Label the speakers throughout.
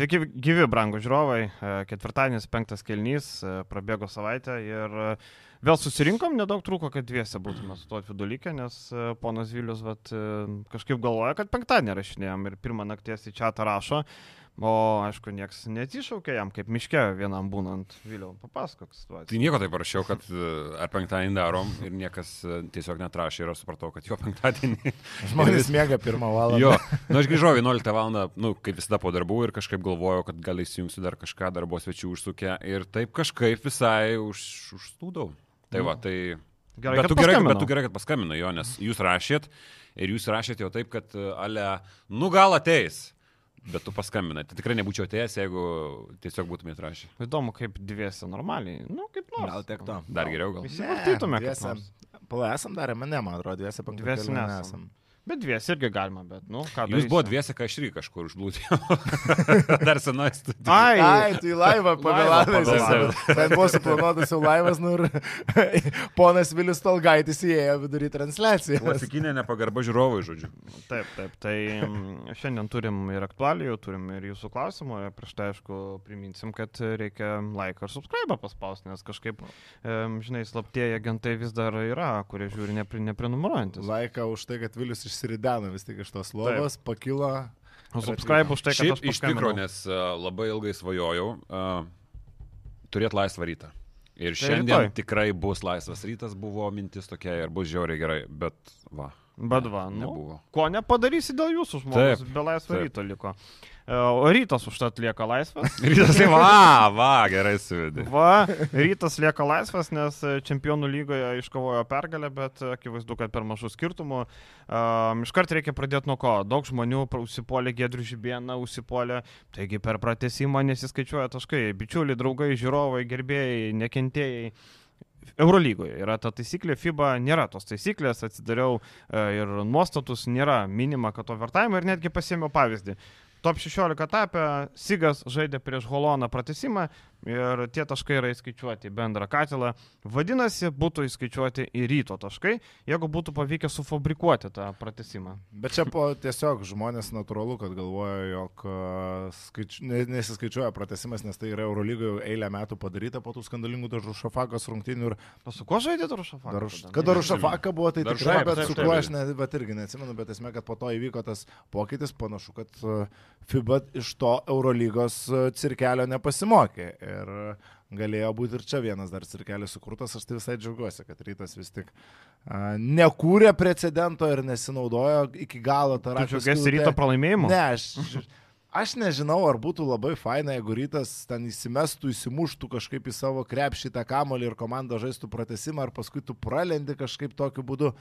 Speaker 1: Sveiki, gyvi, brangų žiūrovai. E, ketvirtadienis, penktas kelnys, e, prabėgo savaitę ir e, vėl susirinkom, nedaug trūko, kad dviese būtume su tuo vidulykė, nes ponas Vilius vat, kažkaip galvoja, kad penktadienį rašinėjom ir pirmą nakties į čia rašo. O aišku, niekas neatsišaukė jam, kaip miške vienam būnant. Vėliau papasakok situaciją.
Speaker 2: Tai nieko taip parašiau, kad e, ar penktadienį darom ir niekas e, tiesiog netrašė ir aš supratau, kad jo penktadienį.
Speaker 3: Žmonės vis... mėga pirmą valandą.
Speaker 2: Jo, nu aš grįžau 11 val. nu kaip visada po darbų ir kažkaip galvojau, kad gal įsijungsiu dar kažką darbo svečių užsukę ir taip kažkaip visai už, užstūdau. Tai va, tai... Gerai, bet, tu gerai, bet tu gerai, kad paskambino jo, nes jūs rašėt ir jūs rašėt jau taip, kad e, ale, nu gal ateis. Bet tu paskambinai. Tai tikrai nebūčiau atėjęs, jeigu tiesiog būtumėt rašę.
Speaker 1: Įdomu, kaip dviesi normaliai. Nu, kaip nors.
Speaker 3: Gal tiek to.
Speaker 2: Dar geriau gal.
Speaker 1: Visi vartytume.
Speaker 3: Dviesi. Pala, esam darę, man ne, man atrodo, dviesi
Speaker 1: pakankamai. Dviesi nesam. nesam. Bet dviesi irgi galima, bet, nu, ką
Speaker 2: daryti. Jūs buvo dviesi, kai aš irgi kažkur užblūdėjau. Dar senoji studija.
Speaker 3: Ai, Ai, tai laivą pavėlavęs. Ten buvo suplanuotas jau laivas, nu ir ponas Vilius Tolgaitis įėjo vidury transliaciją.
Speaker 2: Klasikinė nepagarba žiūrovai, žodžiu.
Speaker 1: Taip, taip. Tai mm, šiandien turim ir aktualijų, turim ir jūsų klausimų. Prieš tai, aišku, priminsim, kad reikia like ar subscribe paspausti, nes kažkaip, žinai, slaptieji agentai vis dar yra, kurie žiūri nepri, neprenumeruojantis.
Speaker 3: Laiką už tai, kad Vilius išsirinko išsirideno vis tik iš tos lovos, Taip. pakilo.
Speaker 1: Subscribe už tai, kad
Speaker 2: Šiaip, aš iš tikrųjų, nes uh, labai ilgai svajojau uh, turėti laisvą rytą. Ir tai šiandien rytoj. tikrai bus laisvas rytas, buvo mintis tokia ir bus žiauriai gerai, bet va.
Speaker 1: Bet va, nu, nebuvo. Ko nepadarysi dėl jūsų žmogus, be laisvo taip. ryto liko. O rytas užtat lieka laisvas.
Speaker 2: rytas, va, va, gerai suvedė.
Speaker 1: Va, rytas lieka laisvas, nes čempionų lygoje iškovojo pergalę, bet akivaizdu, kad per mažų skirtumų. Um, iškart reikia pradėti nuo ko. Daug žmonių užsipolė Gedrių Žibieną, užsipolė, taigi per pratesimą nesiskaičiuoja taškai. Bičiuliai, draugai, žiūrovai, gerbėjai, nekentėjai. Eurolygoje yra ta taisyklė, FIBA nėra tos taisyklės, atsidariau e, ir nuostatus nėra minima, kad overtime ir netgi pasėmiau pavyzdį. Top 16 etapė Sigas žaidė prieš Holoną pratesimą ir tie taškai yra įskaičiuoti į bendrą katilą. Vadinasi, būtų įskaičiuoti į ryto taškai, jeigu būtų pavykę sufabrikuoti tą pratesimą.
Speaker 3: Bet čia po tiesiog žmonės natūralu, kad galvoja, jog skaič... nesiskaičiuoja pratesimas, nes tai yra Eurolygoje eilę metų padaryta po tų skandalingų Darušafakos rungtynių. Ir...
Speaker 1: O su kuo žaidė Darušafakas?
Speaker 3: Daruš... Kad Darušafaka buvo, tai tikrai, bet su kuo aš ne, bet irgi neatsimenu, bet esmė, kad po to įvyko tas pokytis, panašu, kad FIBA iš to Eurolygos cirkelio nepasimokė. Ir galėjo būti ir čia vienas dar cirkelis sukurtas, aš tai visai džiaugiuosi, kad rytas vis tik a, nekūrė precedento ir nesinaudojo iki galo tą
Speaker 1: ratą. Džiaugiasi ryto pralaimėjimu?
Speaker 3: Ne, aš, aš nežinau, ar būtų labai faina, jeigu rytas ten įsimestų, įsimuštų kažkaip į savo krepšį tą kamolį ir komanda žaistų pratesimą, ar paskui tu pralendi kažkaip tokiu būdu.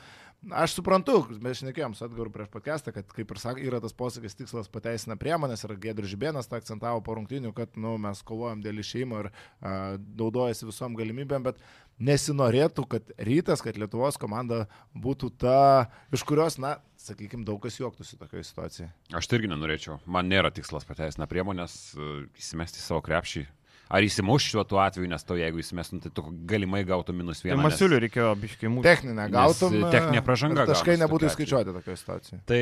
Speaker 3: Aš suprantu, mes šnekėjom su Edgaru prieš podcastą, kad kaip ir sakė, yra tas posakis tikslas pateisina priemonės ir Gedrius Žibėnas tą akcentavo po rungtinių, kad nu, mes kovojam dėl išeimo ir a, naudojasi visom galimybėm, bet nesinorėtų, kad rytas, kad Lietuvos komanda būtų ta, iš kurios, na, sakykime, daug kas juoktųsi tokioje situacijoje.
Speaker 2: Aš tai irgi nenorėčiau. Man nėra tikslas pateisina priemonės, įsimesti savo krepšį, ar įsimuš šiuo tuo atveju, nes to jeigu įsimestum, tai tu galimai gautum minus vieną.
Speaker 1: Tai Masiuliu reikėjo biškiai mūsų.
Speaker 3: Techninę gautum.
Speaker 2: Techninė pražanga.
Speaker 3: Taškai nebūtų įskaičiuoti tokioje situacijoje.
Speaker 2: Tai,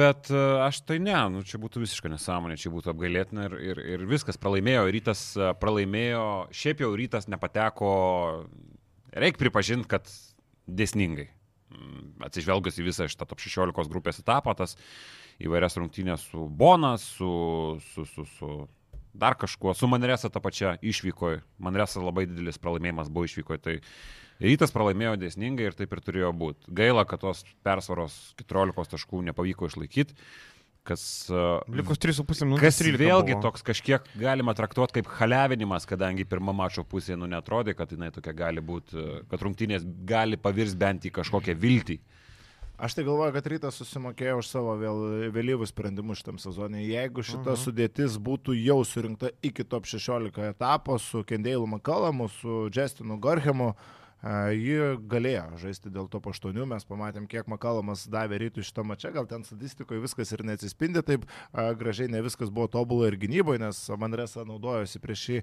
Speaker 2: bet e, aš tai ne, nu, čia būtų visiškai nesąmonė, čia būtų apgailėtina ir, ir, ir viskas pralaimėjo, rytas e, pralaimėjo, šiaip jau rytas nepateko, reikia pripažinti, kad dėsningai. Mm, atsižvelgus į visą šitą top 16 grupės etapą, tas įvairias rungtynės su Bonas, su, su, su, su dar kažkuo. Su Manresa ta pačia išvyko. Manresa labai didelis pralaimėjimas buvo išvyko. Tai rytas pralaimėjo dėsningai ir taip ir turėjo būti. Gaila, kad tos persvaros 14 taškų nepavyko išlaikyti. Kas,
Speaker 1: Likus 3,5 minutės.
Speaker 2: Kas vėlgi buvo. toks kažkiek galima traktuoti kaip halevinimas, kadangi pirmą mačo pusė nu netrodė, kad jinai tokia gali būti, kad rungtynės gali pavirs bent į kažkokią viltį. Mhm
Speaker 3: Aš tai galvoju, kad rytas susimokėjo už savo vėl, vėlyvus sprendimus šitam sezonui. Jeigu šita uh mhm. -huh. sudėtis būtų jau surinkta iki top 16 etapo su Kendėlu Makalamu, su Justinu Gorhemu, ji galėjo žaisti dėl to paštonių, mes pamatėm, kiek Makalomas davė rytų šito mače, gal ten statistikoje viskas ir neatsispindi taip gražiai, ne viskas buvo tobulai ir gynyboje, nes Manresa naudojosi prieš šį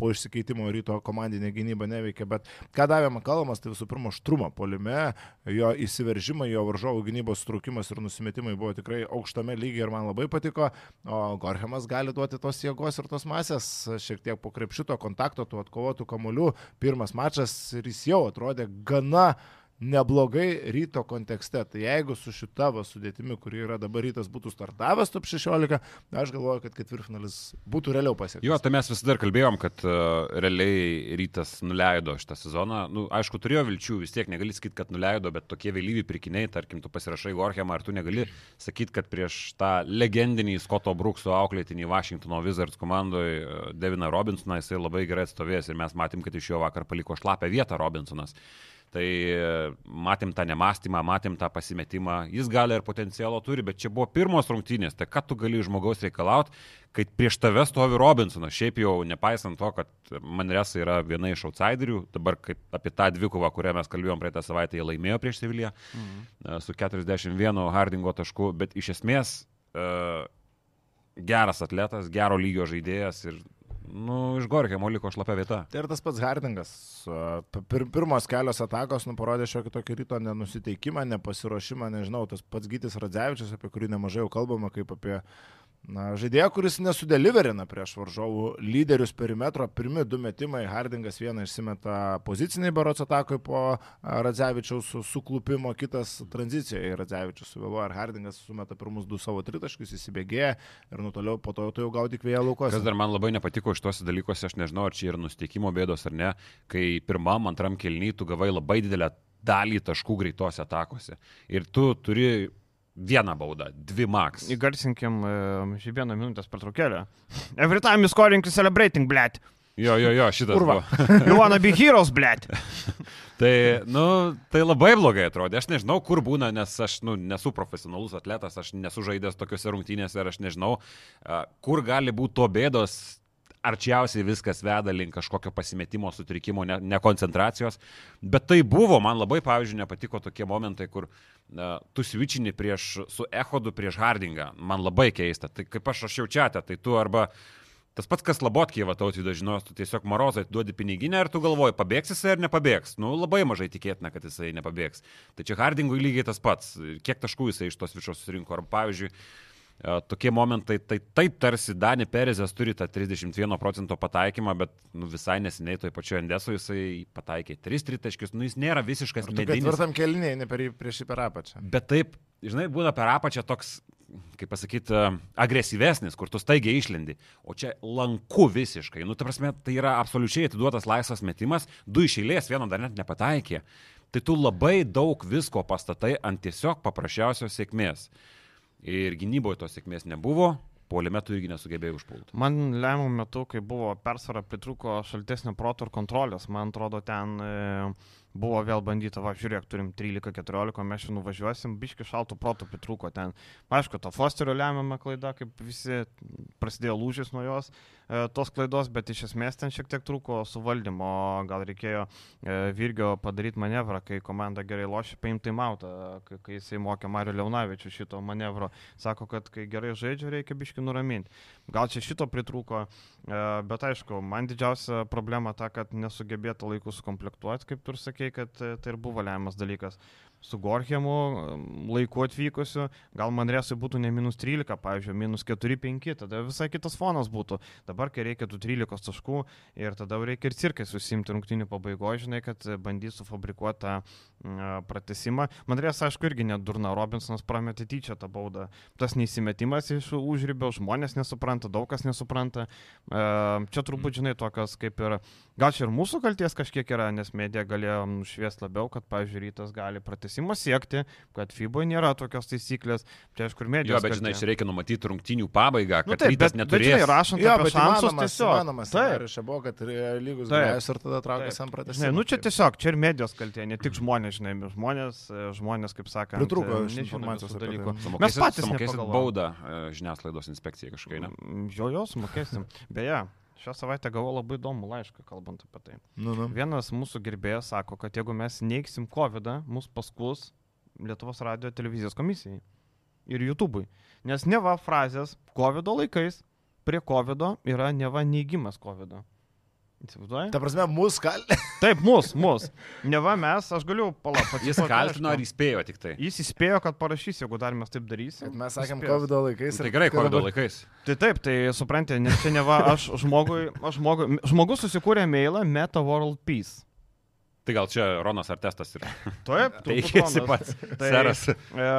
Speaker 3: po išsikeitimo ryto komandinė gynyba neveikia, bet ką davė Makalomas, tai visų pirma štrumą polime, jo įsiveržimą, jo varžovų gynybos strukimas ir nusimetimai buvo tikrai aukštame lygiai ir man labai patiko, o Gorhemas gali duoti tos jėgos ir tos masės, šiek tiek po krepšito kontakto, tų atkovotų kamuolių, pirmas mačas ir jis jau atrodė gana uh, neblogai ryto kontekste. Tai jeigu su šita va sudėtimi, kuri yra dabar rytas, būtų startavęs top 16, aš galvoju, kad ketvirtfinalis būtų realiau pasiektas.
Speaker 2: Jo, tai mes visada kalbėjom, kad uh, realiai rytas nuleido šitą sezoną. Nu, aišku, turėjo vilčių, vis tiek negali sakyti, kad nuleido, bet tokie vėlyvi pirkiniai, tarkim, tu pasirašai Gorhemą, ar tu negali sakyti, kad prieš tą legendinį Scotto Brookso auklėtinį Washingtono Wizards komandoje uh, Deviną Robinsoną jisai labai gerai atstovės ir mes matėm, kad iš jo vakar paliko šlapę vietą Robinsonas. Tai matėm tą nemastymą, matėm tą pasimetimą. Jis gali ir potencialo turi, bet čia buvo pirmos rungtynės. Tai ką tu gali žmogaus reikalauti, kai prieš tave stovi Robinsonas. Šiaip jau nepaisant to, kad Manresa yra viena iš outsiderių, dabar kaip apie tą dvikovą, kurią mes kalbėjom praeitą savaitę, jie laimėjo prieš Seviliją mhm. su 41 Hardingo tašku, bet iš esmės uh, geras atletas, gero lygio žaidėjas ir nu, iš Gorkėmo liko šlapia vieta.
Speaker 3: Tai ir tas pats Hardingas. Pir, pirmos kelios atakos nu, parodė šiokį tokį ryto nenusiteikimą, nepasiruošimą, nežinau, tas pats Gytis Radzevičius, apie kurį nemažai jau kalbama, kaip apie Na, žaidėja, kuris nesudeliverina prieš varžovų lyderius perimetro, pirmi du metimai, Hardingas vieną išsimeta poziciniai barots atakui po Radzevičiaus suklupimo, kitas tranzicijoje Radzevičius suvėluoja, ar Hardingas sumeta pirmus du savo tritaškius, įsibėgėja ir nutoliau po to jau gauti kvėją laukos.
Speaker 2: Kas dar man labai nepatiko iš tuose dalykuose, aš nežinau, ar čia yra nusteikimo bėdos ar ne, kai pirmam, antram kelnyj tu gavai labai didelę dalį taškų greitose atakose. Ir tu turi Vieną baudą, dvi max.
Speaker 1: Įgarsinkim uh, šį vieną minutės pertraukėlę. Every time you scoring, you celebrating, blėt.
Speaker 2: Jo, jo, jo, šitas.
Speaker 1: Urva. you wanna be heroes, blėt.
Speaker 2: tai, nu, tai labai blogai atrodė. Aš nežinau, kur būna, nes aš nu, nesu profesionalus atletas, aš nesu žaidęs tokiuose rungtynėse ir aš nežinau, kur gali būti to bėdos arčiausiai viskas veda link kažkokio pasimetimo, sutrikimo, nekoncentracijos. Ne Bet tai buvo, man labai, pavyzdžiui, nepatiko tokie momentai, kur uh, tu svičini prieš, su Ehodu prieš Hardingą. Man labai keista. Tai kaip aš rašiau čia, tai tu arba Tas pats, kas Labotkį, va, tautvydas žinos, tu tiesiog Marozai duodi piniginę ir tu galvoji, pabėgs jisai ar nepabėgs. Nu, labai mažai tikėtina, kad jisai nepabėgs. Tai čia Hardingui lygiai tas pats. Kiek taškų jisai iš tos višos surinko. Ar pavyzdžiui, tokie momentai, tai taip tarsi Dani Perezas turi tą 31 procento pataikymą, bet nu, visai neseniai toj pačioje Endeso jisai pataikė 3 tritaškius, nu jis nėra visiškas
Speaker 3: medinis. Ketvirtam keliniai, ne per, prieš jį per apačią.
Speaker 2: Bet taip, žinai, būna per apačią toks, kaip pasakyti, agresyvesnis, kur tu staigiai išlendi. O čia lanku visiškai. Nu, ta prasme, tai yra absoliučiai atiduotas laisvas metimas, du iš eilės, vieno dar net nepataikė. Tai tu labai daug visko pastatai ant tiesiog paprasčiausios sėkmės. Ir gynyboje tos sėkmės nebuvo, puolime tu irgi nesugebėjai užpulti.
Speaker 1: Man lemiamų metų, kai buvo persvara, pritruko šaltesnio proto ir kontrolės. Man atrodo, ten e, buvo vėl bandyta, va, žiūrėk, turim 13-14, mes čia nuvažiuosim, biški šaltų protų pritruko ten. Aišku, to Fosterio lemiamą klaidą, kaip visi prasidėjo lūžis nuo jos. E, tos klaidos, bet iš esmės ten šiek tiek trūko suvaldymo, gal reikėjo e, Virgio padaryti manevrą, kai komanda gerai lošia, paimti mautą, kai, kai jisai mokė Mario Leonavičių šito manevro. Sako, kad kai gerai žaidžia, reikia biški nuraminti. Gal čia šito pritrūko, e, bet aišku, man didžiausia problema ta, kad nesugebėta laiku sukomplektuoti, kaip tu ir sakei, kad tai ir buvo lemiamas dalykas su Gorhemu laiku atvykusiu, gal Manresui būtų ne minus 13, pavyzdžiui, minus 4-5, tada visai kitas fonas būtų. Dabar, kai reikia tų 13 taškų ir tada reikia ir cirkai susimti rungtinių pabaigoje, žinai, kad bandys sufabrikuoti tą pratesimą. Manrės, aišku, irgi nedurna, Robinsonas prametė tyčia tą baudą. Tas neįsimetimas iš užribio, žmonės nesupranta, daug kas nesupranta. Čia turbūt, žinai, tokios kaip ir, gal čia ir mūsų kalties kažkiek yra, nes medija galėjo nušviesti labiau, kad, pavyzdžiui, rytas gali pratesti pratesimo siekti, kad FIBO nėra tokios taisyklės. Tai aišku, ir medijos.
Speaker 2: Jo, bet žinai, čia reikia numatyti rungtinių pabaigą, nu kad nu, taip, rytas neturės. Bet,
Speaker 1: žinai, rašant jo, apie šansus, tiesiog.
Speaker 3: Įmanomas, taip, čia buvo, kad lygus grėjas ir tada traukas ant pratesimo.
Speaker 1: Ne, nu čia tiesiog, čia ir medijos kaltė, ne tik žmonės, žinai, žmonės, žmonės kaip sakant,
Speaker 3: pritrūko informacijos
Speaker 1: dalykų. Mes patys
Speaker 2: sumokėsim baudą e, žiniasklaidos inspekcijai kažkaip?
Speaker 1: Mm, jo, jo, sumokėsim. Beje, Šią savaitę gavau labai įdomų laišką, kalbant apie tai.
Speaker 3: Nu, nu.
Speaker 1: Vienas mūsų gerbėjas sako, kad jeigu mes neiksim COVID, mus paskus Lietuvos radio televizijos komisijai ir YouTube'ui. Nes neva frazės COVID laikais prie COVID yra neva neigimas COVID. Įsivaizduoji?
Speaker 3: Ta prasme, mus kal...
Speaker 1: Taip, mus, mus. Neva mes, aš galiu palaukti.
Speaker 2: Jis kaltino ar įspėjo tik tai.
Speaker 1: Jis įspėjo, kad parašys, jeigu dar mes taip darysim.
Speaker 3: Kad mes sakėm. COVID laikais.
Speaker 2: Tai gerai, COVID
Speaker 3: dabar-
Speaker 2: laikais.
Speaker 1: Tai taip, tai suprantate, nes čia neva aš žmogui, aš žmogui, žmogus susikūrė mailą Meta World Peace.
Speaker 2: Tai gal čia Ronas ar testas yra.
Speaker 1: Taip, turbūt
Speaker 2: Teikėsi
Speaker 1: Ronas.
Speaker 2: pats.
Speaker 1: Tai,
Speaker 2: Seras.
Speaker 1: e,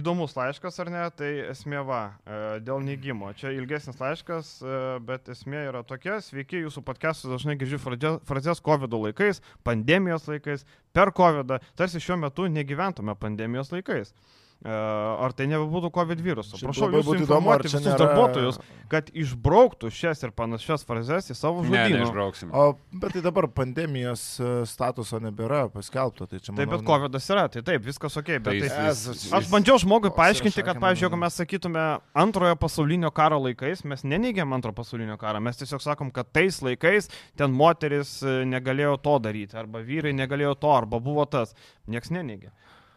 Speaker 1: įdomus laiškas ar ne, tai esmė va, e, dėl neigimo. Čia ilgesnis laiškas, e, bet esmė yra tokia, sveiki, jūsų podcastus dažnai girdžiu frazės COVID laikais, pandemijos laikais, per COVID, tarsi šiuo metu negyventume pandemijos laikais. E, ar tai nebūtų COVID viruso? Prašau
Speaker 3: ar
Speaker 1: informuoti
Speaker 3: čia
Speaker 1: visus
Speaker 3: nėra-
Speaker 1: darbuotojus, kad išbrauktų šias ir panašias frazes į savo
Speaker 2: Ne,
Speaker 1: žodyną.
Speaker 2: neišbrauksim.
Speaker 3: O, bet tai dabar pandemijos e, statuso nebėra paskelbto, tai čia
Speaker 1: Taip,
Speaker 3: manau,
Speaker 1: bet COVID yra, tai taip, viskas ok, bet
Speaker 2: Tai
Speaker 1: tai,
Speaker 2: jis-
Speaker 3: Ezus,
Speaker 2: jis-
Speaker 1: Aš bandžiau žmogui paaiškinti, kad, pavyzdžiui, jeigu mes sakytume antrojo pasaulinio karo laikais, mes neneigiam antro pasaulinio karo, mes tiesiog sakom, kad tais laikais ten moteris e, negalėjo to daryti, arba vyrai negalėjo to, arba buvo tas. Niekas neneigia.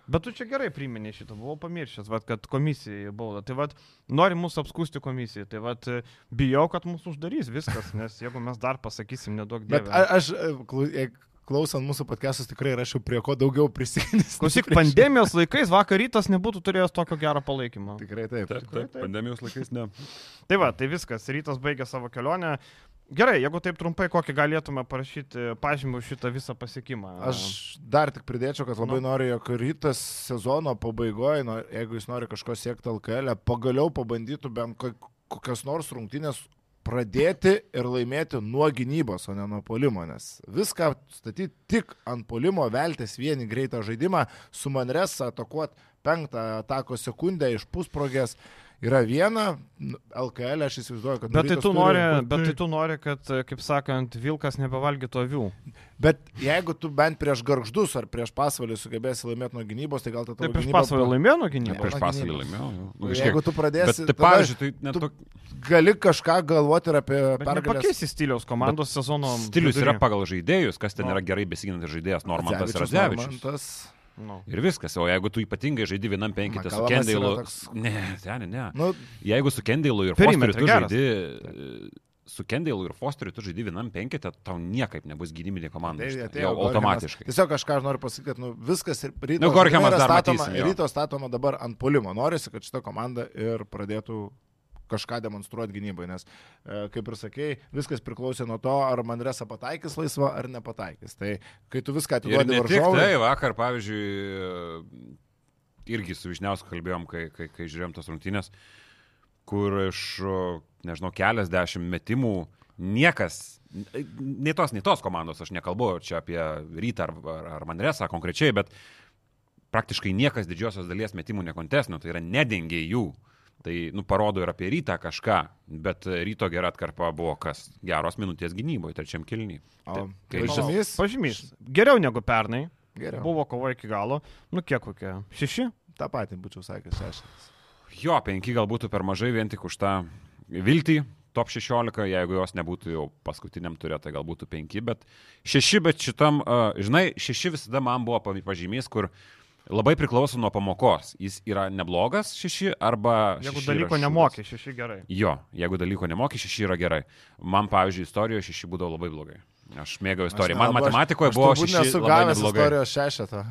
Speaker 1: Bet tu čia gerai priminė šitą, buvau pamiršęs, vat, kad komisijai bauda. Tai vad, nori mūsų apskusti komisijai, tai vad, bijau, kad mūsų uždarys viskas, nes jeigu mes dar pasakysim nedaug
Speaker 3: Bet
Speaker 1: dievų.
Speaker 3: a- aš, e, e, klausant mūsų podcastus, tikrai rašiau prie ko daugiau prisignis.
Speaker 1: Klausyk, pandemijos laikais vakar rytas nebūtų turėjęs tokio gero palaikymo.
Speaker 3: Tikrai taip.
Speaker 2: Taip, taip, pandemijos laikais ne.
Speaker 1: Tai va, tai viskas, rytas baigė savo kelionę. Gerai, jeigu taip trumpai, kokį galėtume parašyti pažymį už šitą visą pasiekimą.
Speaker 3: Aš dar tik pridėčiau, kad labai
Speaker 1: Nu.
Speaker 3: noriu, jog rytas sezono pabaigoje, nu, jeigu jis nori kažko siekti LKL, pagaliau pabandytų bent ko- kokias nors rungtynės pradėti ir laimėti nuo gynybos, o ne nuo polimo, nes viską statyti tik ant polimo, veltis vieni greitą žaidimą, su Manresa atakuoti penktą atako sekundę iš pusprogės. Yra viena, nu, LKL aš įsivaizduoju, kad...
Speaker 1: Bet tai, tu
Speaker 3: turi-
Speaker 1: nori, bet tai tu nori, kad, kaip sakant, vilkas nebevalgytų avių.
Speaker 3: Bet jeigu tu bent prieš garždus ar prieš pasvalį sugebėsi laimėti nuo gynybos, tai gal ta
Speaker 1: Tai prieš pasvalį laimėjo nuo
Speaker 2: Ne,
Speaker 1: gynybos.
Speaker 2: prieš pasalį
Speaker 3: gynybos.
Speaker 2: laimėjau. jau. Nu,
Speaker 3: Nu. Jeigu tu pradėsi,
Speaker 2: Bet tai
Speaker 3: tada
Speaker 2: pavyzdžiui, tai net
Speaker 3: tu-
Speaker 2: tok...
Speaker 3: gali kažką galvoti ir apie
Speaker 1: Bet nepakeisi stiliaus komandos sezono.
Speaker 2: stilius
Speaker 1: vidury.
Speaker 2: yra pagal žaidėjus, kas ten
Speaker 1: Nu.
Speaker 2: yra gerai besiginantis žaidėjas, Normantas Radzevičius.
Speaker 1: Nu.
Speaker 2: Ir viskas, o jeigu tu ypatingai žaidži vienam penkitę su Kendailu.
Speaker 3: toks-
Speaker 2: Ne, ten, ne.
Speaker 3: Nu,
Speaker 2: Jeigu su Kendailu ir
Speaker 1: Perimetre
Speaker 2: Fosteriu tu
Speaker 1: geras.
Speaker 2: žaidži, su Kendailu ir Fosteriu tu žaidži vienam penkitę, tau niekaip nebus gynybinė komanda.
Speaker 3: tai atėjo
Speaker 2: Jau automatiškai.
Speaker 3: Tiesiog kažką aš noriu pasakyti, kad nu, viskas ir ryto,
Speaker 2: Nu,
Speaker 3: statoma,
Speaker 2: matysim,
Speaker 3: ryto statoma dabar ant polimo. Norisi, kad šita komanda ir pradėtų kažką demonstruoti gynybai, nes, e, kaip ir sakėjai, viskas priklausė nuo to, ar Manresa pataikys laisvą ar nepataikys. Tai kai tu viską atiduodi varžovui,
Speaker 2: tai, vakar, pavyzdžiui, irgi su Višniausku kalbėjom, kai, kai, kai žiūrėjom tas rungtynės, kur iš, nežinau, keliasdešimt metimų niekas, nei tos, nei tos komandos, aš nekalbu čia apie Rytą ar, ar, ar Manresą konkrečiai, bet praktiškai niekas didžiosios dalies metimų nekontesnio, tai yra nedengė jų. Tai, nu, parodo ir apie rytą kažką, bet ryto gera atkarpa buvo kas? Geros minutės gynyboje, trečiam kilniui.
Speaker 3: O,
Speaker 2: Kai
Speaker 3: pažymys?
Speaker 1: Pažymys. Geriau negu pernai.
Speaker 3: Geriau.
Speaker 1: Buvo kova iki galo. Nu kiek kokie? Šeši?
Speaker 3: Ta pati būčiau sakęs šeštas.
Speaker 2: Jo, penki gal būtų per mažai vien tik už tą viltį. Top 16, jeigu jos nebūtų jau paskutiniam turė, tai gal būtų 5, bet 6, bet šitam, uh, žinai, 6 visada man buvo pa- pažymys, kur labai priklauso nuo pamokos. Jis yra neblogas 6 arba...
Speaker 1: Jeigu
Speaker 2: šeši
Speaker 1: dalyko nemokė, šeši gerai.
Speaker 2: Jo, jeigu dalyko nemokė, 6 yra gerai. Man, pavyzdžiui, istorijoje 6 būdavo labai blogai. Aš mėgau istoriją. Man
Speaker 3: nelabai-
Speaker 2: matematikoje
Speaker 3: aš
Speaker 2: buvo
Speaker 3: turbūt
Speaker 2: 6
Speaker 3: nesu
Speaker 2: labai
Speaker 3: gavęs istorijos šešetą.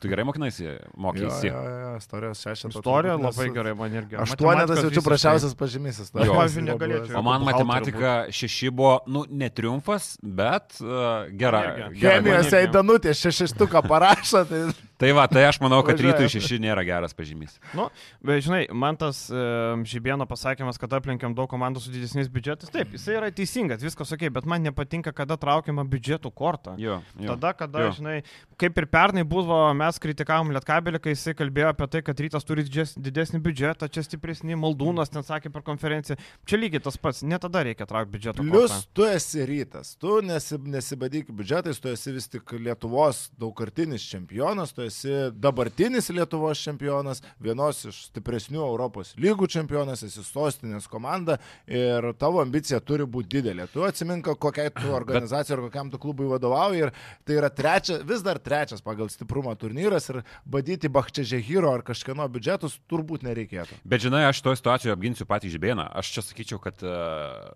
Speaker 2: Tu gerai mokinaisi,
Speaker 3: Jo,
Speaker 2: mokysi.
Speaker 3: jo, jo, istorijos šešetą.
Speaker 1: Istorija labai gerai man irgi.
Speaker 3: Aštuonetas jaučiu prašiausias pažymys.
Speaker 1: Aš, pavyzdžiui, negalėčiau.
Speaker 2: O man matematika šeši buvo, nu, ne triumfas, bet uh, gera.
Speaker 3: Chemijos eidanutė šešistuką parašo, tai
Speaker 2: Tai va, tai aš manau, kad rytui šeši nėra geras pažymys.
Speaker 1: Nu, bet žinai, man tas e, Žibėno pasakymas, kad aplenkiam daug komandų su didesniais biudžetais, taip, jisai yra teisingas, viskas ok, bet man nepatinka, kada traukiama biudžetų kortą.
Speaker 2: Jo, jo.
Speaker 1: Tada, kada,
Speaker 2: jo.
Speaker 1: žinai, kaip ir pernai buvo, mes kritikavom Lietkabelį, kai jisai kalbėjo apie tai, kad rytas turi didesnį biudžetą, čia stipresnį, Maldūnas ten sakė per konferenciją. Čia lygiai tas pats, ne tada reikia traukti biudžeto.
Speaker 3: Plius
Speaker 1: kortą.
Speaker 3: tu esi rytas, tu nesi, nesibadyk biudžetais, tu esi vis tik Lietuvos daugkartinis čempionas, tu esi dabartinis Lietuvos čempionas, vienos iš stipresnių Europos lygų čempionas, esi sostinės komanda ir tavo ambicija turi būti didelė. Tu atsimink, kokiai tu organizacijai ar kokiam tu klubui vadovauji ir tai yra trečia, vis dar trečias pagal stiprumą turnyras ir badyti Bakčiažehiro ar kažkieno biudžetus turbūt nereikėtų.
Speaker 2: Bet žinai, aš toje situacijoje apginsiu patį Žibėną. Aš čia sakyčiau, kad uh,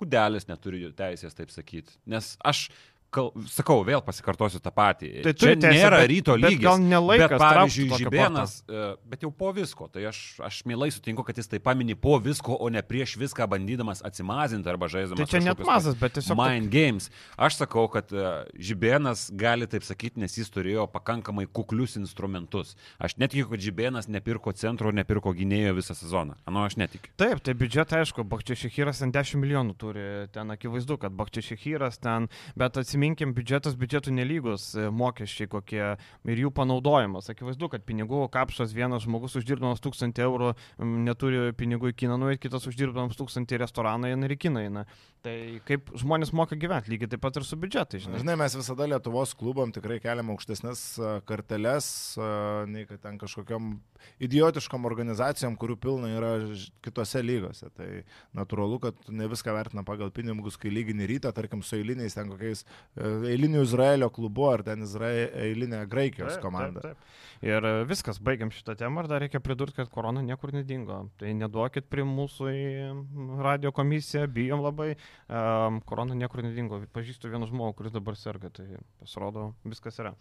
Speaker 2: kudelis neturi teisės taip sakyti. Nes aš kal, sakau, vėl pasikartosiu tą patį.
Speaker 1: Tai
Speaker 2: čia
Speaker 1: teisę,
Speaker 2: nėra
Speaker 1: bet-
Speaker 2: ryto
Speaker 1: bet
Speaker 2: lygis.
Speaker 1: gal ne laikas
Speaker 2: Bet, pavyzdžiui, Žibėnas, e, bet jau po visko. Tai aš, aš mielai sutinku, kad jis tai pamini po visko, o ne prieš viską bandydamas atsimazinti arba žaisdamas.
Speaker 1: Tai čia net mazas, bet tiesiog
Speaker 2: Mind games. Aš sakau, kad e, Žibėnas gali taip sakyti, nes jis turėjo pakankamai kuklius instrumentus. Aš netikiu, kad Žibėnas nepirko centro, nepirko gynėjo visą sezoną. Anu, aš netikiu.
Speaker 1: Taip, tai biudžetą, aišku, Bakčiašyras ten 10 milijonų turi, ten akivaizdu, kad Bakčiašyras ten, bet atsiminkim, biudžetas biudžetų nelygus, e, mokesčiai kokie ir jų panaudojimas. Akivaizdu, kad pinigų kapšas vienas žmogus uždirbamas 1000 eurų neturi pinigų į kiną nuėti, kitas uždirbamas 1000 į restoraną ir į kiną eina. Tai kaip žmonės moka gyventi, lygiai taip pat ir su biudžetai, žinai.
Speaker 3: Žinai, mes visada Lietuvos klubam tikrai keliam aukštesnės a, karteles, a, nei kad ten kažkokiam idiotiškom organizacijom, kurių pilna yra kitose lygose. Tai natūralu, kad ne viską vertina pagal pinigus, kai lygini rytą, tarkim, su eiliniais ten kokiais e, eiliniu Izraelio klubu ar ten Izrae, eilinė Graikijos komanda.
Speaker 1: Taip, taip. Ir e, viskas, baigiam šitą temą ir dar reikia pridurti, kad korona niekur nedingo. Tai neduokit prie mūsų į radio komisiją, bijom labai. Um, korona niekur nedingo. Pažįstu vieną žmogų, kuris dabar serga, tai pasirodo, viskas yra.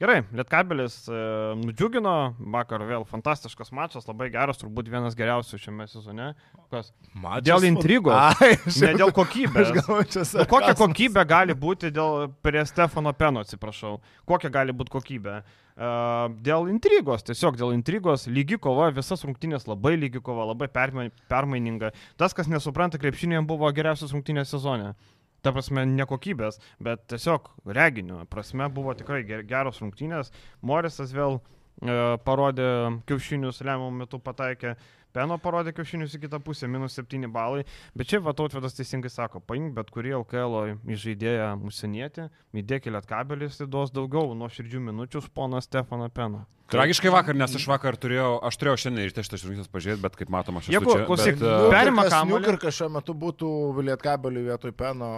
Speaker 1: Gerai, Lietkabelis e, nudžiugino, vakar vėl fantastiškas mačas, labai geras, turbūt vienas geriausių šiame sezone. Kas?
Speaker 3: Mačas
Speaker 1: Dėl intrigos.
Speaker 3: Ai,
Speaker 1: Ne dėl kokybės. Nu, kokia kokybė gali būti dėl prie Stefano Peno, atsiprašau? Kokia gali būti kokybė? Uh, dėl intrigos, tiesiog dėl intrigos, lygi kova, visas rungtynės labai lygi kova, labai permai- permaininga. Tas, kas nesupranta, krepšinėje buvo geriausias rungtynės sezone. Ta prasme, ne kokybės, bet tiesiog reginio prasme buvo tikrai ger- geros rungtynės. Morisas vėl e, parodė kiaušinius, lemiamų metų pataikė. Peno parodė kiaušinius į kitą pusę, minus 7 balai. Bet čia Vatautvedas teisingai sako, paimk bet kurį LKL įžaidėją užsienietį, įdėkit atkabelis ir duos daugiau nuo širdžių minučių už poną Stefaną Peną.
Speaker 2: Tragiškai vakar, nes aš vakar turėjau, aš turėjau šiandien ir šitas rungtynes pažiūrėti, bet kaip matom, aš
Speaker 1: Jeigu-
Speaker 2: čia.
Speaker 1: klausyk,
Speaker 2: bet, e,
Speaker 1: perima kamuolį.
Speaker 3: Niukarkas šiuo metu būtų Lietkabeliui vietoj peno.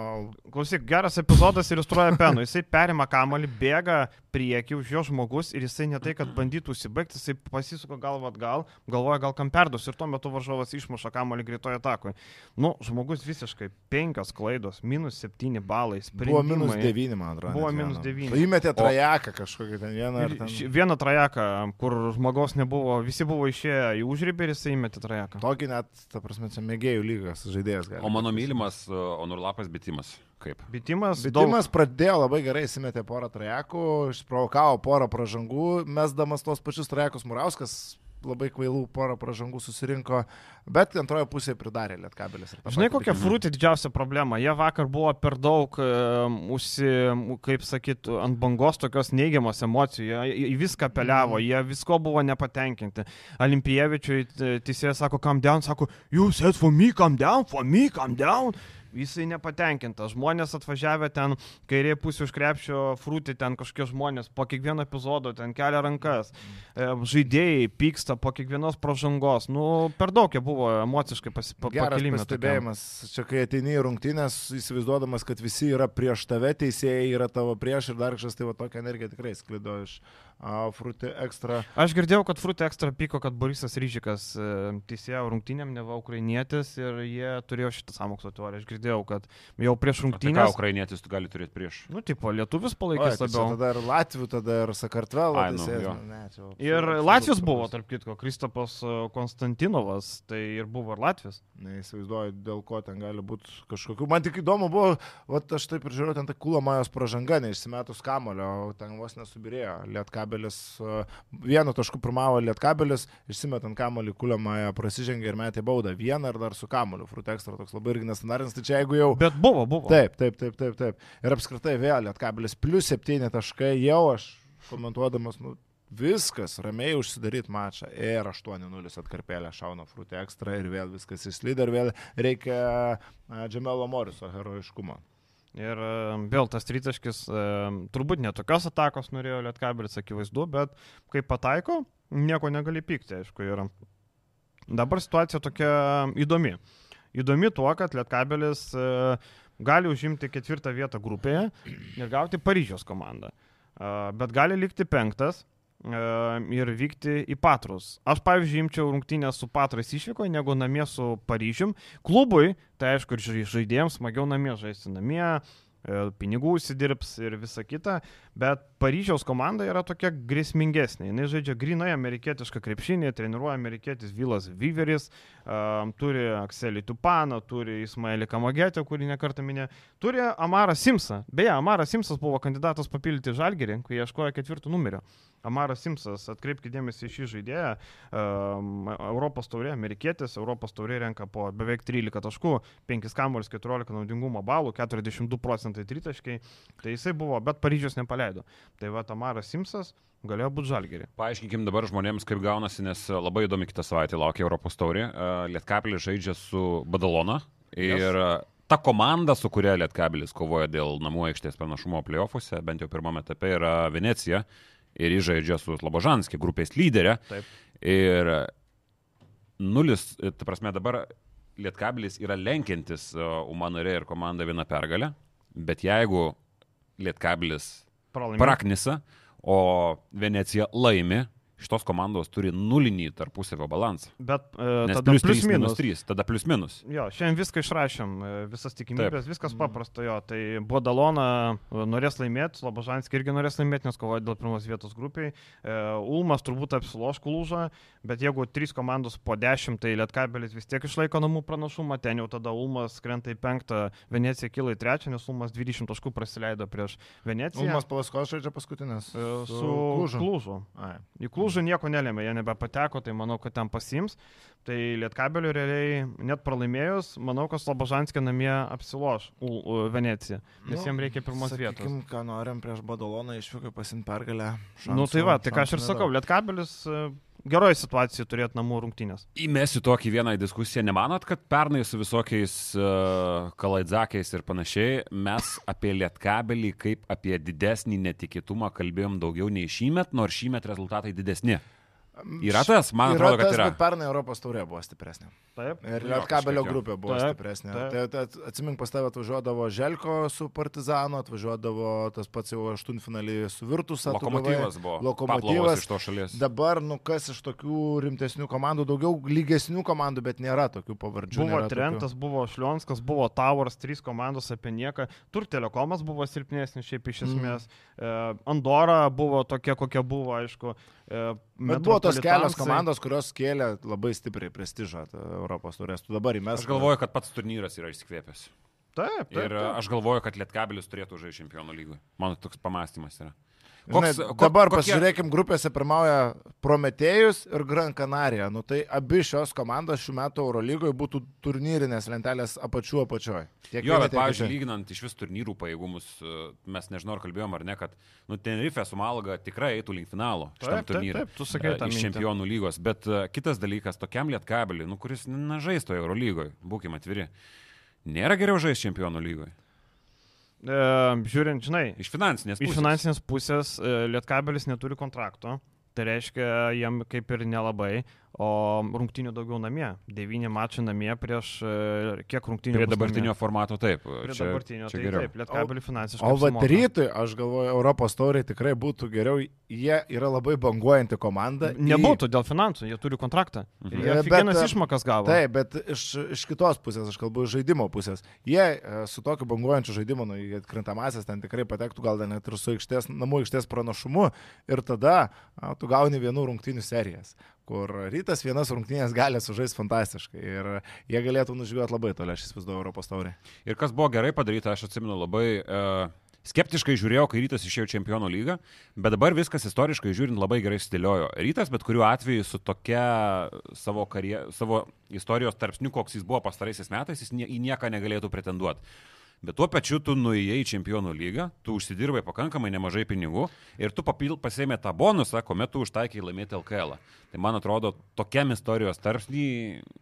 Speaker 1: Klausyk, geras epizodas iliustruoja Penų. Jisai perima kamalį, bėga prieki už jo žmogus ir jisai ne tai, kad bandytų užsibaigti, jisai pasisuko galvą atgal, galvoja gal kam perdus ir tuo metu varžovas išmuša kamalį greitoje atakoje. Nu, žmogus visiškai penkios klaidos, minus septyni balai.
Speaker 3: Buvo minus. 9, man atrodo.
Speaker 1: Buvo minus devyni.
Speaker 3: O Įmetė trajeką kažkokį ten vieną ten.
Speaker 1: Vieną trajeką, kur žmogaus nebuvo, visi buvo išėję į užrybį ir jisai įmetė trajeką.
Speaker 3: Tokį net, ta prasme, čia mėgėjų lygas žaidėjas. gali
Speaker 2: O mano mylimas uh, Onurlapas bitimas. Kaip?
Speaker 1: Bitimas,
Speaker 3: Bitimas pradėjo labai gerai, įsimetė porą trajekų, išprovokavo porą pražangų, mesdamas tos pačius trajekus Murauskas labai kvailų porą pražangų susirinko, bet antroje pusėje pridarė Lietkabelis.
Speaker 1: Žinai, kokia frūtė didžiausia problema? Jie vakar buvo per daug, um, užsi, kaip sakyt, ant bangos tokios neigiamos emocijų. Jie į- viską apeliavo,
Speaker 3: Mhm.
Speaker 1: jie visko buvo nepatenkinti. Olimpievičiui t- teisėjas sako, calm down, sako, you said for me, calm down, for me, calm down. Jisai nepatenkintas. Žmonės atvažiavę ten, kairė pusė už krepšio, frūti ten kažkokie žmonės, po kiekvieno epizodo ten kelia rankas. E, Žaidėjai pyksta po kiekvienos pražangos. Nu, per daug jie buvo emociškai pasi- pa-
Speaker 3: Geras
Speaker 1: pakilime. tokiam.
Speaker 3: pastebėjimas. Čia kai ateini į rungtynės, įsivaizduodamas, kad visi yra prieš tave, teisėjai yra tavo prieš ir dar kažkas, tai va tokia energija tikrai sklido iš Fruti Extra.
Speaker 1: Aš girdėjau, kad Frutė ekstra pyko, kad Borisas Ryžikas e, teisėjo rungtynėm, neva ukrainietis ir jie turėjo šitą samokslo teoriją. Aš girdėjau, kad jau prieš
Speaker 2: Tai ką,
Speaker 1: rungtynės...
Speaker 2: ukrainietis tu gali turėti prieš?
Speaker 1: Nu, tipo, lietuvis
Speaker 3: Oi,
Speaker 1: palaikys
Speaker 3: tai čia
Speaker 1: labiau.
Speaker 3: tada ir Latvių, tada ir Sakartvelo.
Speaker 2: Nu,
Speaker 3: čia absoliučiai
Speaker 1: Ir Latvijos buvo, tarp kitko, Kristopas e, Konstantinovas, tai ir buvo ir Latvijas.
Speaker 3: Neįsivaizduoju, dėl ko ten gali būti kažkokių. Man tik įdomu buvo, vat, aš taip ir žiūrėjau, ten ta kūlo majos pražanga, neišsimetus kamulio, ten vos nesubirėjo. Lietkabelis, uh, vienu tašku pirmavo Lietkabelis, išsimetant kamulį, kūlo mają prasižengė ir metė baudą. Vieną ir dar su kamuliu. Frutekstra toks labai irgi nestandartinis, tai čia jeigu jau...
Speaker 1: Bet buvo, buvo.
Speaker 3: Taip, taip, taip, taip, taip. Ir apskritai vėl Lietkabelis plus 7 taškai, jau aš komentuodamas, nu, viskas, ramiai užsidaryti mačą. Ir 8-0 atkarpėlė šauna frutė ekstra ir vėl viskas įslydo ir vėl reikia a, Džemelo Moriso herojiškumo.
Speaker 1: Ir vėl tas tritaškis, turbūt netokios atakos norėjo Lietkabelis, akivaizdu, bet kai pataiko, nieko negali pykti, aišku. Ir dabar situacija tokia įdomi. Įdomi tuo, kad Lietkabelis e, gali užimti ketvirtą vietą grupėje ir gauti Paryžiaus komandą. Bet gali likti penktas ir vykti į Patrus. Aš, pavyzdžiui, imčiau rungtynę su Patrais išvyko, negu namie su Paryžium. Klubui, tai aišku, ir žaidėjams smagiau namie žaisti namie, E, pinigų užsidirbs ir visa kita, bet Paryžiaus komanda yra tokia grėsmingesnė. Jis žaidžia grinai amerikietišką krepšinį, treniruoja amerikietis Vilas Viveris, um, turi Akselį Tupaną, turi Ismailį Kamagetę, kurį nekartą minė, turi Amarą Simsą. Beje, Amaras Simsas buvo kandidatas papildyti Žalgerį, kai ieškojo ketvirtų numerio. Amaras Simsas, atkreipkite dėmesį į šį žaidėją, um, Europos taurė, amerikietis, Europos taurė renka po beveik 13 taškų, 5 kamuolius, 14 naudingumo balų, 42 procentai tritaškai, tai jisai buvo, bet Paryžius nepaleido. Tai va, Amaras Simsas galėjo būti žalgerį.
Speaker 2: Paaiškinkim dabar žmonėms, kaip gaunasi, nes labai įdomi kitą savaitę laukia Europos taurė. Lietkabelis žaidžia su Badalona ir yes ta komanda, su kuria Lietkabelis kovoja dėl namų aikštės panašumo playoffuose, bent jau pirmame etape, yra Venecija ir jis žaidžia su Slobožanskė, grupės lyderė. Taip. Ir nulis, ta prasme dabar Lietkabilis yra lenkiantis Umanorė ir komanda vieną pergalę, bet jeigu Lietkabilis praknisa, o Venecija laimi, šitos komandos turi nulinį tarpusavio balansą.
Speaker 1: Bet e, Nes tada plus, plus 3, minus
Speaker 2: 3, tada plus minus.
Speaker 1: Jo, šiandien viską išrašėm, e, visas tikimybės, Taip. viskas paprasta jo. Tai Bodalona e, norės laimėti, Slobožanskis irgi norės laimėti, nes kovoja dėl pirmos vietos grupiai. E, Ulmas turbūt apsiloš kulūžą, bet jeigu trys komandos po dešimt, tai Lietkabelis vis tiek išlaiko namų pranašumą, ten jau tada Ulmas krenta į penktą, Venecija kyla į trečią, nes Ulmas 20 taškų praleido prieš Veneciją.
Speaker 3: Ulmas palaskos žaidžia paskutinės.
Speaker 1: E, su, su Klužu. Klužu. Į Klužą Lūžų nieko nelėmė, jie nebepateko, tai manau, kad ten pasims. Tai Lietkabelių realiai net pralaimėjus, manau, kad Slobožanskė namie apsiloš Veneciją, nes nu, jiems reikia pirmos sakykim, vietos.
Speaker 3: ką norim prieš Badaloną išvykai pasimti pergalę.
Speaker 1: Na nu, tai va, tai ką aš ir sakau, Lietkabelis geroje situacijoje turėti namų rungtynės.
Speaker 2: Įmesiu tokį vieną diskusiją. Nemanot, kad pernai su visokiais uh, kalaidzakais ir panašiai mes apie lietkabelį kaip apie didesnį netikėtumą kalbėjom daugiau nei šįmet, nors šįmet rezultatai didesni? Yra tas, man yra atrodo, kad tas, yra.
Speaker 3: Pernai Europos taurė buvo stipresnė.
Speaker 1: Taip.
Speaker 3: Ir Lietkabelio grupė buvo taip, stipresnė. Taip. Tai, tai atsimink, pas tavę atvažiuodavo Želko su Partizanu, atvažiuodavo tas pats jau aštuntfinalį su Virtus.
Speaker 2: Lokomotyvas buvo.
Speaker 3: Lokomotyvas iš to šalies. Dabar, nu kas iš tokių rimtesnių komandų, daugiau lygesnių komandų, bet nėra tokių pavardžių.
Speaker 1: Buvo Trentas, tokių. buvo Šlionskas, buvo Towers, trys komandos apie nieką. Tur Telekomas buvo silpnesnis šiaip iš mm. esmės. Mm. Andora buvo tokia, kokia buvo, aišku.
Speaker 3: E, Bet buvo tos kelios komandos, kurios kėlė labai stipriai prestižą Europos turės. Tu dabar įmes.
Speaker 2: Aš galvoju, kad pats turnyras yra išsikvėpęs.
Speaker 1: Taip, taip, taip.
Speaker 2: Ir aš galvoju, kad Lietkabelis turėtų žaisti čempionų lygui. Mano toks pamastymas yra.
Speaker 3: Koks, Žinai, dabar kokie... pasižiūrėkim, grupėse pirmauja Prometėjus ir Gran Canaria. Nu, tai abi šios komandos šių metų Eurolygoje būtų turnyrinės lentelės apačių apačioje.
Speaker 2: Jo, bet, pavyzdžiui, lyginant iš vis turnyrų pajėgumus, e, mes nežinau, ar kalbėjom ar ne, kad nu, Tenerife su Malaga tikrai eitų link finalo šitam turnyrui.
Speaker 1: Taip, tu sakai,
Speaker 2: tam iš čempionų lygos. Bet uh, kitas dalykas, tokiam lietkabeliui, nu, kuris nežaisto Eurolygoje, būkime atviri, nėra geriau žaisti čempionų lygoje.
Speaker 1: E, žiūrint, žinai,
Speaker 2: iš finansinės pusės,
Speaker 1: iš finansinės pusės e, Lietkabelis neturi kontrakto, tai reiškia jam kaip ir nelabai, o rungtinių daugiau namie. Devyni mačai namie prieš e, kiek rungtinių.
Speaker 2: Prie dabartinio namie? formato taip.
Speaker 1: Prie čia, dabartinio čia tai geriau. taip, lietkabelį finansiškai.
Speaker 3: O vad rytui, aš galvoju, Europos tauriai tikrai būtų geriau, jie yra labai banguojanti komanda.
Speaker 1: Nebūtų į... dėl finansų, jie turi kontraktą. Mhm. Jie kiekvienas e, išmokas gavo.
Speaker 3: Taip, bet iš, iš kitos pusės, aš kalbu iš žaidimo pusės. Jie e, su tokiu banguojančiu žaidimu, nu, krintamasis ten tikrai patektų gal net ir su aikštės, namų aikštės pranašumu ir tada a, tu gauni vienų rungtinių serijas kur rytas vienas rungtynės gali sužaisti fantastiškai ir jie galėtų nužygiuoti labai toli, aš įsivaizduoju, Europos taurį.
Speaker 2: Ir kas buvo gerai padaryta, aš atsimenu labai uh, skeptiškai žiūrėjau, kai rytas išėjo čempionų lygą, bet dabar viskas istoriškai žiūrint labai gerai stėliojo. Rytas, bet kuriuo atveju su tokia savo, karje, savo istorijos tarpsniu, koks jis buvo pastaraisiais metais, jis nie, į nieką negalėtų pretenduoti. Bet tuo pačiu tu nuėjai į čempionų lygą, tu užsidirbai pakankamai nemažai pinigų ir tu papil, pasėmė tą bonusą, kuomet tu užtaikai laimėti LKL. -ą. Tai man atrodo, tokiam istorijos tarpsnį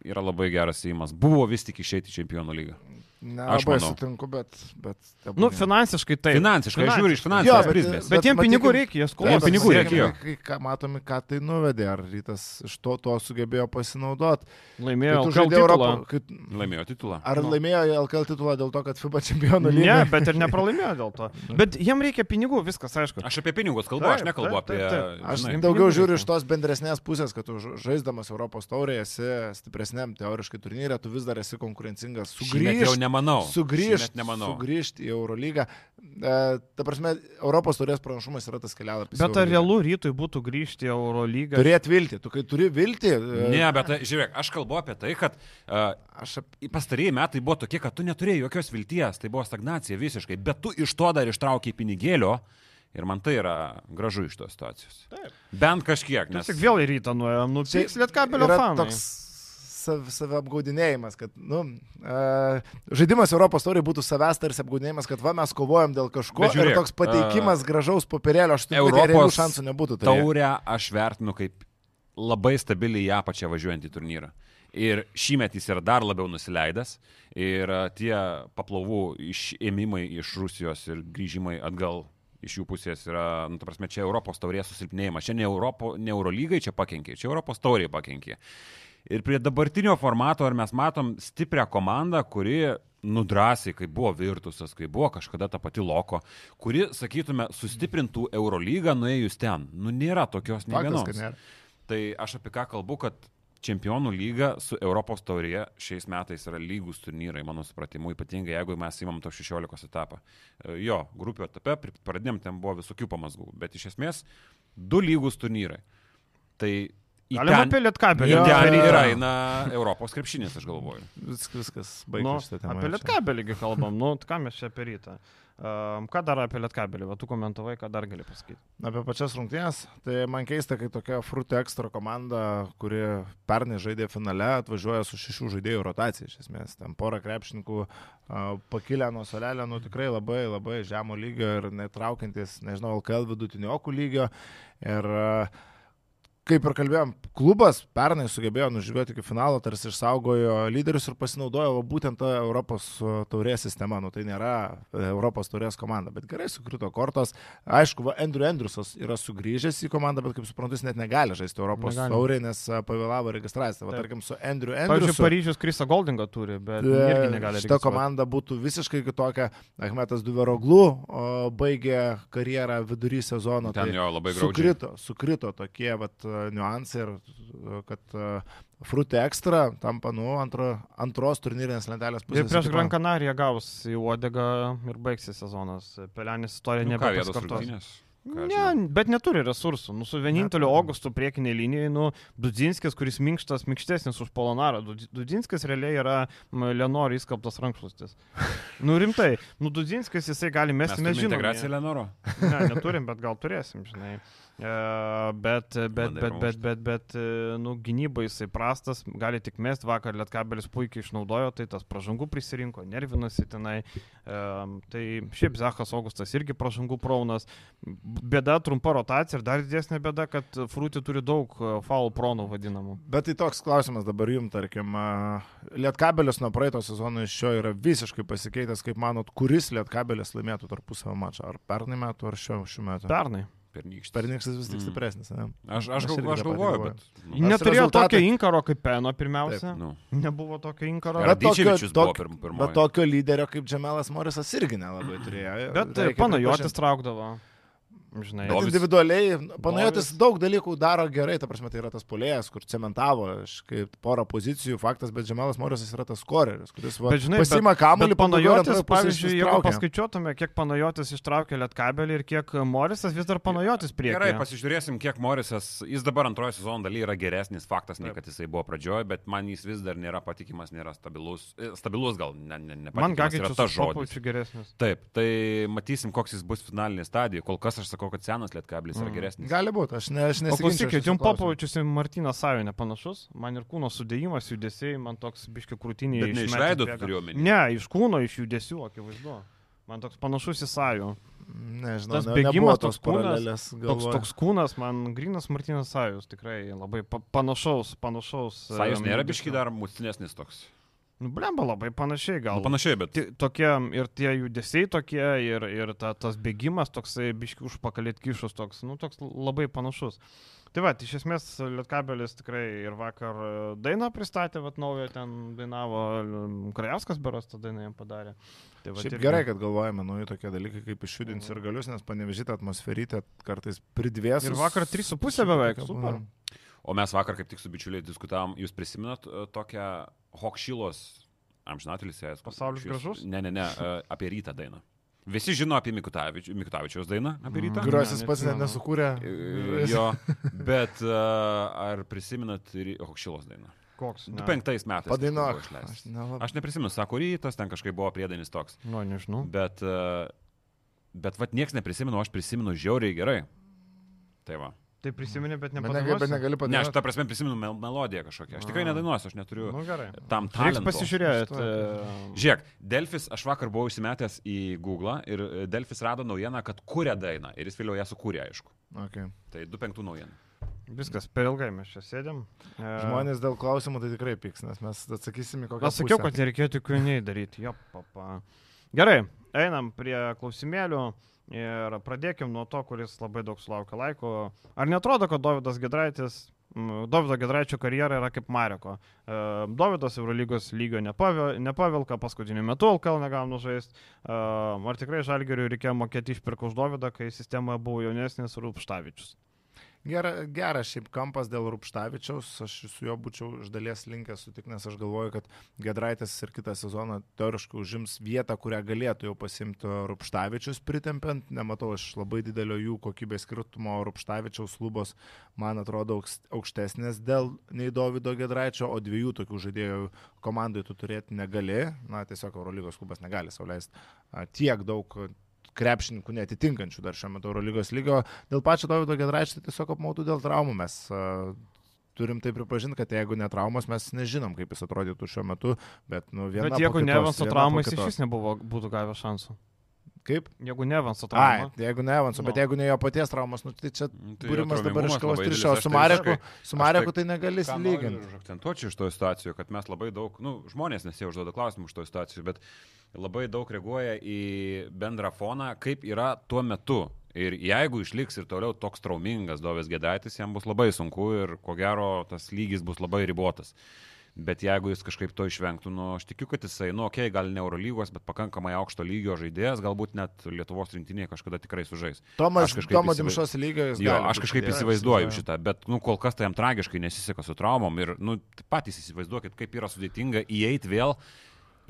Speaker 2: yra labai geras įimas. Buvo vis tik išeiti į čempionų lygą. Aš
Speaker 3: Nelabai
Speaker 2: manau.
Speaker 3: sutinku, bet... bet
Speaker 1: Nu, finansiškai tai.
Speaker 2: Finansiškai, aš žiūriu iš
Speaker 3: Jo,
Speaker 2: finansinės
Speaker 3: bet-
Speaker 2: prizmės.
Speaker 1: Bet jiem
Speaker 3: matykim-
Speaker 1: pinigų reikia, jie
Speaker 2: Taip,
Speaker 1: skolos.
Speaker 2: pinigų reikėjo.
Speaker 3: Kai, ką matome, ką tai nuvedė, ar rytas iš to, to sugebėjo pasinaudoti.
Speaker 1: Laimėjo
Speaker 3: tu
Speaker 1: LKL titulą.
Speaker 3: Europą, kai,
Speaker 2: Laimėjo titulą.
Speaker 3: ar
Speaker 1: Nu.
Speaker 3: laimėjo LKL titulą dėl to, kad FIBA čempionų lyga?
Speaker 1: Ne, bet ir nepralaimėjo dėl to. Bet jiem reikia pinigų, viskas aišku.
Speaker 2: Aš apie pinigus kalbu,
Speaker 1: Taip,
Speaker 2: aš nekalbu
Speaker 1: taip, taip,
Speaker 2: apie...
Speaker 1: taip.
Speaker 3: Aš
Speaker 2: žinai,
Speaker 3: daugiau žiūriu iš tos bendresnės pusės, kad tu ža- žaisdamas Europos taurėje esi stipresniam teoriškai turnyrė, tu vis dar esi konkurencingas. Sugrįžti
Speaker 2: nemanau.
Speaker 3: sugrįžti,
Speaker 2: nemanau.
Speaker 3: sugrįžti į Eurolygą. E, ta prasme, Europos taurės pranašumas yra tas kelialapis.
Speaker 1: Bet ar realu rytui būtų grįžti į Eurolygą?
Speaker 3: Turėt viltį. Tu kai turi viltį. e,
Speaker 2: Ne, bet tai, žiūrėk, aš kalbu apie tai, kad uh,
Speaker 3: Aš ap...
Speaker 2: pastarėjai metai buvo tokie, kad tu neturėjai jokios vilties, tai buvo stagnacija visiškai, bet tu iš to dar ištraukiai pinigėlio ir man tai yra gražu iš tos situacijos.
Speaker 1: Taip.
Speaker 2: Bent kažkiek,
Speaker 1: Nes
Speaker 2: nes...
Speaker 1: tik vėl į rytą nuėjom, nu, tiks lietkabelio
Speaker 3: yra
Speaker 1: fanai.
Speaker 3: toks sav, save apgaudinėjimas, kad, nu, uh, žaidimas Europos tauriai būtų savęs tarsi apgaudinėjimas, kad va mes kovojam dėl kažko
Speaker 2: žiūrėk,
Speaker 3: ir toks pateikimas uh, gražaus popierėlio, aš tikiu, kad
Speaker 2: Europos
Speaker 3: realių šansų nebūtų. turėję.
Speaker 2: Taurę aš vertinu kaip labai stabiliai į apačią važiuojantį turnyrą. Ir šįmet jis yra dar labiau nusileidęs. Ir tie paplavų išėmimai iš Rusijos ir grįžimai atgal iš jų pusės yra, nu, ta prasme, čia Europos taurės susilpnėjimas. Čia ne, Europo, ne Eurolygai čia pakenkė, čia Europos tauriai pakenkė. Ir prie dabartinio formato, ar mes matom stiprią komandą, kuri nudrasiai, kai buvo Virtusas, kai buvo kažkada ta pati Loko, kuri, sakytume, sustiprintų Eurolygą nuėjus ten. Nu, nėra tokios nei vienos. Tai aš apie ką kalbu, kad čempionų lyga su Europos taurėje šiais metais yra lygus turnyrai, mano supratimu, ypatingai jeigu mes įmam to 16 etapą. E, Jo, grupių etape pradėm ten buvo visokių pamazgų, bet iš esmės du lygus turnyrai. Tai
Speaker 1: Galima
Speaker 2: ten,
Speaker 1: apie lietkabelį.
Speaker 3: Jo,
Speaker 2: ten ir eina Europos krepšinis, aš galvoju.
Speaker 3: Vis, viskas
Speaker 1: Nu,
Speaker 3: baigta šitą temą.
Speaker 1: apie lietkabelį kalbam, nu, ką mes čia apie rytą. Um, ką dar apie lietkabelį, va tu komentavai, ką dar gali pasakyti.
Speaker 3: Apie pačias rungtynės, tai man keista, kai tokia Fruit Extra komanda, kuri pernai žaidė finale, atvažiuoja su šešių žaidėjų rotacija iš esmės. Ten pora krepšininkų a, pakilę nuo solelio, nu tikrai labai labai žemo lygio ir netraukiantis, nežinau, LKL vidutiniokų lygio. Ir a, kaip ir kalbėjom, klubas pernai sugebėjo nužygiuoti iki finalo, tarsi išsaugojo lyderius ir pasinaudojo va būtent tą Europos a, taurės sistema. Nu, tai nėra e, Europos taurės komanda, bet gerai sukrito kortos. Aišku, va, Andrew Andrusas yra sugrįžęs į komandą, bet kaip suprantu, jis net negali žaisti Europos
Speaker 1: Negali.
Speaker 3: taurė, nes a, pavėlavo registraciją. Va, tarkim, su Andrew
Speaker 1: Pavyzdžiui,
Speaker 3: Andrusu.
Speaker 1: Paryžius Krisa Goldingą turi, bet
Speaker 3: e,
Speaker 1: irgi negali
Speaker 3: Šita komanda būtų visiškai kitokia. Ahmetas Duveroglu baigė karjerą vidury sezono.
Speaker 2: Ten jo labai graudžiai.
Speaker 3: Sukrito, sukrito tokie vat, e, niuansai ir e, kad Frute Extra tampa, nu, antro, antros turnyrinės lentelės pusės.
Speaker 1: Ir prieš. Gran Canariją gaus į uodegą ir baigsis sezonas. Pelenis istorija
Speaker 2: Nu,
Speaker 1: nebepasikartos. Ne, bet neturi resursų. Nu, su vieninteliu. Augustu priekinė linija, nu, Dudzinskis, kuris minkštas, minkštesnis už Polonarą. Dud- Dudzinskis realiai yra Lenoro įskaptas rankšluostis. Nu, rimtai. Nu, Dudzinskis jisai gali
Speaker 2: Mes
Speaker 1: mesti,
Speaker 2: turime
Speaker 1: mes žinome.
Speaker 2: integraciją Lenoro.
Speaker 1: Ne, neturim, bet gal turėsim, žinai. E, bet, bet,
Speaker 2: Bandai
Speaker 1: bet, bet,
Speaker 2: pramušti.
Speaker 1: bet, bet, e, nu, gynybai jisai prastas, gali tik mest, vakar Lietkabelis puikiai išnaudojo, tai tas pražangų prisirinko, nervinasi tenai. E, tai šiaip Zechas Augustas irgi pražangų praunas. Bėda trumpa rotacija ir dar didesnė bėda, kad Frūti turi daug e, foul pronų vadinamų.
Speaker 3: Bet tai toks klausimas dabar jums, tarkim, Lietkabelis nuo praeito sezono iš šio yra visiškai pasikeitęs, kaip manot, kuris Lietkabelis laimėtų tarpusavio mačą, ar pernai metų, ar šio šių metų.
Speaker 1: Pernai.
Speaker 2: Pernykštis.
Speaker 3: Pernykštis vis tik
Speaker 2: Mm.
Speaker 3: stipresnis, ne?
Speaker 2: Aš, aš,
Speaker 3: Aš
Speaker 2: gal, aš galvoju, bet...
Speaker 3: Nors
Speaker 1: Neturėjo
Speaker 3: rezultatai-
Speaker 1: tokio inkaro kaip Peno pirmiausia.
Speaker 2: Nu.
Speaker 1: Nebuvo tokio inkaro.
Speaker 3: Bet tokio- tok-
Speaker 2: pirm-
Speaker 3: Bet tokio lyderio kaip Džemelas Morisas irgi nelabai turėjo.
Speaker 1: Bet panajotis traukdavo. Žinai.
Speaker 3: Bet
Speaker 2: Dovis-
Speaker 3: individualiai, panajotis
Speaker 1: Dovis-
Speaker 3: daug dalykų daro gerai, ta prasme, tai yra tas polėjas, kur cementavo aš kaip porą pozicijų, faktas, bet Džemelas Morisas yra tas koreris, kuris va,
Speaker 1: Bet žinai,
Speaker 3: pasima kamuolį,
Speaker 1: Panajotis, pavyzdžiui, jeigu paskaičiuotume, kiek Panajotis ištraukė Lietkabelį ir kiek Morisas vis dar Panajotis prieki.
Speaker 2: Gerai, pasižiūrėsim, kiek Morisas, jis dabar antrojo sezono daly yra geresnis faktas, nei kad jisai buvo pradžioje, bet man jis vis dar nėra patikimas, nėra stabilus. E, Stabilus gal, ne, ne, ne
Speaker 1: Man
Speaker 2: patikimas yra tas žodis. Taip, tai matysim, koks jis bus finalinė stadija. Kol kas aš sakau, sakau, kad senas lietkablis yra
Speaker 1: Mm.
Speaker 2: geresnis.
Speaker 3: Gali būti, aš, ne, aš
Speaker 1: O
Speaker 3: nesiginčiau.
Speaker 1: klausykit, jums. Popovičius ir Martinas Sajo nepanašus, man ir kūno sudėjimas, judesiai, man toks biški krūtinį.
Speaker 2: Bet ne iš veido tu turiu omeny.
Speaker 1: Ne, iš kūno, iš judesių, akivaizdu. Man toks panašus į Sajų.
Speaker 3: Nežinau,
Speaker 1: Tas
Speaker 3: ne,
Speaker 1: bėgimas, toks kūnas. Toks, toks kūnas, man grinas Martinas Sajus, tikrai labai pa panašaus, panašaus.
Speaker 2: Sajus
Speaker 1: em,
Speaker 2: nėra biški dar mūstinesnis toks.
Speaker 1: Nu, blemba, labai panašiai gal.
Speaker 2: Nu, panašiai, bet
Speaker 1: Tokie ir tie judesiai tokie, ir, ir ta, tas bėgimas toksai biški užpakalėt kišus toks, nu, toks labai panašus. Tai va, iš esmės Lietkabelis tikrai ir vakar e, dainą pristatė, va, naują ten dainavo, Krajauskas beros tą dainą jam padarė. Tai, vat
Speaker 3: Šiaip
Speaker 1: irgi-
Speaker 3: gerai, kad galvojame nauji tokie dalykai, kaip išjudinti ir galius, nes panevežyti atmosferytę kartais pridvės.
Speaker 1: Ir vakar 3,5 beveik, super.
Speaker 2: O mes vakar kaip tik su bičiuliai diskutavom, jūs prisimenat e, tokią Hokšylos, amžinatelis jas.
Speaker 1: Pasaulis gražus?
Speaker 2: Ne, ne, ne, e, apie rytą dainą. Visi žino apie Mikutavič, Mikutavičiaus dainą apie rytą.
Speaker 1: Mhm.
Speaker 3: Kuriuos
Speaker 1: Ne,
Speaker 3: jis pats net
Speaker 1: neatsimenu.
Speaker 3: nesukūrė.
Speaker 2: E, Jo, bet ar prisimenat ir Hokšylos dainą?
Speaker 1: Koks? Ne.
Speaker 2: 2005 metais.
Speaker 3: Padainuok. Aš nelabai.
Speaker 2: Aš neprisimenu, sako rytas, ten kažkaip buvo priedainis toks.
Speaker 1: Nu, nežinau.
Speaker 2: Bet, bet vat nieks neprisimenu, aš prisimenu žiauriai gerai. Tai va.
Speaker 1: Tai prisimeni, bet
Speaker 3: Bet negali, bet
Speaker 1: nepadainuosi?
Speaker 3: negali
Speaker 2: Ne, aš tą prasme prisimenu mel melodiją kažkokią. Aš tikrai nedainuosiu, aš neturiu
Speaker 1: Nu, gerai.
Speaker 2: tam
Speaker 1: Reiks
Speaker 2: talento.
Speaker 1: pasižiūrėti.
Speaker 3: Šituo
Speaker 2: Žiūrėk, Delfis, aš vakar buvau įsimetęs į Google ir e, Delfis rado naujieną, kad kūrė dainą ir jis vėliau ją sukūrė, aišku.
Speaker 3: Okay.
Speaker 2: Tai 25 naujienų.
Speaker 1: Viskas, per ilgai mes čia sėdėm. E,
Speaker 3: Žmonės dėl klausimų tai tikrai pyks, nes mes atsakysim į kokią.
Speaker 1: Aš sakiau,
Speaker 3: pusę.
Speaker 1: kad nereikėtų kūriniai daryti. Jo, papa. Gerai, einam prie klausimėlių ir pradėkim nuo to, kuris labai daug sulaukia laiko. Ar netrodo, kad Davidas Gedraitis, Davido Gedraičio karjera yra kaip Mareko? E, Davidas Eurolygos lygio nepavilka, paskutiniu metu LKL negauna žaisti. Ar tikrai Žalgeriui reikėjo mokėti išpirką už Davidą, kai sistemoje buvo jaunesnis Rūpštavičius?
Speaker 3: Gera, geras šiaip kampas dėl Rupštavičiaus, aš su juo būčiau iš dalies linkęs sutikti, nes aš galvoju, kad Gedraitas ir kitą sezoną teoriškai užims vietą, kurią galėtų jau pasimti Rupštavičius pritempiant. Nematau aš labai didelio jų kokybės skirtumo. Rupštavičiaus lubos, man atrodo, aukštesnės dėl nei Davido Gedraičio, o dviejų tokių žaidėjų komandai tu turėti negali. Na, tiesiog Eurolygos klubas negali sauliaisti tiek daug krepšininkų netitinkančių dar šiuo metu Eurolygos lygio. Dėl pačio Davido Gedraičio tai tiesiog apmautų dėl traumų. Mes turim tai pripažinti, kad jeigu netraumas, mes nežinom, kaip jis atrodytų šiuo metu. Bet, nu, viena
Speaker 1: Bet jeigu ne Evanso traumais, iš vis nebuvo, būtų gavę šansų.
Speaker 3: Kaip?
Speaker 1: Jeigu ne Evanso
Speaker 3: Ai,
Speaker 1: trauma.
Speaker 3: tai jeigu ne Evanso, bet
Speaker 1: Nu.
Speaker 3: jeigu ne jo paties traumas, nu, tai čia
Speaker 2: Nu, tai
Speaker 3: būrimas dabar iš kavos trišio. Su
Speaker 2: Aš tai
Speaker 3: Mareku, su
Speaker 2: aš
Speaker 3: Mareku
Speaker 2: tai-
Speaker 3: tai negali lyginti.
Speaker 2: ir Akcentuočiau iš to situacijų, kad mes labai daug, nu, žmonės nesijaužduoda klausimų iš to situacijų, bet labai daug reaguoja į bendrą foną, kaip yra tuo metu. Ir jeigu išliks ir toliau toks traumingas Dovės Gedaitis, jam bus labai sunku ir ko gero tas lygis bus labai ribotas. Bet jeigu jis kažkaip to išvengtų, nu, aš tikiu, kad jisai, nu, okei, okay, gal ne Eurolygos, bet pakankamai aukšto lygio žaidėjas, galbūt net Lietuvos rinktinėje kažkada tikrai sužais.
Speaker 3: Tomas,
Speaker 2: įsivai-
Speaker 3: Dimšos lygio
Speaker 2: Jo, aš kažkaip
Speaker 3: žaidėjas,
Speaker 2: įsivaizduoju
Speaker 3: jo.
Speaker 2: šitą, bet, nu, kol kas tai jam tragiškai nesiseka su traumom ir, nu, patys įsivaizduokit, kaip yra sudėtinga įeiti vėl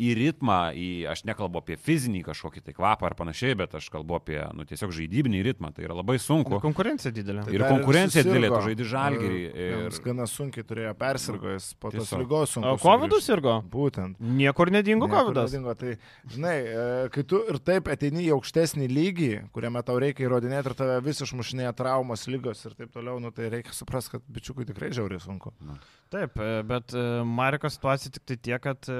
Speaker 2: į ritmą, į, aš nekalbu apie fizinį kažkokį tai kvapą ar panašiai, bet aš kalbu apie, nu, tiesiog žaidybinį ritmą, tai yra labai sunku.
Speaker 1: Konkurencija didelė.
Speaker 3: Tai
Speaker 2: Ir
Speaker 3: dar
Speaker 2: konkurencija didelė, tu žaidi Žalgirį
Speaker 3: E,
Speaker 2: ir-
Speaker 3: Jis gana sunkiai turėjo persirgojęs po tos lygos sunku.
Speaker 1: O COVID sirgo?
Speaker 3: Būtent.
Speaker 1: Niekur nedingo COVID.
Speaker 3: nedingo. Tai, žinai, e, kai tu ir taip ateini į aukštesnį lygį, kuriame tau reikia įrodinėti ir tave vis išmušinėja traumos, lygos ir taip toliau, nu, tai reikia suprasti, kad bičiukui tikrai žiauriai sunku.
Speaker 1: Taip, e, bet e, Mariko situacija tik tai tiek, kad e,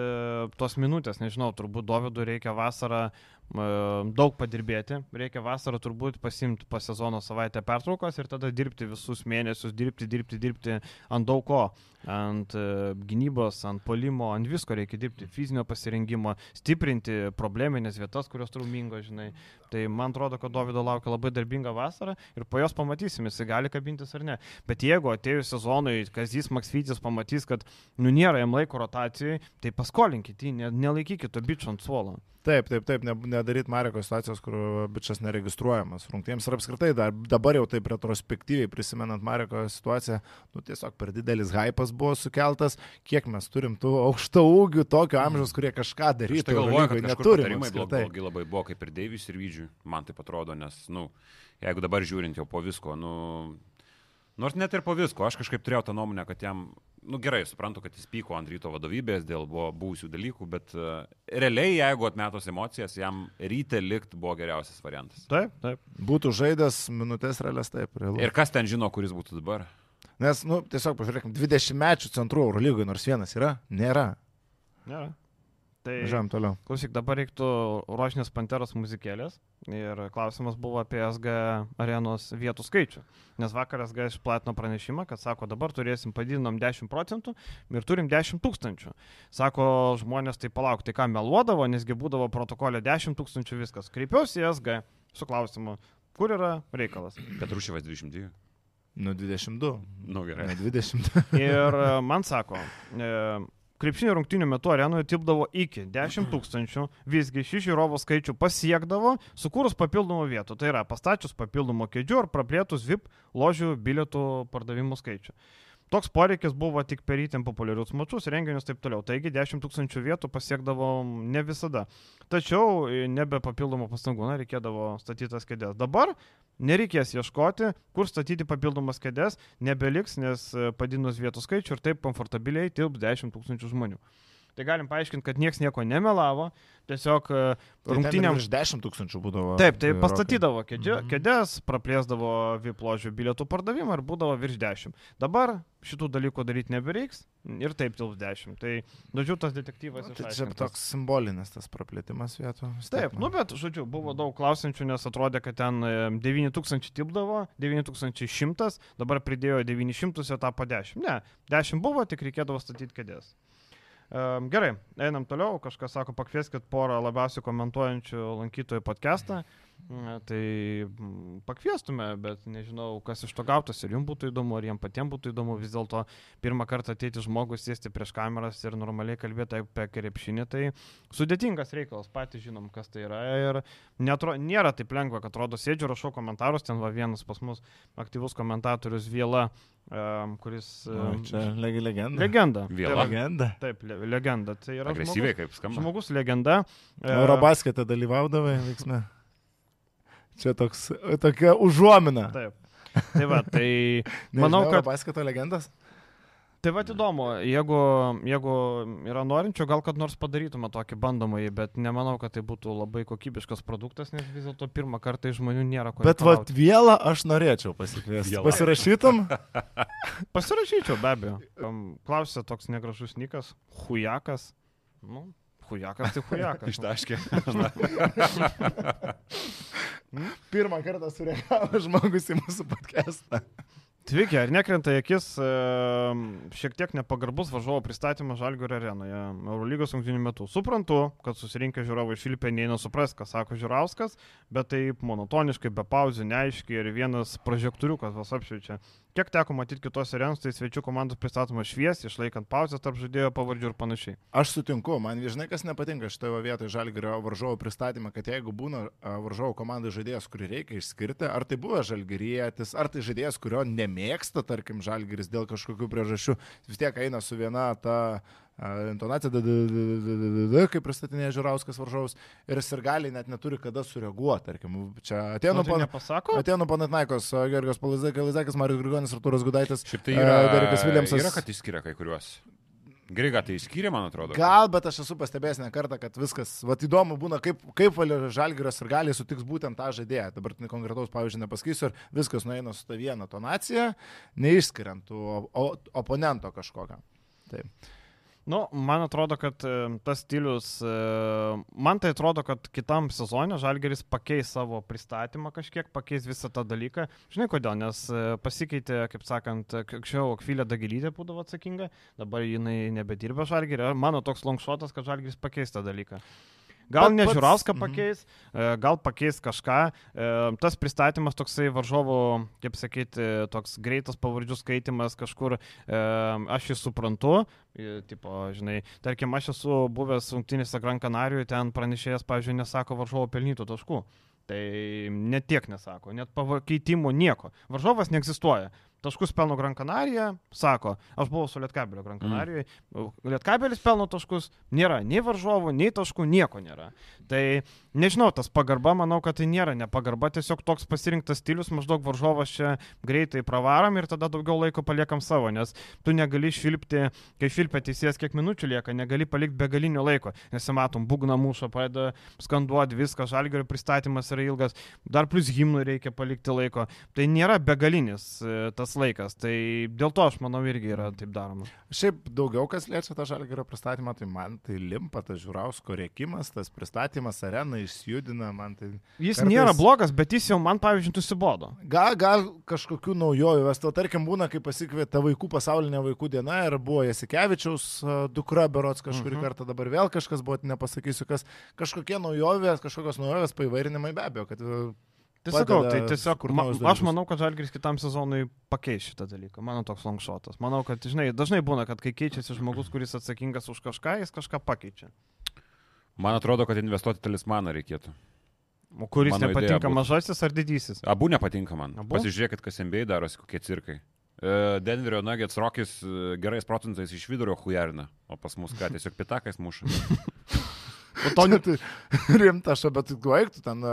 Speaker 1: tos minutės, nežinau, turbūt Dovydui reikia vasarą daug padirbėti, reikia vasarą turbūt pasimti po sezono savaitę pertraukos ir tada dirbti visus mėnesius, dirbti, dirbti, dirbti ant daug ko. Ant e, gynybos, ant polimo, ant visko reikia dirbti, fizinio pasirengimo, stiprinti probleminės vietas, kurios traumingos, žinai. Tai man atrodo, kad Davido laukia labai darbinga vasara ir po jos pamatysim, jis gali kabintis ar ne. Bet jeigu atėjus sezonui, Kazis Maksvytis pamatys, kad nu nėra jam laiko rotacijai, tai paskolinkit jį, ne, nelaikykit to bičio ant suolo.
Speaker 3: Taip, taip, taip, ne, nedaryt Mareko situacijos, kur bičias neregistruojamas rungtiems ir apskritai dar, dabar jau taip retrospektyviai prisimenant Mareko situaciją, nu tiesiog per didelis hypas buvo sukeltas, kiek mes turim tų aukšto ūgių, tokio amžiaus, kurie kažką
Speaker 2: Aš
Speaker 3: darytų.
Speaker 2: tai galvoju, kad. Patarimai
Speaker 3: apskritai.
Speaker 2: blogi labai buvo, kaip ir Deivis ir Vydžiui, man tai atrodo, nes, nu, jeigu dabar žiūrint jau po visko, nu, Nors net ir po visko, aš kažkaip turėjau tą nuomonę, kad jam, nu gerai, suprantu, kad jis pyko ant ryto vadovybės dėl buvo būsių dalykų, bet uh, realiai, jeigu atmetos emocijas, jam ryte likt buvo geriausias variantas.
Speaker 1: Taip, taip.
Speaker 3: Būtų žaidęs minutės realias taip, realu.
Speaker 2: Ir kas ten žino, kuris būtų dabar?
Speaker 3: Nes, nu, tiesiog pažiūrėkime, 20 mečių centrų Eurolygoje nors vienas yra? Nėra.
Speaker 1: Nėra. Tai
Speaker 3: Žem toliau.
Speaker 1: klausyk, dabar reiktų rožinės panteros muzikėlės. Ir klausimas buvo apie SG arenos vietų skaičių. Nes vakar SG išplatino pranešimą, kad sako, dabar turėsim padidinom 10 procentų ir turim 10 tūkstančių. Sako, žmonės tai palauk, tai ką meluodavo, nesgi būdavo protokolė 10 tūkstančių viskas. Kreipiausi į SG su klausimu, kur yra reikalas.
Speaker 2: Petrušyvas 22.
Speaker 3: Nu, 22.
Speaker 2: Nu gerai.
Speaker 3: Ne 20.
Speaker 1: Ir e, man sako, e, krepšinio rungtinių metu arenoje tilpdavo iki 10 tūkstančių, visgi šį žiūrovo skaičių pasiekdavo, sukūrus papildomų vietų, tai yra pastačius papildomų kėdžių ar praplėtus VIP ložių bilietų pardavimų skaičių. Toks poreikis buvo tik per įtin populiarius mačius, renginius ir taip toliau. Taigi 10 tūkstančių vietų pasiekdavo ne visada. Tačiau e, nebe papildomų pastangų, na, reikėdavo statytas kėdės. Dabar nereikės ieškoti, kur statyti papildomas kėdės, nebeliks, nes e, padinus vietų skaičių ir taip komfortabiliai tilps 10 tūkstančių žmonių. Tai galim paaiškinti, kad niekas nieko nemelavo, tiesiog e,
Speaker 3: Rungtynėm
Speaker 1: rungtynėm...
Speaker 3: už 10 tūkstančių būdavo.
Speaker 1: Taip, tai pastatydavo kėdė,
Speaker 3: Mhm.
Speaker 1: kėdės, praplėsdavo vipložių bilietų pardavimą ir būdavo virš 10. Dabar šitų dalykų daryti nebereiks ir taip tilps 10. Tai, žodžiu, tas detektyvas
Speaker 3: Nu, Tai čia toks simbolinis tas praplėtimas vietų. tiek,
Speaker 1: Taip, nu bet, žodžiu, buvo daug klausančių, nes atrodė, kad ten e, 9000 tipdavo, 9100, dabar pridėjo 900 ir tapo 10. Ne, 10 buvo, tik reikėdavo statyti kėdės. Um, gerai, einam toliau, kažkas sako, pakvieskit porą labiausiai komentuojančių lankytojų podcastą. Mm, Tai pakviestume, bet nežinau, kas iš to gautas ir jums būtų įdomu, ar jiems patiems būtų įdomu vis dėlto pirmą kartą ateiti žmogus, sėsti prieš kameras ir normaliai kalbėti apie krepšinį. Tai sudėtingas reikalas, patys žinom, kas tai yra. Ir netro, nėra taip lengva, kad atrodo, sėdžiu, rašau komentarus, ten va vienas pas mus aktyvus komentatorius Viela, um, kuris... Um,
Speaker 3: Čia legi legenda.
Speaker 1: legenda.
Speaker 2: Viela?
Speaker 1: Tai
Speaker 3: Legenda.
Speaker 1: Taip, le, legenda. Tai yra
Speaker 2: Agresyviai
Speaker 1: žmogus,
Speaker 2: kaip skamba.
Speaker 1: žmogus legenda. E,
Speaker 3: Eurobaskete dalyvaudavai veiksme. Čia toks, tokia užuomina.
Speaker 1: Taip. Tai va, tai
Speaker 3: Nežinau,
Speaker 1: manau, kad
Speaker 3: Eurobasketo legendas.
Speaker 1: Tai va įdomu, jeigu, jeigu yra norinčių, gal kad nors padarytume tokį bandomąjį, bet nemanau, kad tai būtų labai kokybiškas produktas, nes vis dėlto pirmą kartą iš žmonių nėra ko.
Speaker 3: Bet
Speaker 1: reikalauti.
Speaker 3: vėlą aš norėčiau pasikviesti. Pasirašytum?
Speaker 1: Pasirašyčiau, be abejo. Klausė toks negražus nikas, hujakas. Nu, hujakas tai hujakas.
Speaker 2: Ištaškė.
Speaker 3: Pirmą kartą sureagavo žmogus į mūsų podcastą.
Speaker 1: Tviki, ar nekrenta į akis e, šiek tiek nepagarbus varžovo pristatymas Žalgirio arenoje Eurolygos rungtynių metu? Suprantu, kad susirinkę žiūrovai šilpė neina supras, ką sako Žiūrauskas, bet taip monotoniškai, be pauzių, neaiškiai ir vienas prožektoriukas vas apšviečia. Kiek teko matyti kitos arenos, tai svečių komandos pristatomas šviesiai, išlaikant pauzę tarp žaidėjo pavardžių ir panašiai.
Speaker 3: Aš sutinku, man žinai, kas nepatinka šitoje vietoje žalgerio varžovo pristatymą, kad jeigu būna varžovo komandai žaidėjas, kurį reikia išskirti, ar tai buvo žalgerietis, ar tai žaidėjas, kurio nemėgsta, tarkim, žalgeris dėl kažkokių priežasčių, vis tiek eina su viena ta intonacija, kaip pristatinėja Žiūrauskas varžovus, ir ir gali net neturi kada sureaguoti, tarkim, čia atėjo
Speaker 1: nepasako?
Speaker 3: Atėjo Panatnaikos, Georgijos Palazakas, Marijos Grigonis, Artūras Gudaitis.
Speaker 2: Tai
Speaker 3: E,
Speaker 2: yra.
Speaker 3: Derekas Williamsas.
Speaker 2: Yra, kad išskiria kai kuriuos. Griga tai išskyrė, man atrodo.
Speaker 3: Gal, bet aš esu pastebėjęs ne kartą, kad viskas, va įdomu būna, kaip, kaip Žalgiras ir gali sutiks būtent tą žaidėją. Dabar tai konkretaus pavyzdžio nepasakysiu, ir viskas nueina su ta viena tonacija, neišskiriant tų o- o- oponento kažkokio. Taip.
Speaker 1: Nu, man atrodo, kad e, tas stilius, e, man tai atrodo, kad kitam sezonė Žalgeris pakeis savo pristatymą kažkiek, pakeis visą tą dalyką. Žinai kodėl, nes e, pasikeitė, kaip sakant, anksčiau Akvilė Dagilytė būdavo atsakinga, dabar jinai nebedirbė Žalgerį. Mano toks longšotas, kad Žalgeris pakeis tą dalyką. Gal
Speaker 3: Bet
Speaker 1: ne Žiūrauską
Speaker 3: mhm.
Speaker 1: pakeis, e, gal pakeis kažką. E, Tas pristatymas toksai varžovo, kaip sakyti, toks greitas pavardžių skaitimas kažkur, e, aš jį suprantu, e, tipo, žinai, tarkim, aš esu buvęs rungtynėse Gran Canarijoje, ten pranešėjas, pavyzdžiui, nesako varžovo pelnytų taškų. Tai net tiek nesako, net pakeitimų nieko. Varžovas neegzistuoja. Taškus pelno Gran Canaria, sako, aš buvau su Lietkabelio Gran Canarijoje, Lietkabelis pelno taškus, nėra nei varžovų, nei taškų, nieko nėra. Tai nežinau, tas pagarba, manau, kad tai nėra nepagarba, tiesiog toks pasirinktas stilius, maždaug varžovas čia greitai pravarom ir tada daugiau laiko paliekam savo, nes tu negali švilpti, kai švilpia teisėjas, kiek minučių lieka, negali palikti begalinio laiko, nes matom, būgna mūšio, pradeda skanduoti viską, žalgerio pristatymas yra ilgas, dar plus himnų reikia palikti laiko. Tai nėra begalinis e, tas laikas, tai dėl to aš manau irgi yra taip daroma.
Speaker 3: Šiaip daugiau kas liečia tą žalgerio pristatymą, tai man tai limpa tas žiūrausko rėkimas, tas pristatymas areną išjudina, man tai...
Speaker 1: Jis
Speaker 3: Kartais-
Speaker 1: nėra blogas, bet jis jau man, pavyzdžiui, nusibodo.
Speaker 3: Gal, gal kažkokių naujovių, nes to tarkim būna, kai pasikvieta vaikų pasaulinė vaikų diena ir buvo Jasikevičiaus dukra berots kažkurį
Speaker 1: Mhm.
Speaker 3: kartą, dabar vėl kažkas buvo, nepasakysiu kas, kažkokie naujovės, kažkokios naujovės paivairinimai be abejo, kad
Speaker 1: Tai sakau, tai tiesiog,
Speaker 3: sukurt
Speaker 1: ma, aš manau, kad Žalgiris kitam sezonui pakeis šitą dalyką. Mano toks longšotas. Manau, kad, žinai, dažnai būna, kad kai keičiasi žmogus, kuris atsakingas už kažką, jis kažką pakeičia.
Speaker 2: Man atrodo, kad investuoti talismaną reikėtų.
Speaker 1: O kuris
Speaker 2: Mano
Speaker 1: nepatinka, mažasis ar didysis?
Speaker 2: Abu nepatinka man.
Speaker 1: Abu?
Speaker 2: Pasižiūrėkit, kas MBA darosi, kokie cirkai. E, Denverio Nuggets Rokis e, gerais procentais iš vidurio hujarina, o pas mus ką, tiesiog pitakais muša.
Speaker 1: O to net
Speaker 3: tai rimta, aš bet tu ten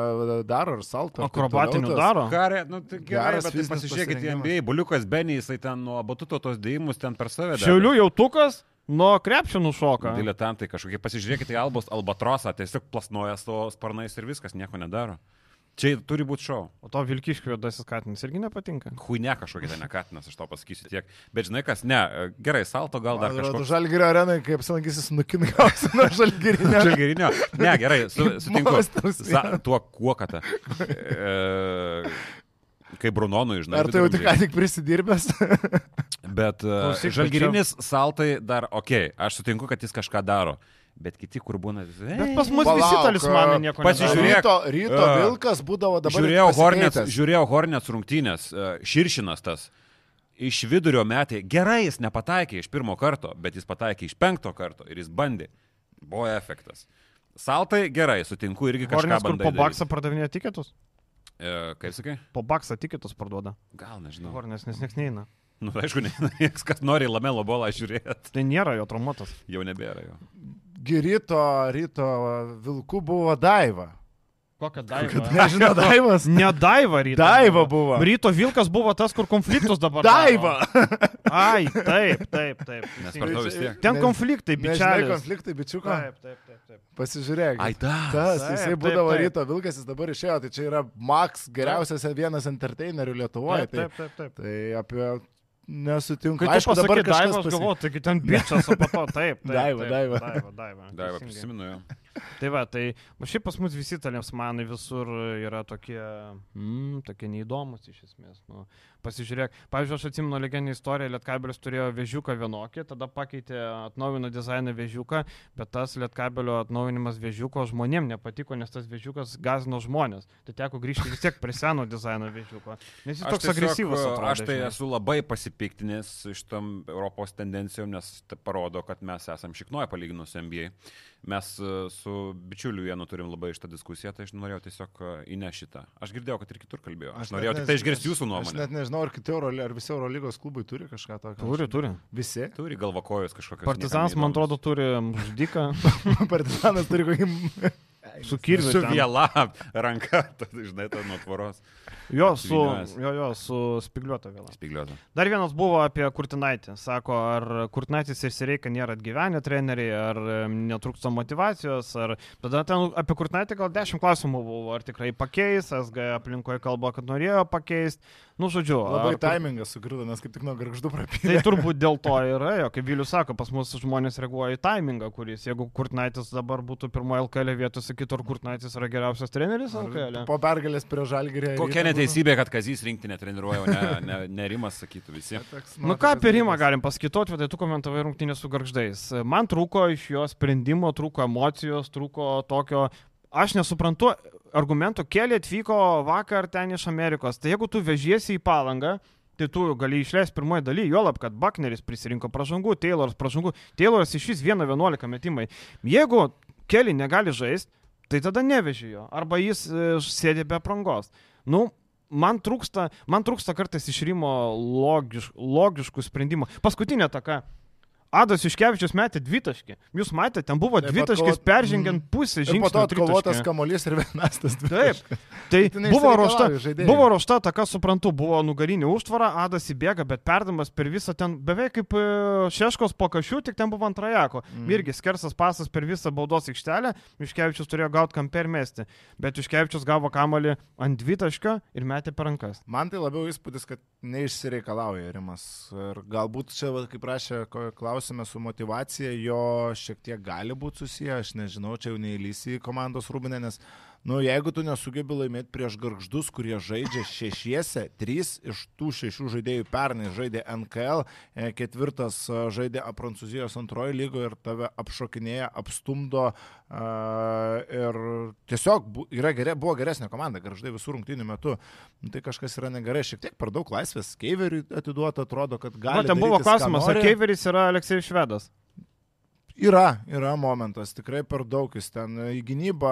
Speaker 3: daro ar salto.
Speaker 1: akrobatinių daro.
Speaker 2: Karė, nu tai gerai,
Speaker 3: Geras
Speaker 2: bet tai pasižiūrėkit į. NBA, Buliukas Benny, jisai ten nuo batuto tos dėjimus ten per save.
Speaker 1: Šiaulių jautukas nuo krepšio nušoka.
Speaker 2: Diletantai kažkokie, pasižiūrėkite į Albos Albatrosą, tiesiog plasnoja savo sparnais ir viskas, nieko nedaro. Čia turi būti šou.
Speaker 1: O to Vilkiškio juodasis katinas irgi nepatinka.
Speaker 2: Huine kažkokia ten nekatinas, aš to pasakysiu tiek. Bet žinai kas, ne, gerai, salto gal dar kažkoks.
Speaker 3: Žalgirio arenai, kaip apsilankysis, nukinai nuo žalgirinio.
Speaker 2: Žalgirinio. Ne, gerai, su, sutinku. Sa, tuo kuokata. E, kaip Brunonui, žinai.
Speaker 3: Ar tai jau tik ką tik prisidirbęs?
Speaker 2: Bet
Speaker 1: Klausyk,
Speaker 2: žalgirinis saltai dar, okei, okay, aš sutinku, kad jis kažką daro. Bet kiti, kur būna...
Speaker 1: Bet pas mus
Speaker 3: Palauk,
Speaker 1: visi talismanai nieko
Speaker 2: pasižiūrėk.
Speaker 1: nedaro.
Speaker 3: Ryto, ryto
Speaker 2: A,
Speaker 3: Vilkas būdavo dabar.
Speaker 2: Žiūrėjau Hornets, žiūrėjau Hornets rungtynės, e, Širšinas tas. Iš vidurio metė, gerai jis nepataikė iš pirmo karto, bet jis pataikė iš penkto karto ir jis bandė. Buvo efektas. Saltai gerai, sutinku irgi kažką
Speaker 1: Hornets, kur po baksą pardavinėja tiketus?
Speaker 2: E, kaip sakai?
Speaker 1: Po baksą tiketus parduoda.
Speaker 2: Gal nežinau.
Speaker 1: Hornets, nes niekas neina.
Speaker 2: Nu, tai aišku, niekas, kas nori lamelo bolą žiūrėti,
Speaker 1: Tai nėra jo traumuotas.
Speaker 2: jau nebėra jo.
Speaker 3: Gi ryto, Vilkų buvo Daiva.
Speaker 1: Kokia daiva?
Speaker 3: Nežinau, Daivas.
Speaker 1: Ne daiva ryto.
Speaker 3: Daiva buvo.
Speaker 1: Ryto Vilkas buvo tas, kur konfliktus dabar.
Speaker 3: Daiva.
Speaker 1: Ai, taip, taip, taip.
Speaker 2: Nes to vis tiek.
Speaker 1: Ten
Speaker 3: Ne-
Speaker 1: konfliktai, bičiuliai.
Speaker 3: konfliktai, bičiuko.
Speaker 1: Taip, taip, taip, taip.
Speaker 3: Pasižiūrėk.
Speaker 2: Ai, da.
Speaker 3: Tas,
Speaker 1: Taip,
Speaker 3: jisai
Speaker 1: taip,
Speaker 3: būdavo
Speaker 1: taip.
Speaker 3: ryto Vilkas, jis dabar išėjo, tai čia yra Max geriausias vienas entertainerių Lietuvoje.
Speaker 1: Taip, taip, taip, taip.
Speaker 3: Tai, tai apie nesutinku.
Speaker 1: Tu
Speaker 3: Aišku, dabar kažkas
Speaker 1: galvoju, taigi ten bičias, o po to taip. taip
Speaker 3: Daiva,
Speaker 1: taip,
Speaker 3: daiva.
Speaker 1: Daiva, daiva.
Speaker 2: Daiva, prisimenu jo.
Speaker 1: Tai va, tai o šiaip pas mus visi talismanai visur yra tokie, mm, tokie neįdomus iš esmės. Nu, pasižiūrėk, pavyzdžiui, aš atsimenu legendinę istoriją, Lietkabelis turėjo vežiuką vienokį, tada pakeitė, atnaujino dizainą vežiuką, bet tas Lietkabelio atnaujinimas vežiuko žmonėm nepatiko, nes tas vežiukas gazino žmonės. Tai teko grįžti vis tiek prie seno dizaino vežiuko. Nes jis
Speaker 2: Aš
Speaker 1: toks
Speaker 2: tiesiog,
Speaker 1: agresyvus.
Speaker 2: e,
Speaker 1: Atrodė,
Speaker 2: Aš tai
Speaker 1: žinai.
Speaker 2: esu labai pasipiktinęs šitam Europos tendencijom, nes tai parodo, kad mes esam šiknoje palyginus NBA. Mes e, su bičiuliu vienu turim labai šitą diskusiją, tai aš norėjau tiesiog e, įnešti šitą. Aš girdėjau, kad ir kitur kalbėjau. Aš,
Speaker 3: net
Speaker 2: norėjau tik tai išgirsti jūsų
Speaker 3: Aš
Speaker 2: nuomonę.
Speaker 3: net nežinau, ar, kiti Euro, ar visi Eurolygos klubai turi kažką tokio.
Speaker 1: Turi, turi.
Speaker 3: Visi.
Speaker 2: Turi galvakojus kažkokios.
Speaker 1: Partizanas, man atrodo, turi žudiką
Speaker 3: Partizanas turi kokį...
Speaker 1: su kirviu.
Speaker 2: Su viela ranka, tai, žinai, tai nuo tvoros.
Speaker 1: Jo, su, jo, jo, su spigliuota vėla.
Speaker 2: Spigliuota.
Speaker 1: Dar vienas buvo apie Kurtinaitį. Sako, ar Kurtinaitis ir Sireika nėra atgyvenę treneriai, ar netrūksta motivacijos, ar tada ten apie Kurtinaitį gal dešimt klausimų buvo, ar tikrai pakeis, SG aplinkoje kalba, kad norėjo pakeisti. Nu, žodžiu.
Speaker 3: Labai
Speaker 1: ar
Speaker 3: taimingas sukrito, nes kaip tik nuo garždų
Speaker 1: Tai
Speaker 3: prapylė.
Speaker 1: turbūt dėl to yra, jo, kaip Vilius sako, pas mus žmonės reaguoja į taimingą, kuris, jeigu Kurtinaitis dabar būtų pirmoje LKL vietoje, sakytų, ar Kurtinaitis yra geriausias treneris LKL.
Speaker 3: Po pergalės prie žalgirį.
Speaker 2: Kokia neteisybė, kad Kazys rinkti netreniruoja, o ne, ne, ne Rimas sakytų visi.
Speaker 1: Nu ką apie Rimą galim pasakyti, tai tu komentavai rungtynės su garždais. Man trūko iš jo sprendimo, trūko emocijos, trūko tokio... Aš nesuprantu argumento, keli atvyko vakar ten iš Amerikos. Tai jeigu tu vežiesi į palangą, tai tu gali išleisti pirmoji daly, juolab, kad Bakneris prisirinko pražangų, Tayloras pražangų, Tayloras iš vis 1-11 metimai. Jeigu keli negali žaisti, tai tada neveži jo. Arba jis e, sėdi be prangos. Nu, man trūksta, man trūksta kartais iš Rimo logiš, logiškų sprendimų. Paskutinė taka. Adas Iškevičius metė dvitaškį. Jūs matėte, ten buvo dvitaškis
Speaker 3: atkovot-
Speaker 1: peržengiant
Speaker 3: Mm.
Speaker 1: pusę
Speaker 3: Ir po
Speaker 1: žingsnio.
Speaker 3: to atkovotas kamuolys ir vienas tas dvi.
Speaker 1: Taip. Tai
Speaker 3: Tai
Speaker 1: buvo ruošta, buvo ruošta taka, suprantu, buvo nugarinė užtvara, Adas įbėga, bet perdamas per visą ten beveik kaip e, šeškos po kašių, tik ten buvo antrajako.
Speaker 3: Mhm.
Speaker 1: Mm. Irgi skersas pasas per visą baudos aikštelę, Iškevičius turėjo gauti kamper mesti, bet Iškevičius gavo kamalį ant dvitaškio ir metė per rankas.
Speaker 3: Man tai labiau įspūdis, kad neišsireikalauja Rimas. Ir galbūt čia, kaip rašė ko- klausime su motivacija, jo šiek tiek gali būti susiję, aš nežinau, čia jau neįlysi į komandos rūbinę, nes, nu, jeigu tu nesugebi laimėti prieš garždus, kurie žaidžia šešiese, trys iš tų šešių žaidėjų pernai žaidė NKL, e, ketvirtas e, žaidė Prancūzijos antrojo lygoje ir tave apšokinėja, apstumdo a, ir tiesiog yra gerė, buvo geresnė komanda, garždai visų rungtynių metu. Nu, tai kažkas yra negerai, šiek tiek per daug laisvės Keiveriui atiduota, atrodo, kad gali.
Speaker 1: Na, ten buvo klausimas, ar. Keiveris yra Aleksėjus Švedas.
Speaker 3: Yra, yra momentas, tikrai per daug jis ten į gynybą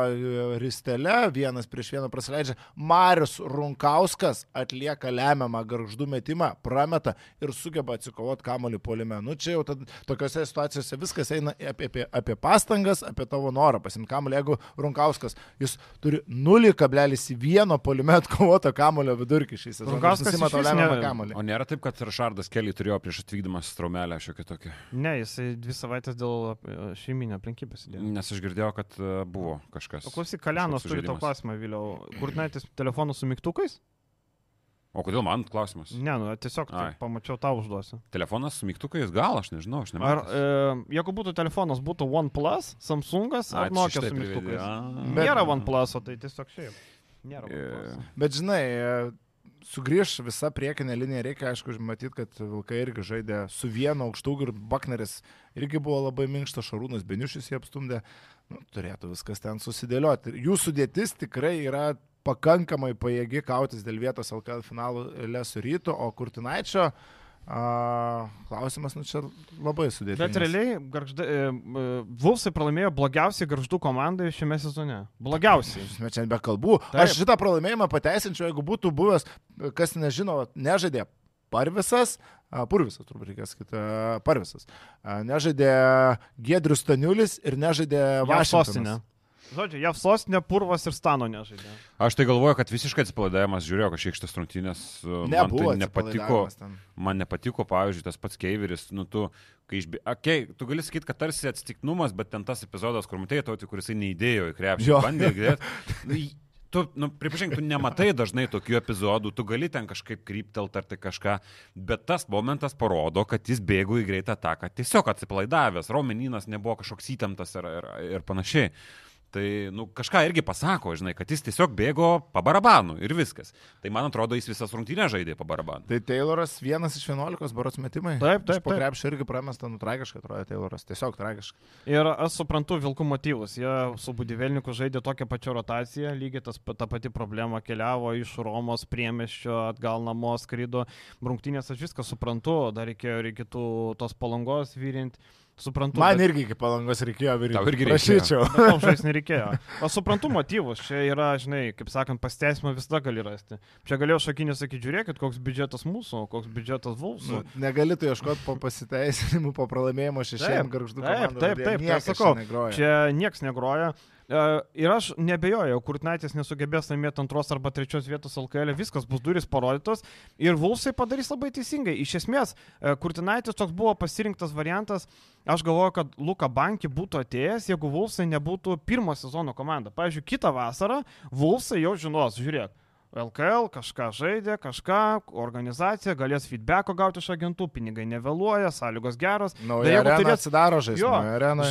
Speaker 3: ristelę, vienas prieš vieną praleidžia. Marius Runkauskas atlieka lemiamą garždų metimą, prameta ir sugeba atsikovoti kamolių polime. Nu čia jau tad, tokiuose situacijose viskas eina apie, apie, apie pastangas, apie tavo norą pasimti kamolį. Jeigu Runkauskas, jis turi 0,1 polime atkovoto kamolio vidurkį šį sezoną.
Speaker 1: Runkauskas
Speaker 3: Jis
Speaker 1: išvis
Speaker 3: lemiamą kamolį.
Speaker 2: O nėra taip, kad Rašardas Kelly turėjo prieš atvykdamas straumelę šiokią tokią.
Speaker 1: Ne, jisai dvi savaitės dėl šeiminio aplinkybės įdėjo.
Speaker 2: Nes aš girdėjau, kad e, buvo kažkas.
Speaker 1: O klausyk, Kalianos
Speaker 2: kažkoks
Speaker 1: turi
Speaker 2: sužeidimas.
Speaker 1: klausimą, Vėliau. Kurtinaitis telefonu su mygtukais?
Speaker 2: O kodėl man klausimas?
Speaker 1: Ne, nu, tiesiog pamačiau, tau užduosiu.
Speaker 2: Telefonas su mygtukais, gal aš nežinau, aš
Speaker 1: Ar,
Speaker 2: nematau.
Speaker 1: e, jeigu būtų telefonas, būtų OnePlus, Samsungas ar Nokia su mygtukais? Nėra OnePlus, o tai tiesiog šiaip. Nėra.
Speaker 2: E.
Speaker 3: Bet žinai, e, sugrįž visa priekinė linija, reikia aišku matyti, kad Vilkai irgi žaidė su vienu aukštų ir Bakneris irgi buvo labai minkštas, Šarūnas Beniušis jį apstumdė, nu, turėtų viskas ten susidėlioti. Jų sudėtis tikrai yra pakankamai pajėgi kautis dėl vietos LKL finalų su rytu, o Kurtinaičio a, klausimas, nu čia labai sudėtingas.
Speaker 1: Bet realiai, garžda, e, e, Vulsai pralaimėjo blogiausiai garždų komandai šiame sezone. Blogiausiai.
Speaker 3: Mes čia be kalbų.
Speaker 1: Taip.
Speaker 3: Aš šitą pralaimėjimą pateisinčiau, jeigu būtų buvęs, kas nežino, nežaidė Parvisas, a, Purvisas turbūt reikės sakyti, Parvisas. A, Nežaidė Gedrius Staniulis ir nežaidė. Vašingtonas.
Speaker 1: Žodžiu, JAV sostinė, Purvas ir Stano nežaidė.
Speaker 2: Aš tai galvoju, kad visiškai atsipalaidavimas žiūrėjau kažkiek šitas rungtynės. e, Man tai nepatiko. Man nepatiko, pavyzdžiui, tas pats Keiveris, nu tu, kai išbė... Okay, tu gali sakyti, kad tarsi atsitiknumas, bet ten tas epizodas, kur matėjai tauti, kuris neįdėjo į krepšį, bandė įdėti. Nu, į- Tu, nu, pripažink, tu nematai dažnai tokių epizodų, tu gali ten kažkaip kryptelt ar tai kažką, bet tas momentas parodo, kad jis bėgo į greitą ataką, tiesiog atsipalaidavęs, raumenynas nebuvo kažkoks įtemptas ir, ir, ir panašiai. Tai, nu, kažką irgi pasako, žinai, kad jis tiesiog bėgo pabarabanu ir viskas. Tai man atrodo, jis visas rungtynės žaidė pabarabanu.
Speaker 3: Tai Tayloras vienas iš 11 baros metimai.
Speaker 1: Taip, taip,
Speaker 3: Iš Po
Speaker 1: taip.
Speaker 3: krepšio irgi pramesta, nu tragiškai atrodo Tayloras, tiesiog tragiškai.
Speaker 1: Ir aš suprantu Vilkų motyvus. Jie su Budivelniku žaidė tokią pačią rotaciją, lygiai tas, pa- ta pati problema keliavo iš Romos priemeščio, atgal namo skrido. Rungtynės aš viską suprantu, dar reikėjo ir kitų tos palangos vyrinti. Suprantu.
Speaker 3: Man
Speaker 1: bet-
Speaker 3: irgi iki palangos reikėjo virti.
Speaker 2: Tau irgi reikėjo.
Speaker 3: Prašyčiau.
Speaker 1: Nereikėjo. Aš suprantu motyvus, čia yra, žinai, kaip sakant, pasteisimą visada gali rasti. Čia galėjau šakinį sakyti, žiūrėkit, koks biudžetas mūsų, koks biudžetas
Speaker 3: Nu,
Speaker 1: Vulsų.
Speaker 3: negali tu ieškoti po pasiteisinimų, po pralaimėjimo šešiem
Speaker 1: Taip,
Speaker 3: garždų
Speaker 1: taip,
Speaker 3: komandom,
Speaker 1: taip,
Speaker 3: kurie
Speaker 1: taip, tai
Speaker 3: niekas
Speaker 1: aš sakau,
Speaker 3: čia negroja.
Speaker 1: Čia nieks negroja. E, Ir aš nebejoju, Kurtinaitis nesugebės laimėti antros arba trečios vietos LKL, viskas bus durys parodytos ir Vulsai padarys labai teisingai. Iš esmės, e, Kurtinaitis toks buvo pasirinktas variantas, aš galvoju, kad Luka Banki būtų atėjęs, jeigu Vulsai nebūtų pirmo sezono komanda. Pavyzdžiui, kitą vasarą Vulsai jau žinos, žiūrėk. LKL kažką žaidė, kažką, organizacija galės feedbacko gauti iš agentų, pinigai nevėluoja, sąlygos geros.
Speaker 3: Nauja
Speaker 1: jeigu
Speaker 3: arena
Speaker 1: turės-
Speaker 3: atsidaro žaisti.
Speaker 1: Jo,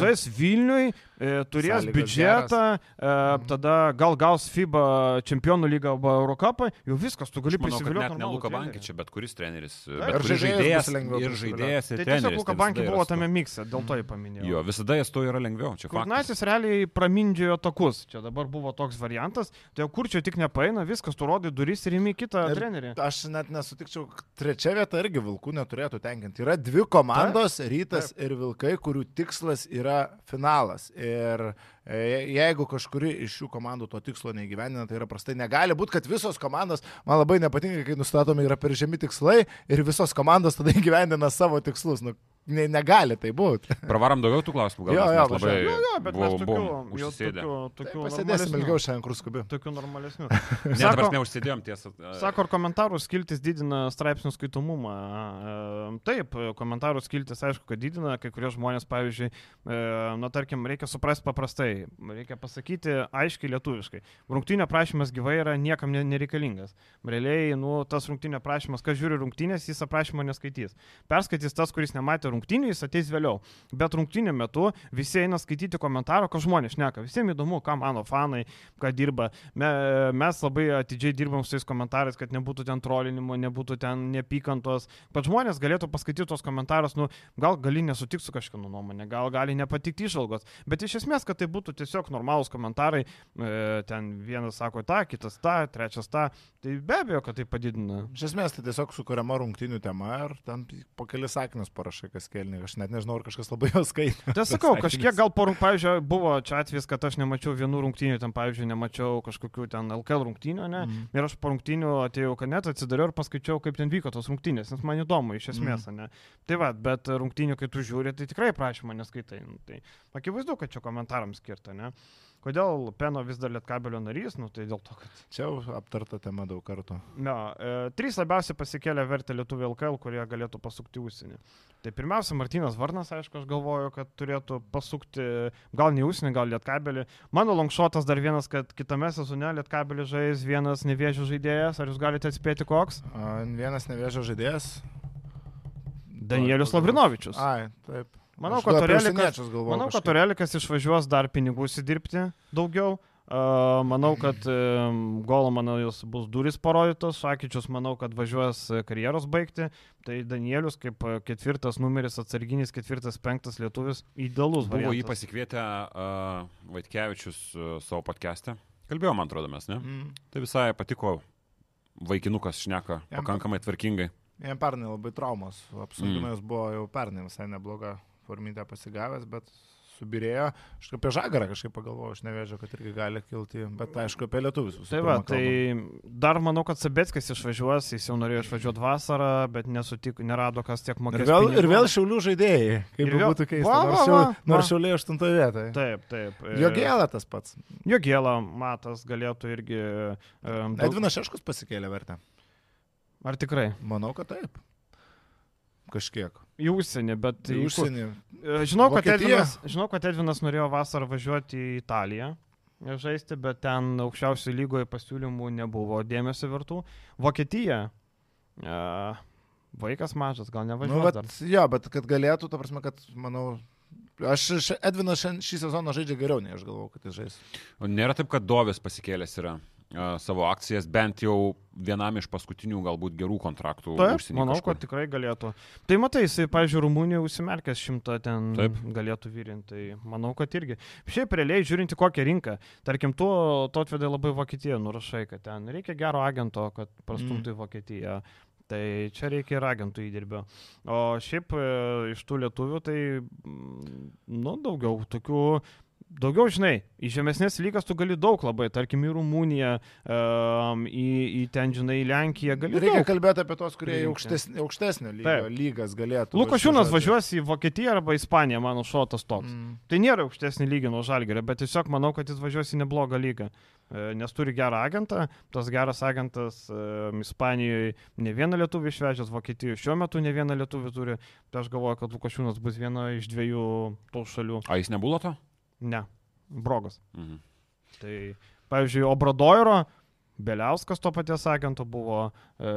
Speaker 1: žais Vilniui, e, turės
Speaker 3: Sąlygos
Speaker 1: biudžetą, e, tada gal gaus FIBA čempionų lygą arba Eurocapą, jau viskas, tu gali prisivilioti.
Speaker 2: net ne Luka. Bankį čia, bet kuris treneris.
Speaker 3: ir
Speaker 2: Bet kuris
Speaker 3: žaidėjas
Speaker 2: ir žaidėjas ir
Speaker 1: Tai
Speaker 2: treneris.
Speaker 1: tiesiog Luka
Speaker 2: tai visada
Speaker 1: buvo tame mikse, dėl to jį paminėjau.
Speaker 2: Jo, visada jis to yra lengviau. Čia faktas.
Speaker 1: Kurtinaitis realiai pramindžiojo takus, čia dabar buvo toks variantas, tai kur čia tik nepaina, viskas, tu rodai duris ir įmi kitą
Speaker 3: Ir
Speaker 1: trenerį.
Speaker 3: Aš net nesutikčiau, trečia vieta irgi Vilkų neturėtų tenkinti. Yra dvi komandos, Rytas ir Vilkai, kurių tikslas yra finalas. Ir Ir e, jeigu kažkuri iš šių komandų to tikslo neįgyvendina, tai yra prastai. Negali būti, kad visos komandos, man labai nepatinka, kai nustatomi yra per žemi tikslai ir visos komandos tada įgyvendina savo tikslus. Nu, ne, negali tai būti.
Speaker 2: Pravarom daugiau tų klausimų, gal
Speaker 3: Jo,
Speaker 2: mes
Speaker 3: jo,
Speaker 2: labai
Speaker 1: Jo, jo, bet mes
Speaker 2: buvom-
Speaker 1: tokių,
Speaker 2: buvom
Speaker 1: jau tokių, tokių
Speaker 3: Pasėdėsim
Speaker 1: normalesnių.
Speaker 3: ilgiau šiandien, kur skubi.
Speaker 1: Tokių normalesnių.
Speaker 2: Ne,
Speaker 1: Sako-
Speaker 2: dabar neužsidėjom tiesą.
Speaker 1: Sako, ar komentarų skiltis didina straipsnių skaitomumą. E, Taip, komentarų skiltis aišku, kad didina, kai kurie žmonės, pavyzdžiui, e, na tarkim, reikia suprasti paprastai, reikia pasakyti aiškiai lietuviškai. Rungtinio prašymas gyvai yra niekam ne- nereikalingas. Realiai, nu, tas rungtinio prašymas, kas žiūri rungtinės, jis aprašymo neskaitys. Perskaitys tas, kuris nematė rungtinių, jis ateis vėliau. Bet rungtinio metu visi eina skaityti komentarą, ką žmonės šneka. Visiems įdomu, ką mano fanai, ką dirba. Me, mes labai atidžiai dirbam su tais komentarais, kad nebūtų ten trolinimo, nebūtų ten neapykantos. Pat žmonės galėtų paskaityti tos komentarus, nu, gal gali nesutikti su kažkieno nuomonė, gal gali nepatikti išvalgos. Bet iš esmės, kad tai būtų tiesiog normalūs komentarai, e, ten vienas sako tą, kitas tą, trečias tą, tai be abejo, kad tai padidina.
Speaker 3: Iš esmės, tai tiesiog sukuriama rungtinių tema ir ten po kelis sakinius parašai, kas kelni. Aš net nežinau, ar kažkas labai jos skaitė.
Speaker 1: Tai sakau, kažkiek gal porų, pavyzdžiui, buvo čia atvejis, kad aš nemačiau vienų rungtynių, ten, pavyzdžiui, nemačiau kažkokių ten LKL rungtynių, ne?
Speaker 3: Mhm.
Speaker 1: Ir aš po rungtynių atėjau kanetą, atsidariau ir paskaičiau, kaip ten vyko tos rungtynės, nes man įdomu iš esmės, ne? Tai va, bet rungtynių, kai tu žiūri, tai tikrai prašymą neskaitai. Nu, tai akivaizdu, kad čia komentarams skirta, ne? Kodėl Peno vis dar lietkabelio narys, nu tai dėl to, kad...
Speaker 3: Čia jau aptarta tema daug kartų.
Speaker 1: Ne, e, trys labiausiai pasikėlė vertę lietuvių LKL, kurie galėtų pasukti užsienį. Tai pirmiausia, Martinas Varnas, aišku, aš galvoju, kad turėtų pasukti gal ne užsienį, gal lietkabelį. Mano longšotas dar vienas, kad kitame sezone lietkabelį žais vienas nevėžio žaidėjas. Ar jūs galite atspėti koks?
Speaker 3: A, Vienas nevėžio žaidėjas.
Speaker 1: Danielius Lavrinovičius.
Speaker 3: Ai, taip.
Speaker 1: Manau, kad Torelikas, manau, kad. Torelikas išvažiuos dar pinigų įsidirbti daugiau. Uh, manau, kad um, golo, manau, jos bus duris parodytos, Šakyčius, manau, kad važiuos karjeros baigti, tai Danielius kaip ketvirtas numeris, atsarginis ketvirtas, penktas lietuvis, idealus.
Speaker 2: Buvo jį
Speaker 1: variantas.
Speaker 2: pasikvietę uh, Vaitkevičius uh, savo podcast'e. Kalbėjom, man atrodo, mes, ne?
Speaker 3: Mm.
Speaker 2: Tai visai patiko vaikinukas šneka
Speaker 3: Jam-
Speaker 2: pakankamai tvarkingai.
Speaker 3: Jam pernai labai traumos. Apsunkimas mm. buvo jau pernai visai nebloga formitė pasigavęs, bet subirėjo. Aš apie žagarą kažkaip pagalvojau, aš nevėžiau, kad irgi gali kilti, bet aišku apie lietuvius.
Speaker 1: Tai va, tai dar manau, kad Sabetskis išvažiuos, jis jau norėjo išvažiuoti vasarą, bet nesutiko, nerado, kas tiek
Speaker 3: Ir
Speaker 1: mokės.
Speaker 3: vėl, ir vėl šiaulių žaidėjai, kaip
Speaker 1: Ir vėl-
Speaker 3: būtų keista.
Speaker 1: Va,
Speaker 3: Nors,
Speaker 1: va, va,
Speaker 3: nors
Speaker 1: va.
Speaker 3: šiauliai aštuntoje vietoje.
Speaker 1: Taip, taip.
Speaker 3: Jo gėlė tas pats.
Speaker 1: Jogėlą matas galėtų irgi. Um,
Speaker 3: Edvinas Šeškus pasikėlė vertę.
Speaker 1: Ar tikrai?
Speaker 3: Manau, kad taip. Kažkiek.
Speaker 1: Į užsienį, bet į
Speaker 3: užsienį.
Speaker 1: E, Žinau kad? Edvinas, žinau, kad Edvinas norėjo vasarą važiuoti į Italiją e, žaisti, bet ten aukščiausio lygoje pasiūlymų nebuvo dėmesio vertų. Vokietija. E, vaikas mažas, gal
Speaker 3: Nu,
Speaker 1: nevažiuoja.
Speaker 3: bet,
Speaker 1: dar.
Speaker 3: jo, bet kad galėtų, ta prasme, kad, manau, aš Edvinas šį sezoną žaidžia geriau, nei aš galvau, kad jis žais.
Speaker 2: O nėra taip, kad Dovis pasikėlęs yra uh, savo akcijas, bent jau vienam iš paskutinių galbūt gerų kontraktų.
Speaker 1: Taip, manau,
Speaker 2: kažkur.
Speaker 1: kad tikrai galėtų. Tai matai, jisai, pažiūrėjau, Rumunijoje užsimerkęs šimtą ten
Speaker 2: Taip.
Speaker 1: galėtų vyrinti. Tai manau, kad irgi. Šiaip realiai žiūrint į kokią rinką. Tarkim, tu, tu atvedai labai Vokietiją, nurašai, kad ten reikia gero agento, kad prastumtų į Vokietiją. Tai čia reikia ir agentų įdirbio. O šiaip e, iš tų lietuvių, tai, mm, nu, daugiau tokių Daugiau, žinai, į žemesnės lygas tu gali daug labai, tarkim, į Rumuniją, um, į, į ten, žinai, į Lenkiją gali
Speaker 3: Reikia
Speaker 1: daug.
Speaker 3: kalbėti apie tos, kurie
Speaker 1: Priimti.
Speaker 3: aukštesnio, aukštesnio lygio,
Speaker 1: Taip.
Speaker 3: lygas galėtų.
Speaker 1: Lukašiūnas važiuos į Vokietiją arba Ispaniją, mano šotas toks. Mm.
Speaker 3: Mm.
Speaker 1: Tai nėra aukštesnį lygį nuo Žalgerio, bet tiesiog manau, kad jis važiuos į neblogą lygą. E, Nes turi gerą agentą, tas geras agentas um, Ispanijoje ne vieną lietuvį išvežęs, Vokietijoje šiuo metu ne vieną lietuvį turi. Tai aš galvoju, kad Lukašiūnas bus viena iš dviejų tų šalių.
Speaker 2: A jis nebuvo to?
Speaker 1: Ne, Brogas.
Speaker 2: Mhm.
Speaker 1: Tai, pavyzdžiui, Obradoiro, Beliauskas to paties agento buvo, e,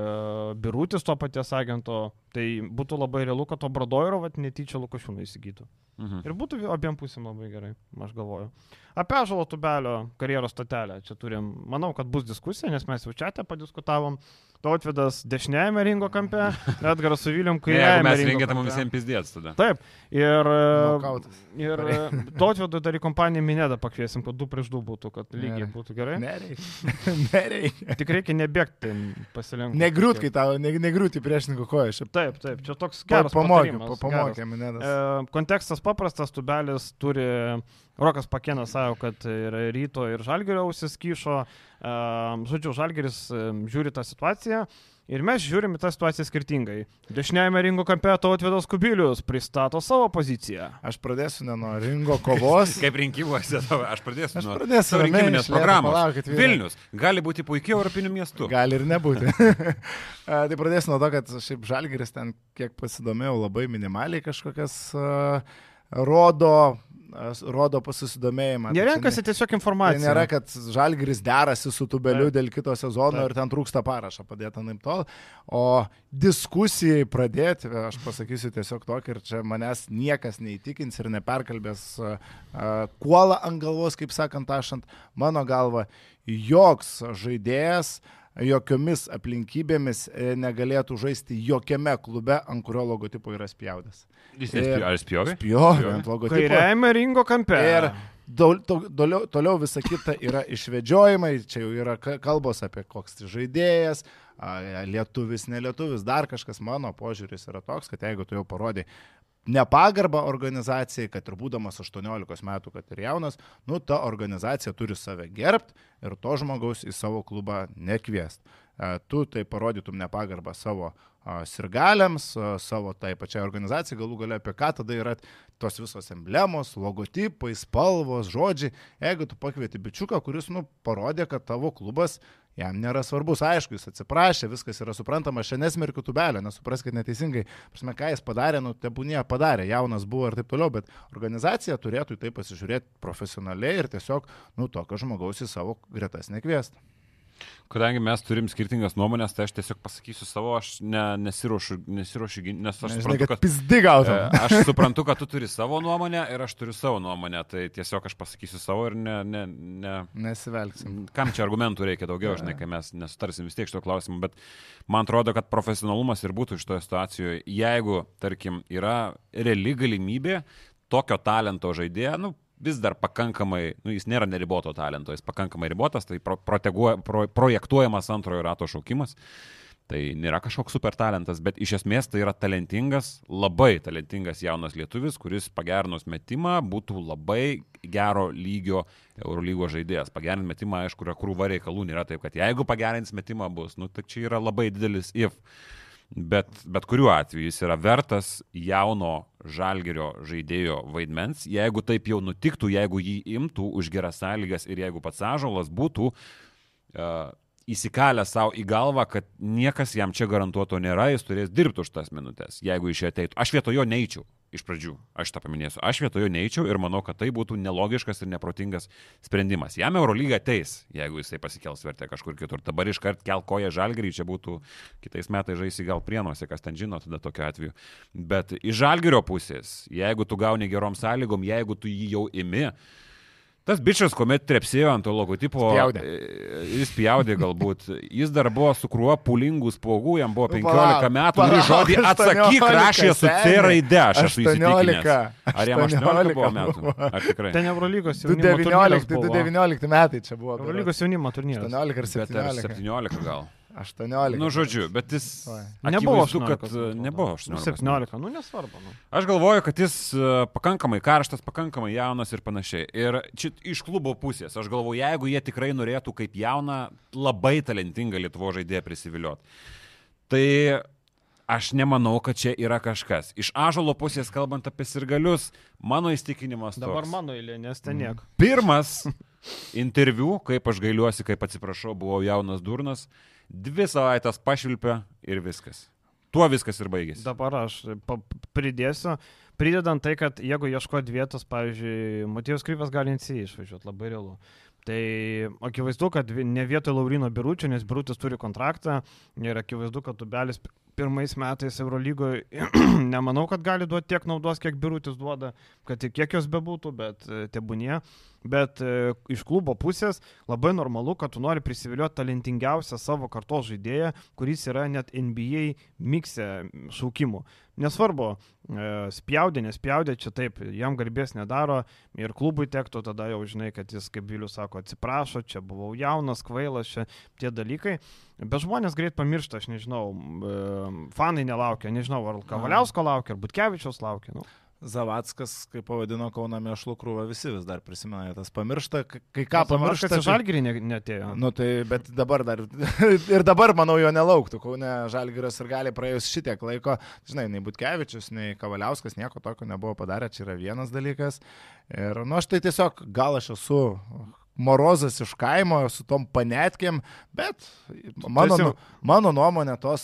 Speaker 1: Birutis to paties agento, tai būtų labai realu, kad Obradoiro vat, netyčia Lukašiūną įsigytų.
Speaker 2: Mhm.
Speaker 1: Ir būtų abiem pusėm labai gerai, aš galvoju. Apie Žalo Tubelio karjeros stotelę čia turim, manau, kad bus diskusija, nes mes jau čia te padiskutavom. Tautvidas dešiniajame ringo kampe, Edgaras su
Speaker 2: Ne, jeigu
Speaker 1: kairiajame
Speaker 2: mes
Speaker 1: ringo
Speaker 2: rengėme
Speaker 1: kampe.
Speaker 2: visiems pizdėts tada.
Speaker 1: Taip, ir,
Speaker 3: Nokautas.
Speaker 1: ir Tautvidui dar į kompaniją Minėdą pakviesim, kad du prieš du būtų, kad lygiai
Speaker 3: Gerai.
Speaker 1: būtų gerai.
Speaker 3: Nereikia. nereikia.
Speaker 1: Tik reikia nebėgti pasilenkti.
Speaker 3: Negriūt, kai tau, ne, negriūt į priešininkų koją. Šiaip
Speaker 1: Taip, taip, čia toks geras
Speaker 3: pamokė, pamokė mane.
Speaker 1: E, kontekstas paprastas, tubelis turi, Rokas Pakėnas savo, kad ir ryto ir žalgerio ausis kyšo, žodžiu, žalgeris žiūri tą situaciją. Ir mes žiūrime tą situaciją skirtingai. Dešiniajame ringo kampe Tautvidas Kubilius pristato savo poziciją.
Speaker 3: Aš pradėsiu ne nuo ringo kovos.
Speaker 2: Kaip rinkimuose, aš pradėsiu
Speaker 3: Aš
Speaker 2: nuo
Speaker 3: pradėsiu ramiai,
Speaker 2: rinkiminės programos.
Speaker 3: palaukit.
Speaker 2: Vilnius gali būti puikiai europiniu miestu.
Speaker 3: Gali ir nebūti. A, tai pradėsiu nuo to, kad šiaip Žalgiris ten, kiek pasidomėjau, labai minimaliai kažkokias uh, rodo, rodo pasidomėjimą.
Speaker 1: Jie
Speaker 3: Tai
Speaker 1: renkasi tiesiog
Speaker 3: Tai
Speaker 1: informaciją.
Speaker 3: nėra, kad Žalgiris derasi su tubeliu dėl kito sezono
Speaker 1: Taip.
Speaker 3: ir ten trūksta parašą padėta naip tol. O diskusijai pradėti, aš pasakysiu tiesiog tokį ir čia manęs niekas neįtikins ir neperkalbės uh, uh, kuolą ant galvos, kaip sakant, ašant, mano galva, joks žaidėjas jokiomis aplinkybėmis e, negalėtų žaisti jokiame klube, ant kurio logotipo yra spjaudęs.
Speaker 2: Jis nespjovė. Ar spjovė?
Speaker 3: Ant logotipo.
Speaker 1: Kairiajame ringo kampe.
Speaker 3: Ir toliau, toliau visa kita yra išvedžiojimai, čia jau yra ka- kalbos apie koks tai žaidėjas, a, lietuvis, nelietuvis, dar kažkas mano požiūris yra toks, kad jeigu tu jau parodai nepagarbą organizacijai, kad ir būdamas 18 metų, kad ir jaunas, nu ta organizacija turi save gerbti ir to žmogaus į savo klubą nekviest. E, Tu tai parodytum nepagarbą savo sirgaliams, savo tai pačiai organizacijai, galų galia apie ką tada yra tos visos emblemos, logotipai, spalvos, žodžiai. Jeigu tu pakvieti bičiuką, kuris, nu, parodė, kad tavo klubas jam nėra svarbus, aišku, jis atsiprašė, viskas yra suprantama, aš nesmerkiu tubelio, nesupraskite neteisingai, prasme, ką jis padarė, nu, tebūnie padarė, jaunas buvo ir taip toliau, bet organizacija turėtų į tai pasižiūrėti profesionaliai ir tiesiog, nu, tokio žmogaus į savo gretas nekviesti.
Speaker 2: Kadangi mes turim skirtingas nuomonės, tai aš tiesiog pasakysiu savo, aš ne, nesiruošiu, nesiruošiu, nes aš
Speaker 3: Žinai,
Speaker 2: suprantu,
Speaker 3: kad pizdi
Speaker 2: E,
Speaker 3: gautum.
Speaker 2: Aš suprantu, kad tu turi savo nuomonę ir aš turiu savo nuomonę, tai tiesiog aš pasakysiu savo ir ne, ne, ne,
Speaker 3: Nesivelgsim.
Speaker 2: Kam čia argumentų reikia daugiau, žinai, kai mes nesutarsim vis tiek šito klausimu, bet man atrodo, kad profesionalumas ir būtų šitoje situacijoje, jeigu, tarkim, yra reali galimybė tokio talento žaidėjo, nu, vis dar pakankamai, nu, jis nėra neriboto talento, jis pakankamai ribotas, tai pro, pro, projektuojamas antrojo rato šaukimas. Tai nėra kažkoks super talentas, bet iš esmės tai yra talentingas, labai talentingas jaunas lietuvis, kuris pagerinus metimą būtų labai gero lygio Eurolygos žaidėjas. Pagerinant metimą, aišku, yra krūva reikalų, nėra taip, kad jeigu pagerins metimą bus, nu, tai čia yra labai didelis if. Bet, bet kuriuo atveju jis yra vertas jauno žalgerio žaidėjo vaidmens. Jeigu taip jau nutiktų, jeigu jį imtų už geras sąlygas ir jeigu pats Ažolas būtų uh, įsikalę savo į galvą, kad niekas jam čia garantuoto nėra, jis turės dirbti už tas minutės, jeigu iš čia ateitų. Aš vietojo neičiau. Iš pradžių, aš tą paminėsiu, aš vietojo neičiau ir manau, kad tai būtų nelogiškas ir neprotingas sprendimas. Jam Eurolyga ateis, jeigu jisai pasikels vertę kažkur kitur. Dabar iškart kel koja žalgerį, čia būtų kitais metais žaisi gal prienuose, kas ten žino tada tokiu atveju. Bet iš žalgerio pusės, jeigu tu gauni gerom sąlygom, jeigu tu jį jau imi, Tas bičias, kuomet trepsėjo ant to logotipo,
Speaker 3: Spjaudė.
Speaker 2: e, jis pjaudė galbūt, jis dar buvo su kruo pulingų spogų, jam buvo
Speaker 3: Nu,
Speaker 2: 15
Speaker 3: palauk,
Speaker 2: metų ir
Speaker 3: palauk,
Speaker 2: žodį atsakyk
Speaker 3: 18,
Speaker 2: rašė su C raide, aš esu
Speaker 3: 18,
Speaker 2: įsitikinęs. Ar jam 18 buvo
Speaker 3: 18
Speaker 2: metų? Ar tikrai?
Speaker 1: Ten Eurolygos jaunimo
Speaker 3: 2019,
Speaker 1: turnyras buvo.
Speaker 3: 2019 metai čia buvo.
Speaker 1: Eurolygos jaunimo turnyras.
Speaker 3: 18 ar
Speaker 2: Bet ar
Speaker 3: 17.
Speaker 2: 17 gal.
Speaker 3: 18.
Speaker 2: Nu, žodžiu, bet jis...
Speaker 1: Nebuvo
Speaker 2: akivaizdu,
Speaker 1: 18.
Speaker 2: kad
Speaker 1: atrodo.
Speaker 2: nebuvo 18.
Speaker 1: 17, nu nesvarbu. Nu.
Speaker 2: Aš galvoju, kad jis e, pakankamai karštas, pakankamai jaunas ir panašiai. Ir čia iš klubo pusės, aš galvoju, jeigu jie tikrai norėtų kaip jauną, labai talentingą Lietuvo žaidėją prisivilioti, tai aš nemanau, kad čia yra kažkas. Iš ažalo pusės, kalbant apie sirgalius, mano įstikinimas
Speaker 1: Dabar
Speaker 2: toks.
Speaker 1: mano eilė, nes ten nieko.
Speaker 2: Pirmas interviu, kaip aš gailiuosi, kaip atsiprašau, buvau jaunas durnas, dvi savaitės pašvilpė ir viskas. Tuo viskas ir baigėsi.
Speaker 1: Dabar aš pridėsiu, pridedant tai, kad jeigu ieškoti vietos, pavyzdžiui, Matijos Kryvas gali NCI išvažiuoti, labai realu. Tai akivaizdu, kad ne vietoj Laurino Biručio, nes Birutis turi kontraktą ir akivaizdu, kad Tubelis pi- pirmais metais Eurolygoje nemanau, kad gali duoti tiek naudos, kiek Birutis duoda, kad ir kiek jos bebūtų, bet e, tebūnie. Bet e, iš klubo pusės labai normalu, kad tu nori prisiviliuoti talentingiausią savo kartos žaidėją, kuris yra net NBA mikse šaukimų. Nesvarbu, e, spjaudė, nespjaudė, čia taip, jam garbės nedaro ir klubui tektų, tada jau žinai, kad jis, kaip Vilius sako, atsiprašo, čia buvau jaunas, kvailas, čia tie dalykai. Bet žmonės greit pamiršta, aš nežinau, e, fanai nelaukia, nežinau, ar Kavaliausko laukia, ar Butkevičiaus laukia. Nu.
Speaker 3: Zavackas, kaip pavadino Kauno mėšlų krūvą, visi vis dar prisimena, tas pamiršta, kai kai ką pamiršta.
Speaker 1: Kad žalgirį ne- netėjo.
Speaker 3: Nu tai, bet dabar dar, ir dabar, manau, jo nelauktų, Kaune Žalgiras ir gali praėjus šitiek laiko, žinai, nei Butkevičius, nei Kavaliauskas nieko tokio nebuvo padarę, čia yra vienas dalykas. Ir, nu, aš tai tiesiog, gal aš esu morozas iš kaimo su tom panetkėm, bet mano,
Speaker 1: esi-
Speaker 3: nu, mano nuomonė tos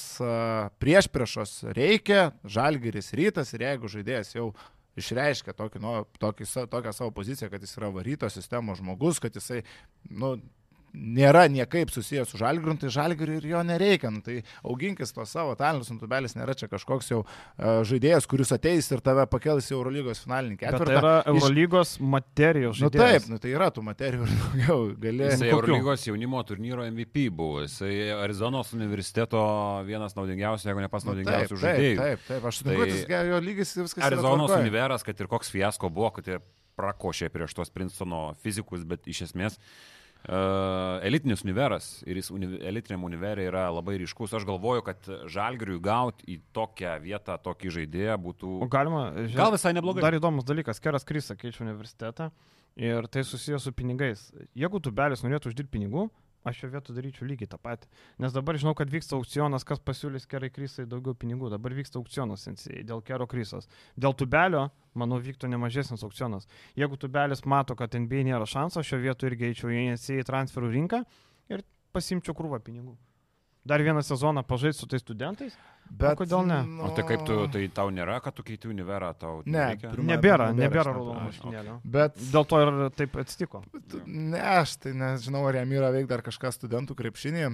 Speaker 3: prieš priešos reikia, žalgeris rytas ir jeigu žaidėjas jau išreiškia tokį, nu, tokį, tokią savo poziciją, kad jis yra varytos sistemos žmogus, kad jisai, nu, nėra niekaip susijęs su žalgiriu, tai žalgiriu ir jo nereikia. Nu, tai auginkis to savo talentus, nu, tubelis nėra čia kažkoks jau uh, žaidėjas, kuris ateis ir tave pakels į Eurolygos finalinį
Speaker 1: Bet
Speaker 3: ketvirtą.
Speaker 1: tai yra
Speaker 3: Iš-
Speaker 1: Eurolygos materijos
Speaker 3: Nu
Speaker 1: žaidimas.
Speaker 3: taip, nu, tai yra tų materijų ir daugiau. Gali...
Speaker 2: Jisai
Speaker 1: kokių?
Speaker 2: Eurolygos jaunimo turnyro MVP buvo. Jisai Arizonos universiteto vienas naudingiausių, jeigu ne pas
Speaker 3: Nu, taip,
Speaker 2: naudingiausių
Speaker 3: taip,
Speaker 2: žaidėjų.
Speaker 3: taip, taip, aš sutinku,
Speaker 2: Tai
Speaker 3: kad jis jo lygis viskas.
Speaker 2: Arizonos univeras, kad ir koks fiasko buvo, kad jie prakošė prieš tos Princetono fizikus, bet iš esmės uh, elitinis univeras ir jis uni, elitiniam univerė yra labai ryškus. Aš galvoju, kad žalgiriui gauti į tokią vietą tokį žaidėją būtų...
Speaker 1: O galima. Žiūrėk,
Speaker 2: Gal visai neblogai.
Speaker 1: Dar įdomus dalykas, Keras Krisa keičia universitetą ir tai susijęs su pinigais. Jeigu tu belis norėtų uždirbti pinigų, aš jo vietų daryčiau lygiai tą patį. Nes dabar žinau, kad vyksta aukcionas, kas pasiūlys Kerai Krisai daugiau pinigų. Dabar vyksta aukcionas dėl Kero Krisos. Dėl tubelio, manau, vyktų nemažesnis aukcionas. Jeigu tubelis mato, kad NBA nėra šanso, aš jo vietų irgi eičiau į NCAA transferų rinką ir pasimčiau krūvą pinigų. Dar vieną sezoną pažaisti su tais studentais.
Speaker 3: Bet
Speaker 1: kodėl ne?
Speaker 3: nu,
Speaker 2: O tai kaip tu, tai tau nėra, kad tu keiti univerą, tau
Speaker 3: Ne, pirma-
Speaker 1: Nebėra,
Speaker 3: nebėra
Speaker 1: nebėra raudono
Speaker 2: plano.
Speaker 1: mašinėlio.
Speaker 3: Bet
Speaker 1: Dėl to ir taip atsitiko.
Speaker 3: ne, aš tai nežinau, ar jam yra veik dar kažką studentų krepšinį.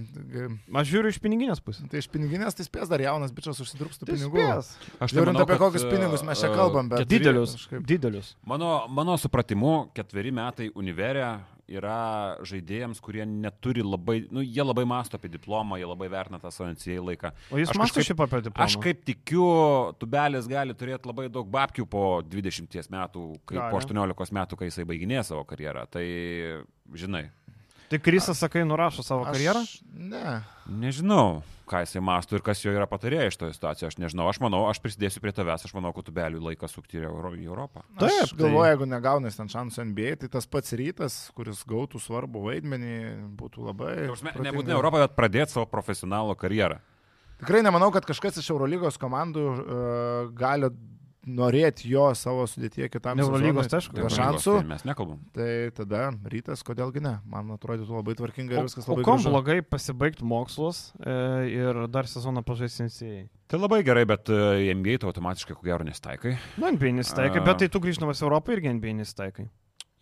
Speaker 1: Aš žiūriu iš piniginės pusės.
Speaker 3: Tai iš piniginės tai spės dar jaunas bičias užsidirbs tų
Speaker 1: Tai
Speaker 3: pinigų.
Speaker 1: spės.
Speaker 2: Aš
Speaker 3: Žiūrint
Speaker 2: manau,
Speaker 3: apie
Speaker 2: kad,
Speaker 3: kokius pinigus mes čia
Speaker 2: e,
Speaker 3: kalbam, bet
Speaker 1: Didelius.
Speaker 3: kažkaip-
Speaker 1: Didelius.
Speaker 2: Mano, mano supratimu, ketveri metai univerė yra žaidėjams, kurie neturi labai, nu, jie labai masto apie diplomą, jie labai vertina tą savo NCA laiką.
Speaker 1: O jis
Speaker 2: Aš
Speaker 1: masto šiaip apie diplomą.
Speaker 2: Aš kaip tikiu, tubelis gali turėti labai daug babkių po 20 metų, kai,
Speaker 1: Gali.
Speaker 2: po 18 metų, kai jisai baiginė savo karjerą. Tai, žinai,
Speaker 1: Tai Krisas, sakai, nurašo savo
Speaker 3: Aš-
Speaker 1: karjerą?
Speaker 3: Ne.
Speaker 2: nežinau, ką jisai masto ir kas jo yra patarėjai iš toje situacijoje. Aš nežinau, aš manau, aš prisidėsiu prie tavęs, aš manau, kad tubeliui laikas sukti į Euro- į Europą.
Speaker 3: Taip, aš
Speaker 1: tai-
Speaker 3: galvoju, jeigu negaunais ten šansų NBA, tai tas pats rytas, kuris gautų svarbų vaidmenį, būtų labai.
Speaker 2: Nebūtinai Europą, bet pradėti savo profesionalo karjerą.
Speaker 3: Tikrai nemanau, kad kažkas iš Eurolygos komandų uh, gali norėti jo savo sudėtyje kitam
Speaker 1: Eurolygos, Eurolygos,
Speaker 3: šansų.
Speaker 2: Tai mes nekalbam.
Speaker 3: Tai tada rytas, kodėlgi ne? Man atrodytų labai tvarkinga ir viskas
Speaker 1: O
Speaker 3: labai
Speaker 1: kom
Speaker 3: gražu.
Speaker 1: blogai pasibaigti mokslus e, ir dar sezoną pažaisti NCAA?
Speaker 2: Tai labai gerai, bet e, NBA tu automatiškai ko gero nestaikai.
Speaker 1: Nu, NBA nesitaikai,
Speaker 2: A.
Speaker 1: bet tai tu grįžtamas Europą irgi NBA nesitaikai.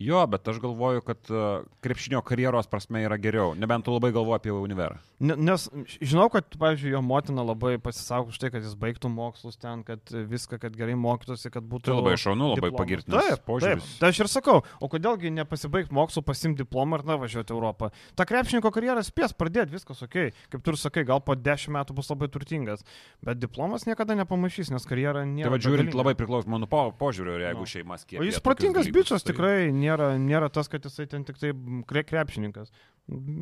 Speaker 2: Jo, bet aš galvoju, kad e, krepšinio karjeros prasme yra geriau. Nebent tu labai galvoji apie univerą.
Speaker 1: Ne- Nes žinau, kad, pavyzdžiui, jo motina labai pasisako už tai, kad jis baigtų mokslus ten, kad viską, kad gerai mokytųsi, kad būtų...
Speaker 2: Tai labai šaunu, labai pagirtinas
Speaker 1: Taip, taip.
Speaker 2: požiūris.
Speaker 1: Tai aš ir sakau, o kodėlgi nepasibaigti mokslų, pasimti diplomą ir navažiuoti Europą. Ta krepšininko karjerą spės pradėti, viskas ok. Kaip tu ir sakai, gal po dešimt metų bus labai turtingas. Bet diplomas niekada nepamašys, nes karjera nėra.
Speaker 2: Tai va, žiūrint, labai priklauso mano po, požiūrio, jeigu
Speaker 1: Nu.
Speaker 2: šeima skiepia.
Speaker 1: O jis protingas bičias,
Speaker 2: tai-
Speaker 1: tikrai nėra, nėra tas, kad jisai ten tik tai kre, krepšininkas.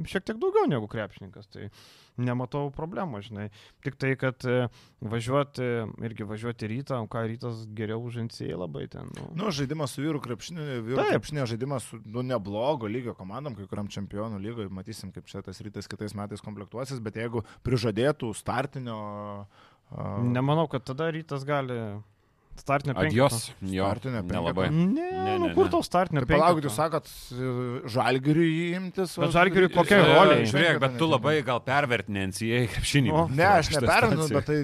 Speaker 1: Šiek tiek daugiau negu krepšininkas, tai nematau problemų, žinai. Tik tai, kad e, važiuoti, irgi važiuoti rytą, ką rytas geriau už NCA labai ten. Nu.
Speaker 3: Nu, žaidimas su vyrų krepšiniu, vyrų
Speaker 1: Taip.
Speaker 3: krepšinio žaidimas su nu, neblogo lygio komandom, kai kuriam čempionų lygoje, matysim, kaip čia tas rytas kitais metais komplektuosis, bet jeigu prižadėtų startinio...
Speaker 1: Nemanau, kad tada rytas gali startinę
Speaker 2: Adios, jo,
Speaker 3: Startinė penketo.
Speaker 2: nelabai.
Speaker 1: Ne,
Speaker 2: Ne,
Speaker 1: ne, nu
Speaker 2: ne,
Speaker 1: kur
Speaker 2: ne.
Speaker 1: tau startinė
Speaker 3: Tai palaukit, jūs sakot, žalgiriui imtis.
Speaker 1: Bet Žalgiriui kokiai
Speaker 3: E,
Speaker 1: roliai?
Speaker 2: Žiūrėk, bet tu labai gal pervertini NCA krepšinį.
Speaker 3: Ne, aš
Speaker 2: situacijoj.
Speaker 3: bet tai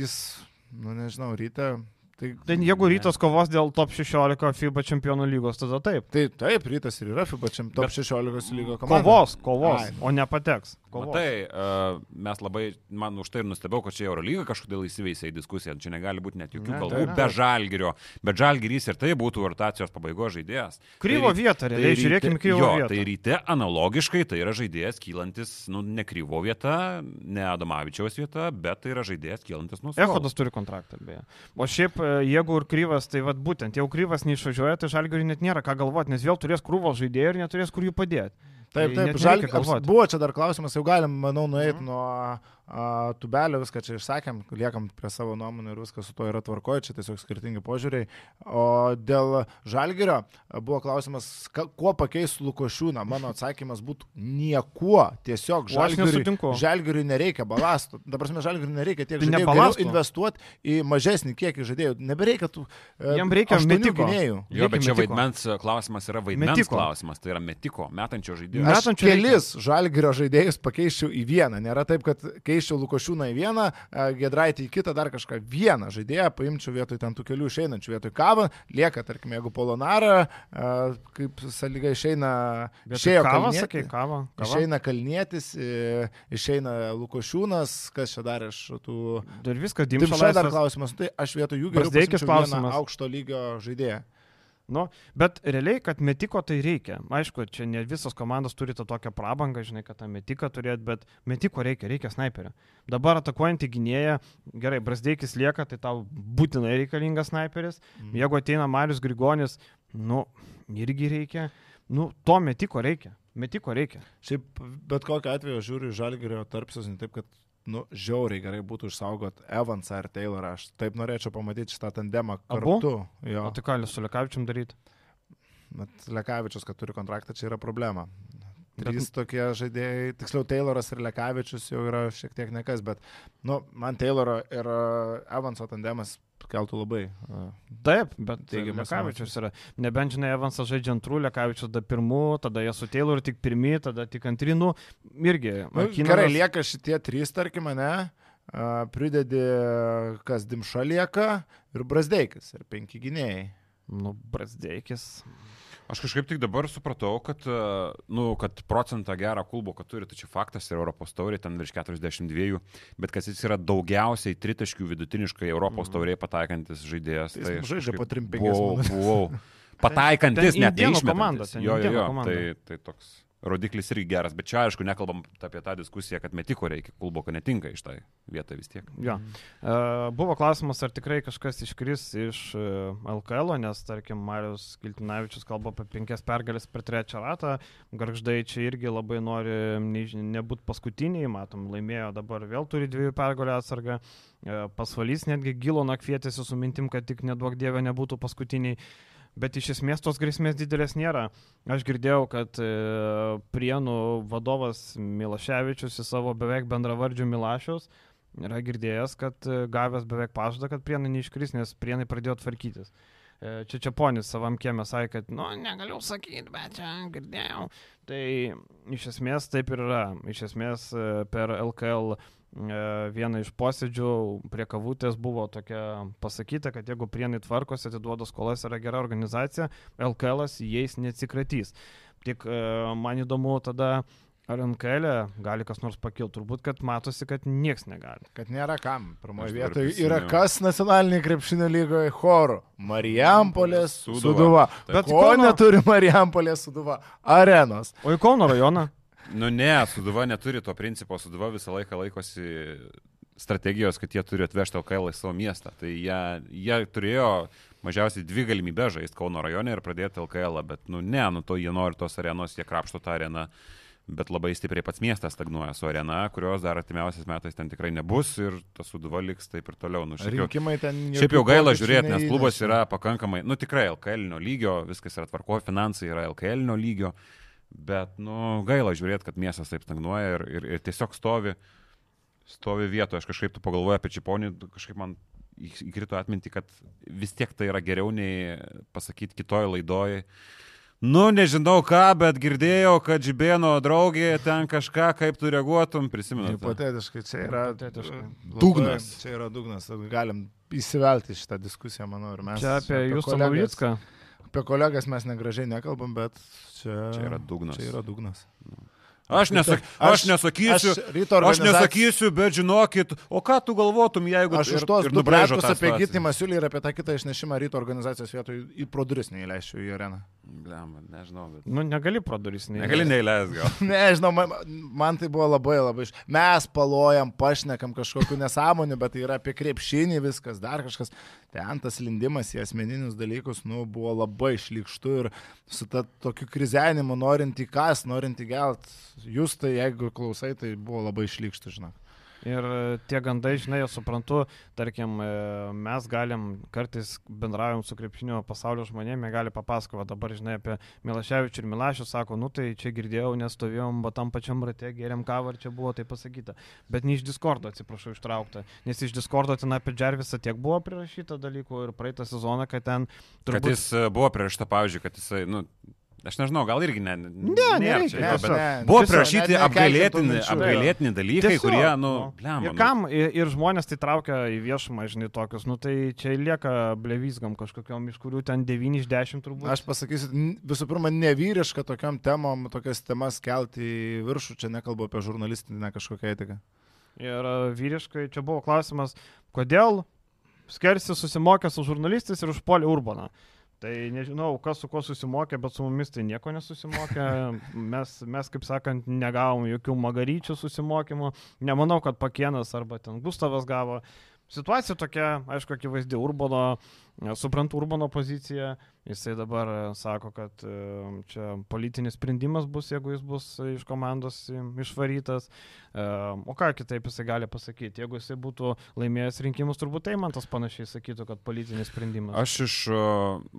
Speaker 3: jis, nu nežinau, ryte. Tai,
Speaker 1: Tai jeigu rytas kovos dėl top 16 FIBA čempionų lygos, tada taip.
Speaker 3: tai taip, rytas ir yra FIBA čem- top
Speaker 1: Bet
Speaker 3: 16 lygo komanda.
Speaker 1: Kovos, kovos,
Speaker 3: Ai.
Speaker 1: o nepateks. kovos.
Speaker 2: Matai, uh, mes labai, man už tai ir nustebau, kad čia Eurolyga kažkodėl įsiveisė į diskusiją, čia negali būti net jokių
Speaker 1: Ne,
Speaker 2: kalbų
Speaker 1: tai ne.
Speaker 2: be žalgerio, bet žalgerys ir tai būtų rotacijos pabaigos žaidėjas.
Speaker 1: Kryvo
Speaker 2: Tai
Speaker 1: vieta, realiai, žiūrėkim į kryvo
Speaker 2: jo,
Speaker 1: vietą.
Speaker 2: Tai ryte analogiškai tai yra žaidėjas kylantis, nu, ne kryvo vieta, ne Adomavičiaus vieta, bet tai yra žaidėjas kylantis nuo savo.
Speaker 1: Ehodas turi kontraktą, beje. O šiaip, e, jeigu ir kryvas, tai vad būtent, jau kryvas neišvažiuoja, tai žalgiui net nėra ką galvoti, nes vėl turės krūvos žaidėjų ir neturės kur jų padėti.
Speaker 3: Taip,
Speaker 1: Tai
Speaker 3: taip,
Speaker 1: net
Speaker 3: žal...
Speaker 1: nereikia galvot.
Speaker 3: Buvo čia dar klausimas, jau galim, manau, nueiti
Speaker 1: Mhm.
Speaker 3: nuo tubelio, viską čia išsakėm, liekam prie savo nuomonę ir viskas su to yra tvarkoje, čia tiesiog skirtingi požiūriai. O dėl žalgerio a, buvo klausimas, ka, kuo pakeis Lukošiūną. Mano atsakymas būtų niekuo, tiesiog
Speaker 1: nesutinku.
Speaker 3: žalgeriui nereikia balastų. Dabar mes žalgeriui nereikia tiek
Speaker 1: Tai
Speaker 3: žaidėjų, investuoti į mažesnį kiekį žaidėjų. Nebereikia tų e,
Speaker 1: Jiem reikia metiko.
Speaker 3: gynėjų.
Speaker 2: Jo, bet
Speaker 1: Reikia
Speaker 2: čia
Speaker 1: metiko.
Speaker 2: vaidmens klausimas yra vaidmens
Speaker 1: Metiko.
Speaker 2: klausimas, tai yra metiko, metančio žaidėjo.
Speaker 3: Aš
Speaker 1: Metančių reikia.
Speaker 3: kelis žalgerio žaidėjus pakeičiau į vieną. Nėra taip, kad keičiau Lukošiūną į vieną, e, Gedraitį į kitą, dar kažką. Vieną žaidėją paimčiau vietoj ten tų kelių išeinančių, vietoj kavą. Lieka, tarkim, jeigu Polonara, e, kaip sąlyga išeina, išėjo
Speaker 1: Kava, sakai, kava. kava.
Speaker 3: Išeina Kalnietis, e, išeina Lukošiūnas, kas čia dar iš tų...
Speaker 1: Ir viskas,
Speaker 3: Dimša
Speaker 1: Dimša
Speaker 3: dar klausimas, tai aš vietoj jų geriau aukšto lygio žaidėją.
Speaker 1: Nu, bet realiai, kad metiko tai reikia. Aišku, čia ne visos komandos turi tą tokią prabangą, žinai, kad tą metiką turėt, bet metiko reikia, reikia snaiperio. Dabar atakuojantį gynėją, gerai, Brasdeikis lieka, tai tau būtinai reikalingas snaiperis.
Speaker 3: Mhm.
Speaker 1: Jeigu ateina Marius Grigonis, nu, irgi reikia. Nu, to metiko reikia. Metiko reikia.
Speaker 3: Šiaip bet kokiu atveju žiūriu žalgerio tarpsius, ne taip, kad nu, žiauriai gerai būtų išsaugot Evansą ir Taylorą. Aš taip norėčiau pamatyti šitą tandemą
Speaker 1: Abu?
Speaker 3: kartu. Jo,
Speaker 1: O tai ką, su Lekavičiam daryti?
Speaker 3: bet Lekavičius, kad turi kontraktą, čia yra problema.
Speaker 1: Bet-
Speaker 3: Trys tokie žaidėjai, tiksliau Tayloras ir Lekavičius jau yra šiek tiek nekas, bet nu, man Tayloro ir uh, Evanso tandemas keltų labai.
Speaker 1: Taip, bet
Speaker 3: Teigiamas
Speaker 1: Lekavičius yra. Nebent, žinai, Evansas žaidžia antrų, Lekavičius tada pirmų, tada jie su Taylor tik pirmi, tada tik antrinų. Irgi.
Speaker 3: nu,
Speaker 1: Akinas-
Speaker 3: gerai, lieka šitie trys, tarkim, ne? Pridedi, kas Dimša lieka ir Brasdeikis ir penki gynėjai.
Speaker 1: Nu, Brasdeikis.
Speaker 2: Aš kažkaip tik dabar supratau, kad, e, nu, kad procentą gerą klubo, kad turi, tai čia faktas ir Europos taurė, ten virš 42, bet kad jis yra daugiausiai tritaškių vidutiniškai Europos taurėje pataikantis žaidėjas.
Speaker 3: Tai žaidžia po trim, penkias
Speaker 2: buvau,
Speaker 3: minutes.
Speaker 2: buvau pataikantis, net neišmetantis.
Speaker 1: komanda, ten
Speaker 2: Jo, jo, jo, tai, tai toks rodiklis irgi geras, bet čia aišku, nekalbam apie tą diskusiją, kad metiko reikia, klubo, kad netinka iš tai vietą vis tiek.
Speaker 1: Jo. Uh, buvo klausimas, ar tikrai kažkas iškris iš LKL, nes, tarkim, Marius Kiltinavičius kalba apie penkias pergalės per trečią ratą. Garždai čia irgi labai nori nebūti paskutiniai, matom, laimėjo dabar vėl turi dviejų pergalę atsargą. Uh, pasvalys netgi gilo nakvietėsi su mintim, kad tik neduok dievė nebūtų paskutiniai. Bet iš esmės tos grėsmės didelės nėra. Aš girdėjau, kad e, Prienų vadovas Milaševičius į savo beveik bendravardžių Milašiaus yra girdėjęs, kad e, gavęs beveik pažadą, kad Prienai neiškris, nes Prienai pradėjo tvarkytis. E, Čia čia ponis savam kiemė sakė, kad, nu, negaliu sakyti, bet čia girdėjau. Tai iš esmės taip ir yra. Iš esmės per LKL e, vieną iš posėdžių prie kavutės buvo tokia pasakyta, kad jeigu prienai tvarkosi, atiduoda skolas, yra gera organizacija, LKL jais neatsikratys. Tik e, man įdomu tada, ar NKL gali kas nors pakilti. Turbūt, kad matosi, kad nieks negali.
Speaker 3: Kad nėra kam. Pirmoje vietoje yra kas nacionalinėje krepšinio lygoje chorų. Marijampolės. Suduva. Bet
Speaker 1: Bet
Speaker 3: ko
Speaker 1: Kauno-
Speaker 3: neturi Marijampolės Suduva? Arenos.
Speaker 1: O į Kauno rajoną?
Speaker 2: Nu ne, Suduva neturi to principo, Suduva visą laiką laikosi strategijos, kad jie turi atvežti LKL į savo miestą. Tai jie, jie turėjo mažiausiai dvi galimybės žaisti Kauno rajone ir pradėti LKL, bet nu ne, nu to jie nori tos arenos, jie krapšto tą areną, bet labai stipriai pats miestas stagnuoja su arena, kurios dar artimiausiais metais ten tikrai nebus ir tas Suduva liks taip ir toliau. Nu, šiaip jau-. Šiaip jau gaila žiūrėti, nes klubas yra pakankamai, nu tikrai LKL lygio, viskas yra tvarko, finansai yra LKL lygio, bet, nu, gaila žiūrėti, kad miestas taip stagnuoja ir, ir, ir tiesiog stovi, stovi vietoje. Aš kažkaip tu pagalvoju apie Čiponį, kažkaip man į- įkrito atminti, kad vis tiek tai yra geriau nei pasakyti kitoj laidoj. Nu, nežinau ką, bet girdėjau, kad Žibėno draugė ten kažką, kaip tu reaguotum, prisimenu.
Speaker 3: Hipotetiškai čia yra
Speaker 1: Hipotetiškai.
Speaker 3: labai-
Speaker 2: Dugnas.
Speaker 3: Čia yra dugnas. Galim įsivelti šitą diskusiją, manau, ir mes.
Speaker 1: Čia apie Jūsų
Speaker 3: kolegas-
Speaker 1: Mauricką.
Speaker 3: Apie kolegas mes negražiai nekalbam, bet čia,
Speaker 2: Čia yra dugnas.
Speaker 3: Čia yra dugnas.
Speaker 2: Aš, nesak, aš, aš nesakysiu,
Speaker 3: aš
Speaker 2: aš nesakysiu, bet žinokit, o ką tu galvotum, jeigu
Speaker 3: Aš
Speaker 2: ir-
Speaker 3: už tos
Speaker 2: tą
Speaker 3: apie. Gytį Masiulį ir apie tą kitą išnešimą ryto organizacijos vietoj į pro duris neįleisčiau į areną.
Speaker 2: Blemba, nežinau, bet.
Speaker 1: Nu, negali pro duris. nei-
Speaker 2: Negali neįleis gal.
Speaker 3: Nežinau, man, man tai buvo labai labai. iš- Mes palojam, pašnekam kažkokiu nesąmoniu, bet tai yra apie krepšinį viskas, dar kažkas. Ten tas lindimas į asmeninius dalykus, nu, buvo labai šlikštu ir su ta tokiu krizenimu, norint įkas, norint įgelt. Jūs tai, jeigu klausai, tai buvo labai šlikštu, žinok.
Speaker 1: Ir e, tie gandai, žinai, aš suprantu, tarkim, e, mes galim kartais bendraujam su krepšinio pasaulio žmonėmis, jie gali papasakoti, dabar, žinai, apie Milaševičių ir Milašių, sako, nu tai čia girdėjau, nes stovėjom, bet tam pačiam rate, geriam kavą ir čia buvo tai pasakyta. Bet ne iš Discordo, atsiprašau, ištraukta, nes iš Discordo ten apie Džervisą tiek buvo prirašyta dalykų ir praeitą sezoną, kad ten
Speaker 2: Kad jis e, buvo prieš tą, pavyzdžiui, kad jisai, nu, aš nežinau, gal irgi ne. Ne,
Speaker 1: nereikia,
Speaker 3: ne,
Speaker 2: bet
Speaker 3: ne,
Speaker 2: buvo
Speaker 3: tų
Speaker 2: apgailėtini, apgailėtini dalykai,
Speaker 1: Tiesiog,
Speaker 2: kurie, nu,
Speaker 1: nu.
Speaker 2: blemba.
Speaker 1: Ir
Speaker 2: nu.
Speaker 1: kam, ir, ir žmonės tai traukia į viešumą, žinai, tokius, nu tai čia lieka blevysgam kažkokiam, iš kurių ten 9 iš 10 turbūt.
Speaker 3: Aš pasakysiu, visų pirma, nevyriška tokiam temom, tokias temas kelti į viršų, čia nekalbu apie žurnalistinę kažkokią etiką.
Speaker 1: Ir e, vyriškai, čia buvo klausimas, kodėl Skersi susimokė su žurnalistais ir užpuolė Urbaną. Tai nežinau, kas su kuo susimokė, bet su mumis tai nieko nesusimokė. Mes, mes kaip sakant, negavom jokių magaryčių susimokymų. Nemanau, kad Pakienas arba ten Gustavas gavo. Situacija tokia, aišku, akivaizdi Urbano, e, suprantu Urbano poziciją, jisai dabar e, sako, kad e, čia politinis sprendimas bus, jeigu jis bus iš komandos išvarytas. O ką kitaip jisai gali pasakyti? Jeigu jisai būtų laimėjęs rinkimus, turbūt Eimantas panašiai sakytų, kad politinis sprendimas.
Speaker 2: Aš iš,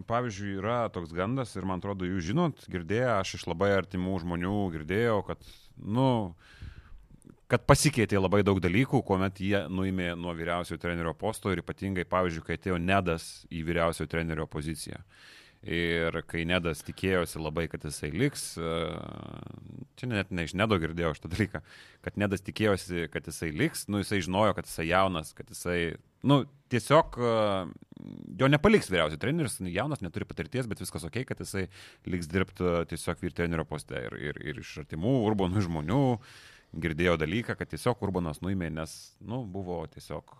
Speaker 2: pavyzdžiui, yra toks gandas ir man atrodo, jūs žinot, girdėję, aš iš labai artimų žmonių girdėjau, kad, nu, kad pasikeitė labai daug dalykų, kuomet jie nuėmė nuo vyriausiojo trenerio posto ir ypatingai, pavyzdžiui, kai atėjo Nedas į vyriausiojo trenerio poziciją. Ir kai Nedas tikėjosi labai, kad jisai liks, e, čia net ne iš Nedo girdėjau šitą dalyką, kad Nedas tikėjosi, kad jisai liks, nu jisai žinojo, kad jisai jaunas, kad jisai, nu tiesiog e, jo nepaliks vyriausias treneris, jaunas, neturi patirties, bet viskas ok, kad jisai liks dirbti tiesiog vyr trenerio poste ir, ir, ir iš artimų urbonų žmonių girdėjau dalyką, kad tiesiog urbanas nuėmė, nes, nu, buvo tiesiog,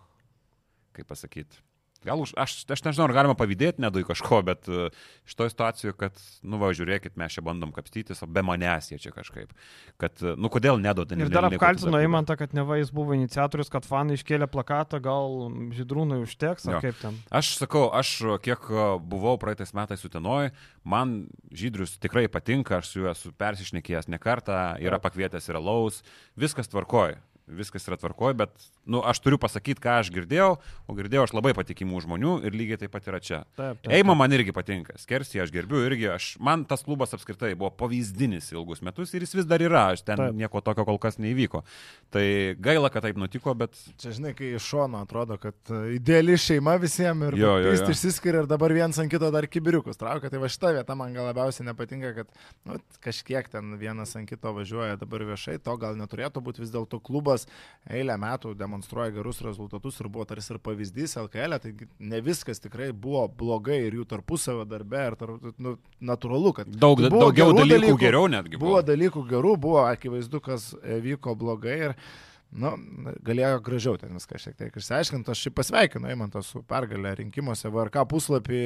Speaker 2: kaip pasakyti, Gal už, aš, aš nežinau, ar galima pavydėti nedui kažko, bet uh, šitoje situacijoje, kad, nu, va, žiūrėkit, mes čia bandom kapstytis, o be manęs jie čia kažkaip. Kad, uh, nu, kodėl neduoda?
Speaker 1: Ir dar apkaltino Eimantą, kad neva jis buvo iniciatorius, kad fanai iškėlė plakatą, gal žydrūnai užteks, ar
Speaker 2: Jo.
Speaker 1: kaip ten.
Speaker 2: Aš sakau, aš kiek uh, buvau praeitais metais Utenoj, man žydrius tikrai patinka, aš su juo esu persišnekėjęs ne kartą, yra pakvietęs ir alaus, viskas tvarkoja. Viskas yra tvarkoje, bet, nu, aš turiu pasakyti, ką aš girdėjau, o girdėjau aš labai patikimų žmonių ir lygiai taip pat yra čia.
Speaker 1: Taip, taip.
Speaker 2: Eima man irgi patinka, Skersį aš gerbiu irgi, aš, man tas klubas apskritai buvo pavyzdinis ilgus metus ir jis vis dar yra, aš ten
Speaker 1: Taip.
Speaker 2: nieko tokio kol kas neįvyko. Tai gaila, kad taip nutiko, bet
Speaker 3: Čia žinai, kai iš šono atrodo, kad e, ideali šeima visiems ir jis išsiskiria ir dabar viens ant kito dar kibiriukus traukia. Tai va šita vieta man gal labiausiai nepatinka, kad nu, kažkiek ten vienas ant kito važiuoja dabar viešai, to gal neturėtų būti vis dėlto klubas eilę metų demonstruoja gerus rezultatus ir buvo tarsi ir pavyzdys LKL, tai ne viskas tikrai buvo blogai ir jų tarpusavio darbe, ir tarp, nu, natūralu, kad
Speaker 2: daug,
Speaker 3: Tai buvo
Speaker 2: daugiau dalykų,
Speaker 3: dalykų,
Speaker 2: geriau netgi
Speaker 3: Buvo. dalykų gerų, buvo akivaizdu, kas e, vyko blogai ir nu, galėjo gražiau ten viską šiek tiek išsiaiškinti. Aš šį pasveikinu Eimantą su pergalė rinkimuose. VRK puslapį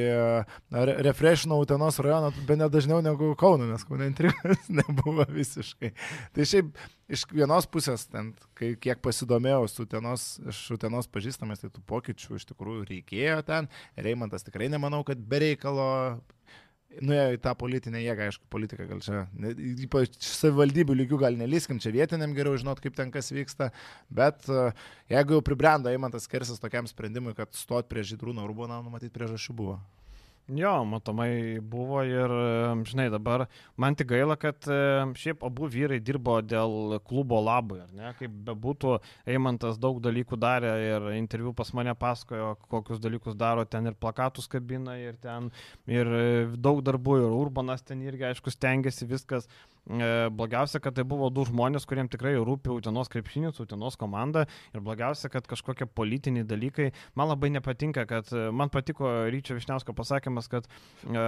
Speaker 3: re refreshinau Utenos rajoną be nedažniau negu Kauno, nes Kaune intrigas nebuvo visiškai. Tai šiaip iš vienos pusės, ten, kai kiek pasidomėjau su Utenos, iš Utenos pažįstamais, tai tų pokyčių iš tikrųjų reikėjo ten. Ir Eimantas tikrai nemanau, kad be reikalo nuėjo į tą politinę jėgą, aišku, politika gal čia, ypač savivaldybių lygių gal nelyskim, čia vietiniam geriau žinot, kaip ten kas vyksta, bet e, jeigu jau pribrendo Eimantas Kersas tokiam sprendimui, kad stot prie Žydrūno Urbono, numatyti priežasčių buvo.
Speaker 1: Jo, matomai buvo ir, žinai, dabar man tik gaila, kad šiaip abu vyrai dirbo dėl klubo labui, ar ne, kaip bebūtų, Eimantas daug dalykų darė ir interviu pas mane pasakojo, kokius dalykus daro, ten ir plakatus kabina, ir ten ir e, daug darbų, ir Urbanas ten irgi, aišku, stengiasi viskas, blogiausia, kad tai buvo du žmonės, kuriems tikrai rūpi Utenos krepšinis, Utenos komanda ir blogiausia, kad kažkokie politiniai dalykai. Man labai nepatinka, kad e, man patiko Ryčio Višniausko pasakymas, kad e,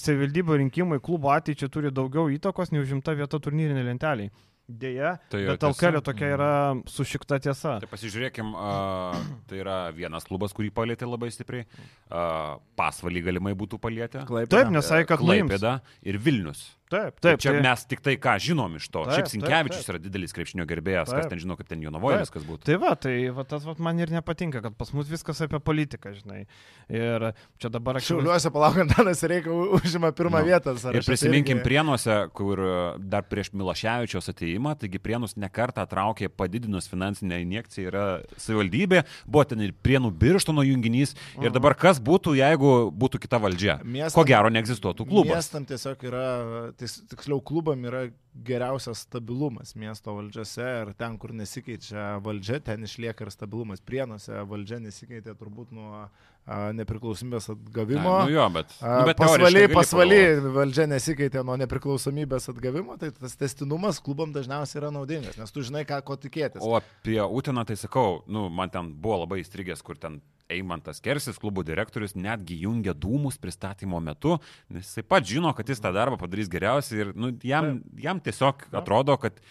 Speaker 1: savivaldybių rinkimai klubo ateičiai turi daugiau įtakos nei užimta vieta turnyrinė lentelė. Deja,
Speaker 2: Tai jo
Speaker 1: bet. LKL tokia yra sušikta tiesa.
Speaker 2: Tai pasižiūrėkim, uh, tai yra vienas klubas, kurį palėtė labai stipriai. Uh, pasvalį galimai būtų palėtę.
Speaker 3: Klaipėda.
Speaker 1: Taip, nes sakė, kad.
Speaker 2: Klaipėda ir Vilnius.
Speaker 1: Taip,
Speaker 2: Taip,
Speaker 1: taip.
Speaker 2: čia
Speaker 1: tai-
Speaker 2: mes tik tai ką žinom iš to.
Speaker 1: Taip,
Speaker 2: Šiaip
Speaker 1: taip,
Speaker 2: Sinkevičius
Speaker 1: taip.
Speaker 2: yra didelis krepšinio gerbėjas, kas
Speaker 1: Taip.
Speaker 2: ten žino, kaip ten Jonovoje
Speaker 1: Taip.
Speaker 2: viskas būtų.
Speaker 1: Tai va, tai va, tas va, man ir nepatinka, kad pas mus viskas apie politiką, žinai. Ir čia dabar aš...
Speaker 3: Šiauliuose palaukant, Danas reikia užima pirmą
Speaker 2: Nu,
Speaker 3: vietą.
Speaker 2: Ir prisiminkim
Speaker 3: tai irgi-
Speaker 2: Prienuose, kur e, dar prieš Miloševičios ateimą, taigi Prienus nekartą traukė padidinus finansinę injekciją yra savivaldybė, buvo ten ir Prienų birštono junginys. Ir dabar kas būtų, jeigu būtų kita valdžia?
Speaker 3: Miestam-
Speaker 2: Ko gero neegzistuotų klubas.
Speaker 3: Miestam tiesiog yra, tiksliau klubam yra geriausias stabilumas miesto valdžiose ir ten, kur nesikeičia valdžia, ten išlieka ir stabilumas. Prienuose valdžia nesikeitė turbūt nuo nepriklausomybės atgavimo.
Speaker 2: Na, nu jo, bet. Nu, bet
Speaker 3: pasvaly
Speaker 2: pagalvot.
Speaker 3: valdžia nesikeitė nuo nepriklausomybės atgavimo, tai tas testinumas klubam dažniausiai yra naudingas, nes tu žinai, ką ko tikėtis.
Speaker 2: O apie Uteną tai sakau, nu, man ten buvo labai įstrigęs, kur ten Eimantas Kersis, klubų direktorius, netgi jungia dūmus pristatymo metu, nes jis taip pat žino, kad jis tą darbą padarys geriausiai ir nu, jam, jam tiesiog atrodo, kad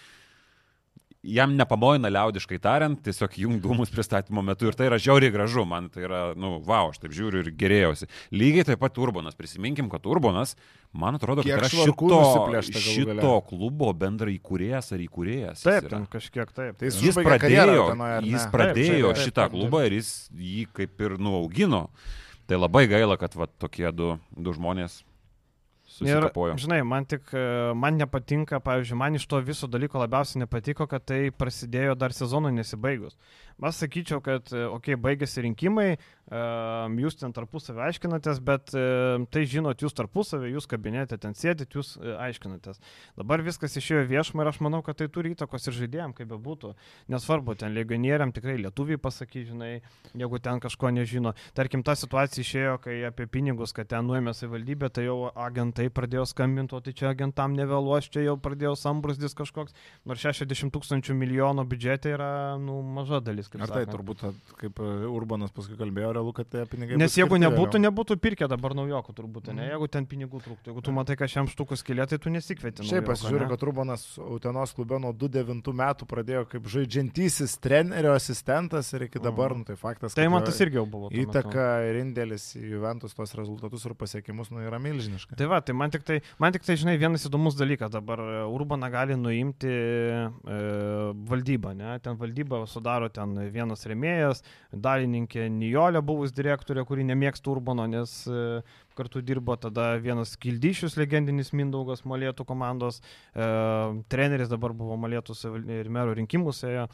Speaker 2: jam nepamojina liaudiškai tariant, tiesiog jung dūmus pristatymo metu ir tai yra žiauriai gražu, man tai yra, nu, wow, aš taip žiūriu ir gerėjausi. Lygiai taip pat Urbanas, prisiminkim, kad Urbanas, man atrodo, kad
Speaker 3: Kiek
Speaker 2: yra
Speaker 3: švarkų
Speaker 2: šito, šito klubo bendra įkūrėjas ar įkūrėjas.
Speaker 1: Taip,
Speaker 2: yra.
Speaker 1: ten kažkiek taip.
Speaker 3: Tai jis
Speaker 2: Jis pradėjo,
Speaker 3: Utenoje, ar
Speaker 2: jis pradėjo
Speaker 1: Taip, taip, taip,
Speaker 2: šitą klubą ir jis jį kaip ir nuaugino. Tai labai gaila, kad va, tokie du, du žmonės susikapojo.
Speaker 1: Ir, žinai, man tik, e, man nepatinka, pavyzdžiui, man iš to viso dalyko labiausiai nepatiko, kad tai prasidėjo dar sezonui nesibaigus. Aš sakyčiau, kad, okei, okay, baigėsi rinkimai, e, jūs ten tarpusavį aiškinatės, bet e, tai žinot jūs tarpusavį, jūs kabinete ten sėdit, jūs aiškinatės. Dabar viskas išėjo viešumą ir aš manau, kad tai turi įtakos ir žaidėjim, kaip be būtų. Nesvarbu, ten legionieriam tikrai lietuviai pasakys, žinai, jeigu ten kažko nežino. Tarkim, ta situacija išėjo, kai apie pinigus, kad ten nuėmė savivaldybė, tai jau agentai pradėjo skambinti, o tai čia agentam nevėluos, čia jau pradėjo sambrusdis kažkoks, nors 60 tūkstančių milijonų biudžete yra nu, maža dalis. kaip
Speaker 3: Ar tai
Speaker 1: sakant.
Speaker 3: turbūt, kaip e, Urbanas paskui kalbėjo, realu, kad tie pinigai.
Speaker 1: Nes jeigu
Speaker 3: skirti
Speaker 1: nebūtų,
Speaker 3: vėliau.
Speaker 1: nebūtų pirkę dabar naujokų turbūt, ne?
Speaker 3: Mhm.
Speaker 1: Jeigu ten pinigų trūktų, jeigu tu matai, kad šiam štukų skilė, tai tu nesikvieti.
Speaker 3: Šiaip pasižiūrėjau, kad Urbanas Utenos klube nuo 2009 metų pradėjo kaip žaidžiantysis trenerio asistentas ir iki dabar,
Speaker 1: Mhm.
Speaker 3: nu, tai faktas.
Speaker 1: Tai man tas irgi jau buvo.
Speaker 3: Įtaka ir indėlis į Juventus tos rezultatus ir pasiekimus nu, yra milžiniška.
Speaker 1: Tai va, tai man tik tai, man tik tai, žinai, vienas įdomus dalykas dabar e, Urbaną gali nuimti e, valdybą, ne? Ten valdybą sudaro ten vienas remėjas, dalininkė Nijolė buvus direktorė, kuri nemėgsta Urbano, nes e, kartu dirbo tada vienas Kildyšius, legendinis Mindaugas Malėtų komandos, e, treneris dabar buvo savival- ir mero rinkimuose. ėjo.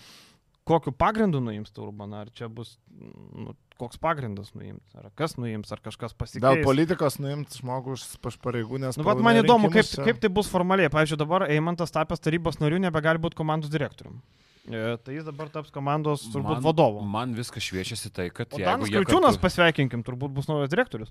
Speaker 1: Kokiu pagrindu nuims tą Urbaną? Ar čia bus, nu, koks pagrindas nuims? Ar kas nuims? Ar kažkas pasikeis?
Speaker 3: Dėl politikos nuimti žmogų iš iš pareigų, nes...
Speaker 1: Nu, vat man įdomu, kaip,
Speaker 3: čia-
Speaker 1: kaip tai bus formaliai. Pavyzdžiui, dabar Eimantas tapęs tarybos nariu nebegali būti komandos direktoriumi. E, tai jis dabar taps komandos turbūt
Speaker 2: man,
Speaker 1: vadovu.
Speaker 2: Man viskas šviečiasi tai, kad...
Speaker 1: O
Speaker 2: jeigu
Speaker 1: Danas Kriučiūnas,
Speaker 2: kartu-
Speaker 1: pasveikinkim, turbūt bus naujas direktorius.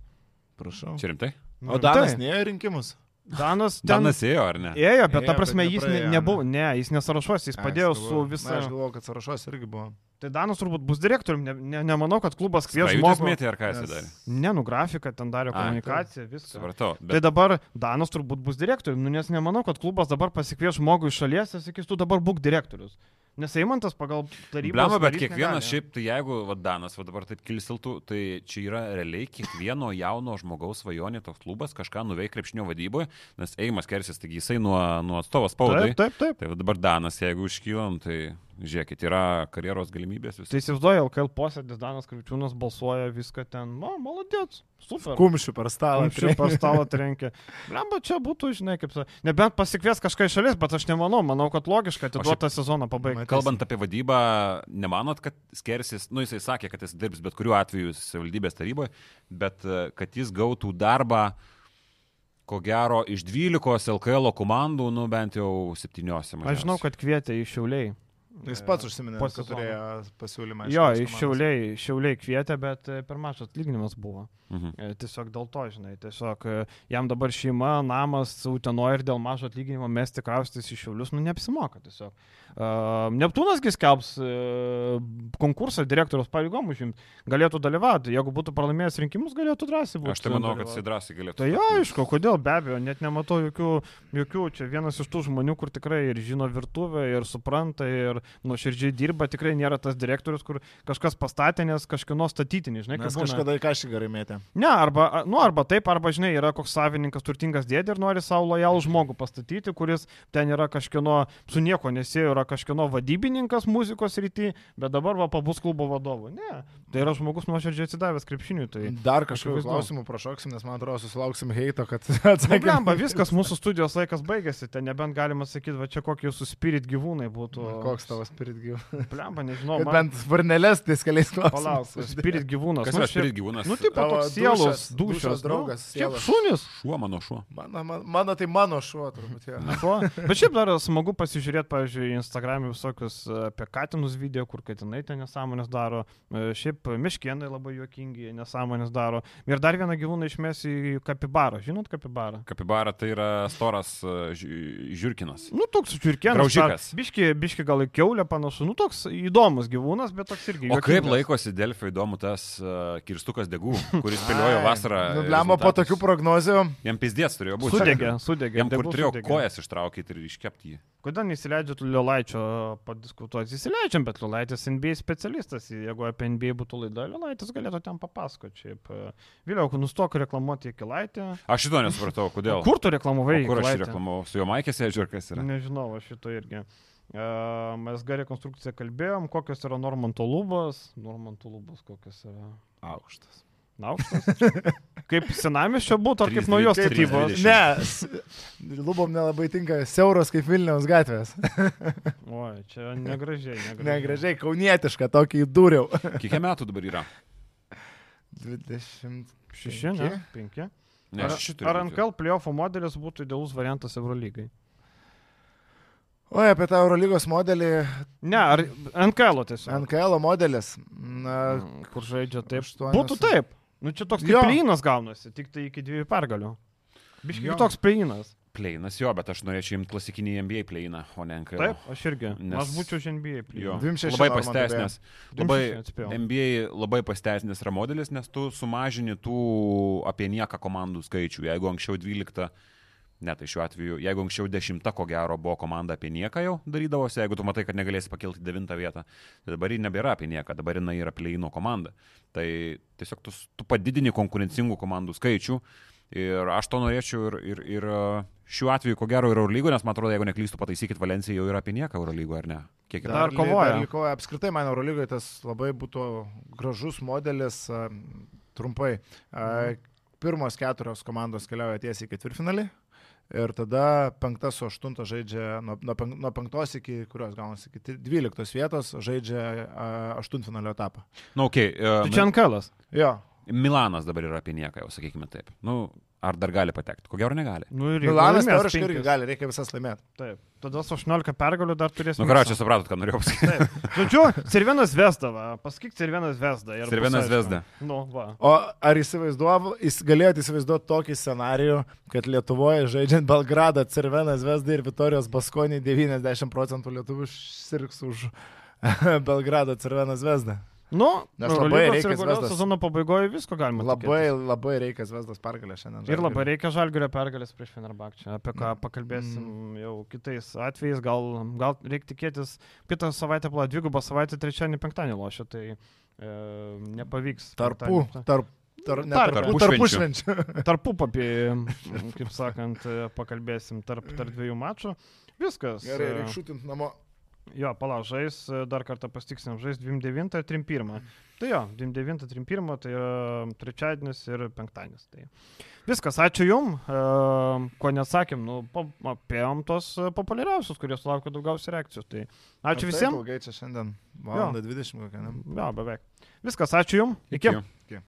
Speaker 3: Prašau.
Speaker 2: Čia rimtai?
Speaker 3: O Danas
Speaker 1: tai,
Speaker 3: neėjo į rinkimus.
Speaker 1: Danas ten
Speaker 2: Danas ėjo, ar ne?
Speaker 1: ėjo, bet ta
Speaker 3: Ėjo,
Speaker 1: prasme
Speaker 3: bet
Speaker 1: jis nebuvo, ne, jis nesarašuos, jis
Speaker 3: Ai,
Speaker 1: padėjo su.
Speaker 3: Na, aš galvoju, kad sąrašos irgi buvo.
Speaker 1: Tai Danas turbūt bus direktoriumi, ne, ne, nemanau, kad klubas kvies žmogų.
Speaker 2: mėtė ar ką jis darė?
Speaker 1: Ne, nu grafiką, ten darė komunikaciją, viską.
Speaker 2: Supratau.
Speaker 1: Tai
Speaker 2: Bet
Speaker 1: dabar Danas turbūt bus direktoriumi, nu, nes nemanau, kad klubas dabar pasikvies žmogų iš šalies ir sakys, tu dabar būk direktorius. Nes Eimantas pagal tarybą.
Speaker 2: Blema, bet kiekvienas šiaip, tai jeigu va, Danas va, dabar taip kilstiltų, tai čia yra realiai kiekvieno jauno žmogaus svajonė toks klubas kažką nuveikti krepšinio vadyboje, nes Eimas Kersis, taigi jisai nuo, nuo atstovo spaudai.
Speaker 1: Taip, taip, taip.
Speaker 2: Tai va, dabar Danas, jeigu iškylam, tai žiūrėkit, yra karjeros galimybės visų.
Speaker 1: Tai įsivaizduoju, LKL posėdis Danas Kriučiūnas balsuoja viską ten, na, malodėts, super.
Speaker 3: Kumščių per stalą.
Speaker 1: Kumščiu per stalą trenkė. Lemba, čia būtų, žinai, kaip. Nebent pasikvies kažką iš šalies, bet aš nemanau, manau, kad logiška atiduotą sezoną pabaigti.
Speaker 2: Kalbant apie vadybą, nemanot, kad Skersis, nu jisai sakė, kad jis dirbs bet kuriuo atveju savivaldybės taryboje, bet e, kad jis gautų darbą, ko gero, iš 12 LKL komandų, nu bent jau 7.
Speaker 1: Aš žinau, kad kvietė iš Šiauliai.
Speaker 3: Jis pats užsiminė,
Speaker 1: po
Speaker 3: kad
Speaker 1: sezono.
Speaker 3: turėjo pasiūlymą.
Speaker 1: Jo, iš šiauliai, šiauliai kvietė, bet e, per mažas atlyginimas buvo.
Speaker 2: Mhm.
Speaker 1: E, Tiesiog dėl to, žinai, tiesiog e, jam dabar šeima, namas, utenoje ir dėl mažo atlyginimo mesti kraustis į šiaulius, nu neapsimoka tiesiog. Uh, Neptūnasgi skelbs uh, konkursą direktoriaus pareigom užimti, galėtų dalyvauti, jeigu būtų pralaimėjęs rinkimus, galėtų drąsiai būti.
Speaker 2: Aš tai manau, kad jisai drąsiai galėtų.
Speaker 1: Tai jo, aišku, kodėl, be abejo, net nematau jokių, jokių, čia vienas iš tų žmonių, kur tikrai ir žino virtuvę, ir supranta, ir nuoširdžiai dirba, tikrai nėra tas direktorius, kur kažkas pastatė, nes kažkieno statytinį, žinai, būna.
Speaker 3: kažkada į kažį gerai mėtė.
Speaker 1: Ne, arba, nu, arba taip, arba, žinai, yra koks savininkas, turtingas dėdė ir nori savo lojalų žmogų pastatyti, kuris ten yra kažkieno, su nieko nesėjo, yra kažkieno vadybininkas muzikos rytį, bet dabar va pabus klubo vadovu. Ne, tai yra žmogus nuoširdžiai atsidavęs krepšiniui. Tai...
Speaker 3: Dar kažkokių klausimų prašoksim, nes man atrodo, susilauksim heito, kad
Speaker 1: Sakėm,
Speaker 3: atsakėm.
Speaker 1: viskas, mūsų studijos laikas baigėsi, ten nebent galima sakyti, va čia kokie jūsų spirit gyvūnai būtų.
Speaker 3: Koks tavo spirit gyvūnas?
Speaker 1: Blemba, nežinau, man...
Speaker 3: bent varnelės tais keliais
Speaker 1: Palauk,
Speaker 3: klausimais.
Speaker 1: spirit gyvūnas.
Speaker 2: Kas
Speaker 1: nu,
Speaker 2: yra spirit gyvūnas?
Speaker 1: Nu, tipo
Speaker 3: Tavo
Speaker 1: toks sielos,
Speaker 3: dušas-
Speaker 1: dušios,
Speaker 3: dušos draugas,
Speaker 1: Nu, šiaip šunis.
Speaker 2: Šuo mano šuo.
Speaker 3: Mano, mano, mano tai mano šuo turbūt.
Speaker 1: Šuo. Bet šiaip dar smagu pasižiūrėti, pavyzdžiui, Instagram'e visokius e, apie katinus video, kur katinai ten nesąmonės daro. E, Šiaip miškienai labai juokingi nesąmonės daro. Ir dar vieną gyvūną išmes į kapibarą. Žinot kapibarą?
Speaker 2: Kapibara tai yra storas ži- žiūrkinas.
Speaker 1: Nu, toks čiurkienas.
Speaker 2: Graužikas.
Speaker 1: Biški, biški gal į keulę panašu. Nu, toks įdomus gyvūnas, bet toks irgi.
Speaker 2: O kaip
Speaker 1: juokingas.
Speaker 2: laikosi Delfio įdomu tas uh, kirstukas degų, kuris spėliojo vasarą.
Speaker 3: Nu, blemba po tokių prognozių.
Speaker 2: Jam pizdėts turėjo būti.
Speaker 1: Sudegė, sudegė.
Speaker 2: Jam kur turėjo
Speaker 1: sudegė.
Speaker 2: kojas ištraukyti ir iškepti jį.
Speaker 1: Kodėl neįsileidžiat Liolaičio padiskutuoti? Įsileidžiam, bet Liolaitis NBA specialistas. Jeigu apie NBA būtų laida, Liolaitis galėtų ten papasakoti. Šiaip, e, Vėliau, nustok reklamuoti Kilaitį.
Speaker 2: Aš šito nesupratau, kodėl.
Speaker 1: Kur tu reklamavai?
Speaker 2: O kur aš reklamavau? Su jo maikės sėdžiu ar kas yra?
Speaker 1: Nežinau, aš šito irgi. Mes gerai konstrukciją kalbėjom, kokios yra Normanto lubos. Normanto lubos kokios yra.
Speaker 3: Aukštas.
Speaker 1: Na, aukštas. kaip senamiščio būtų, ar kaip
Speaker 2: Trys
Speaker 1: naujos statybos?
Speaker 3: Ne, lubom nelabai tinka siauros kaip Vilniaus gatvės.
Speaker 1: Oi, čia negražiai. Negražiai.
Speaker 3: Negražiai, kaunietiška, tokį įdūriau.
Speaker 2: Kiek metų dabar yra?
Speaker 3: 20.
Speaker 1: Šeši, ne? Penki.
Speaker 2: Ne,
Speaker 1: Ar, ar NKL playoffo modelis būtų idealus variantas Eurolygai?
Speaker 3: Oi, apie tą Eurolygos modelį,
Speaker 1: Ne, ar NKL tiesiog.
Speaker 3: NKL modelis. Na,
Speaker 1: Mm, Kur žaidžia taip.
Speaker 3: aštuonios-
Speaker 1: Būtų taip. Nu čia toks plynas gaunasi, tik tai iki dviejų pergalių. Biškai
Speaker 2: Jo.
Speaker 1: toks plynas.
Speaker 2: Pleinas jo, bet aš norėčiau imti klasikinį NBA pleiną, o ne NKL.
Speaker 1: Taip, aš irgi.
Speaker 2: Nes-.
Speaker 1: Aš būčiau už NBA
Speaker 3: šeši
Speaker 2: Labai.
Speaker 1: Dvim
Speaker 2: Labai. NBA labai pasiteisnęs yra modelis, nes tu sumažini tų apie nieką komandų skaičių. Jeigu anksčiau 12, ne tai šiuo atveju, jeigu anksčiau 10 ko gero buvo komanda apie nieką jau darydavosi, jeigu tu matai, kad negalėsi pakilti 9 vietą, tai dabar ji nebėra apie nieką, dabar jinai yra pleino komanda. Tai tiesiog tu, tu padidini konkurencingų komandų skaičių. Ir aš to norėčiau ir, ir, ir e, šiuo atveju, ko gero, yra Eurolygo, nes man atrodo, jeigu neklystu, pataisykit, Valencija jau yra apie nieką Eurolygo, ar ne? Kiek yra?
Speaker 1: Dar kovoja.
Speaker 3: Dar kovoja. Apskritai, man Eurolygoje tas labai būtų gražus modelis. a, Trumpai. A, Pirmos keturios komandos keliauja tiesiai į ketvirtfinalį. Ir tada penktas su aštuntas žaidžia nuo, nuo, penk, nuo penktos iki kurios gaunasi, iki dvyliktos vietos žaidžia a, aštuntfinalio etapą.
Speaker 2: Na, okay, uh,
Speaker 1: Tai čia NKL.
Speaker 3: Jo,
Speaker 2: Milanas dabar yra apie nieką, jau sakykime taip. Nu, ar dar gali patekti? Ko gero negali.
Speaker 1: Nu, ir
Speaker 3: Milanas teoriškai irgi gali, reikia visas laimėti.
Speaker 1: Taip. Tada su 18 pergalių dar turės.
Speaker 2: Nu, ką čia supratot, ką norėjau pasakyti.
Speaker 1: Taip. Žodžiu, Cervenas Vesdava. Pasakyk Cervenas Vesda. aišku.
Speaker 2: Vesda.
Speaker 1: Nu, va.
Speaker 3: O ar įsivaizduovo, jis galėjote įsivaizduoti tokį scenarijų, kad Lietuvoje žaidžiant Belgradą, Cervenas Vesda ir Vitorijos Baskonį 90 procentų lietuvių sirgs už Belgrado Cervenas Vesda.
Speaker 1: Nu,
Speaker 3: Nes labai reikia Zvezdas.
Speaker 1: sezono pabaigoje visko galima.
Speaker 3: Labai,
Speaker 1: tikėtis.
Speaker 3: labai reikia Vesdas pergalę šiandien.
Speaker 1: Ir labai reikia žalgerio pergalės prieš Fenerbakčią, apie ką
Speaker 3: Mm.
Speaker 1: pakalbėsim jau kitais atvejais. Gal, gal reikia tikėtis, kitą savaitę pala dvigubą savaitę, trečiadienį, penktadienį lošia, tai e, nepavyks.
Speaker 3: Tarpu, tarp, tarp, ne,
Speaker 1: Tarp-
Speaker 3: tarpu,
Speaker 2: tarpušvenčių.
Speaker 3: tarpu švenčių.
Speaker 1: Tarpupapį, kaip sakant, e, pakalbėsim tarp, tarp dviejų mačų. Viskas.
Speaker 3: Gerai,
Speaker 1: e,
Speaker 3: reikia šūtinti namo.
Speaker 1: Jo, palauk, žais, e, dar kartą pastiksim, žais 29 ir 31. Tai jo, 29, 31, tai trečiadienis ir penktadienis. Tai viskas, ačiū Jum, e, ko nesakėm, nu, apėjom tos e, populiariausius, kurie sulaukė daugiausiai reakcijų. Tai ačiū
Speaker 3: Ar taip
Speaker 1: visiems.
Speaker 3: Ilgai čia šiandien. Valanda 20 kokią, ne?
Speaker 1: Jo, beveik. Viskas, ačiū Jum. Iki.
Speaker 2: Iki.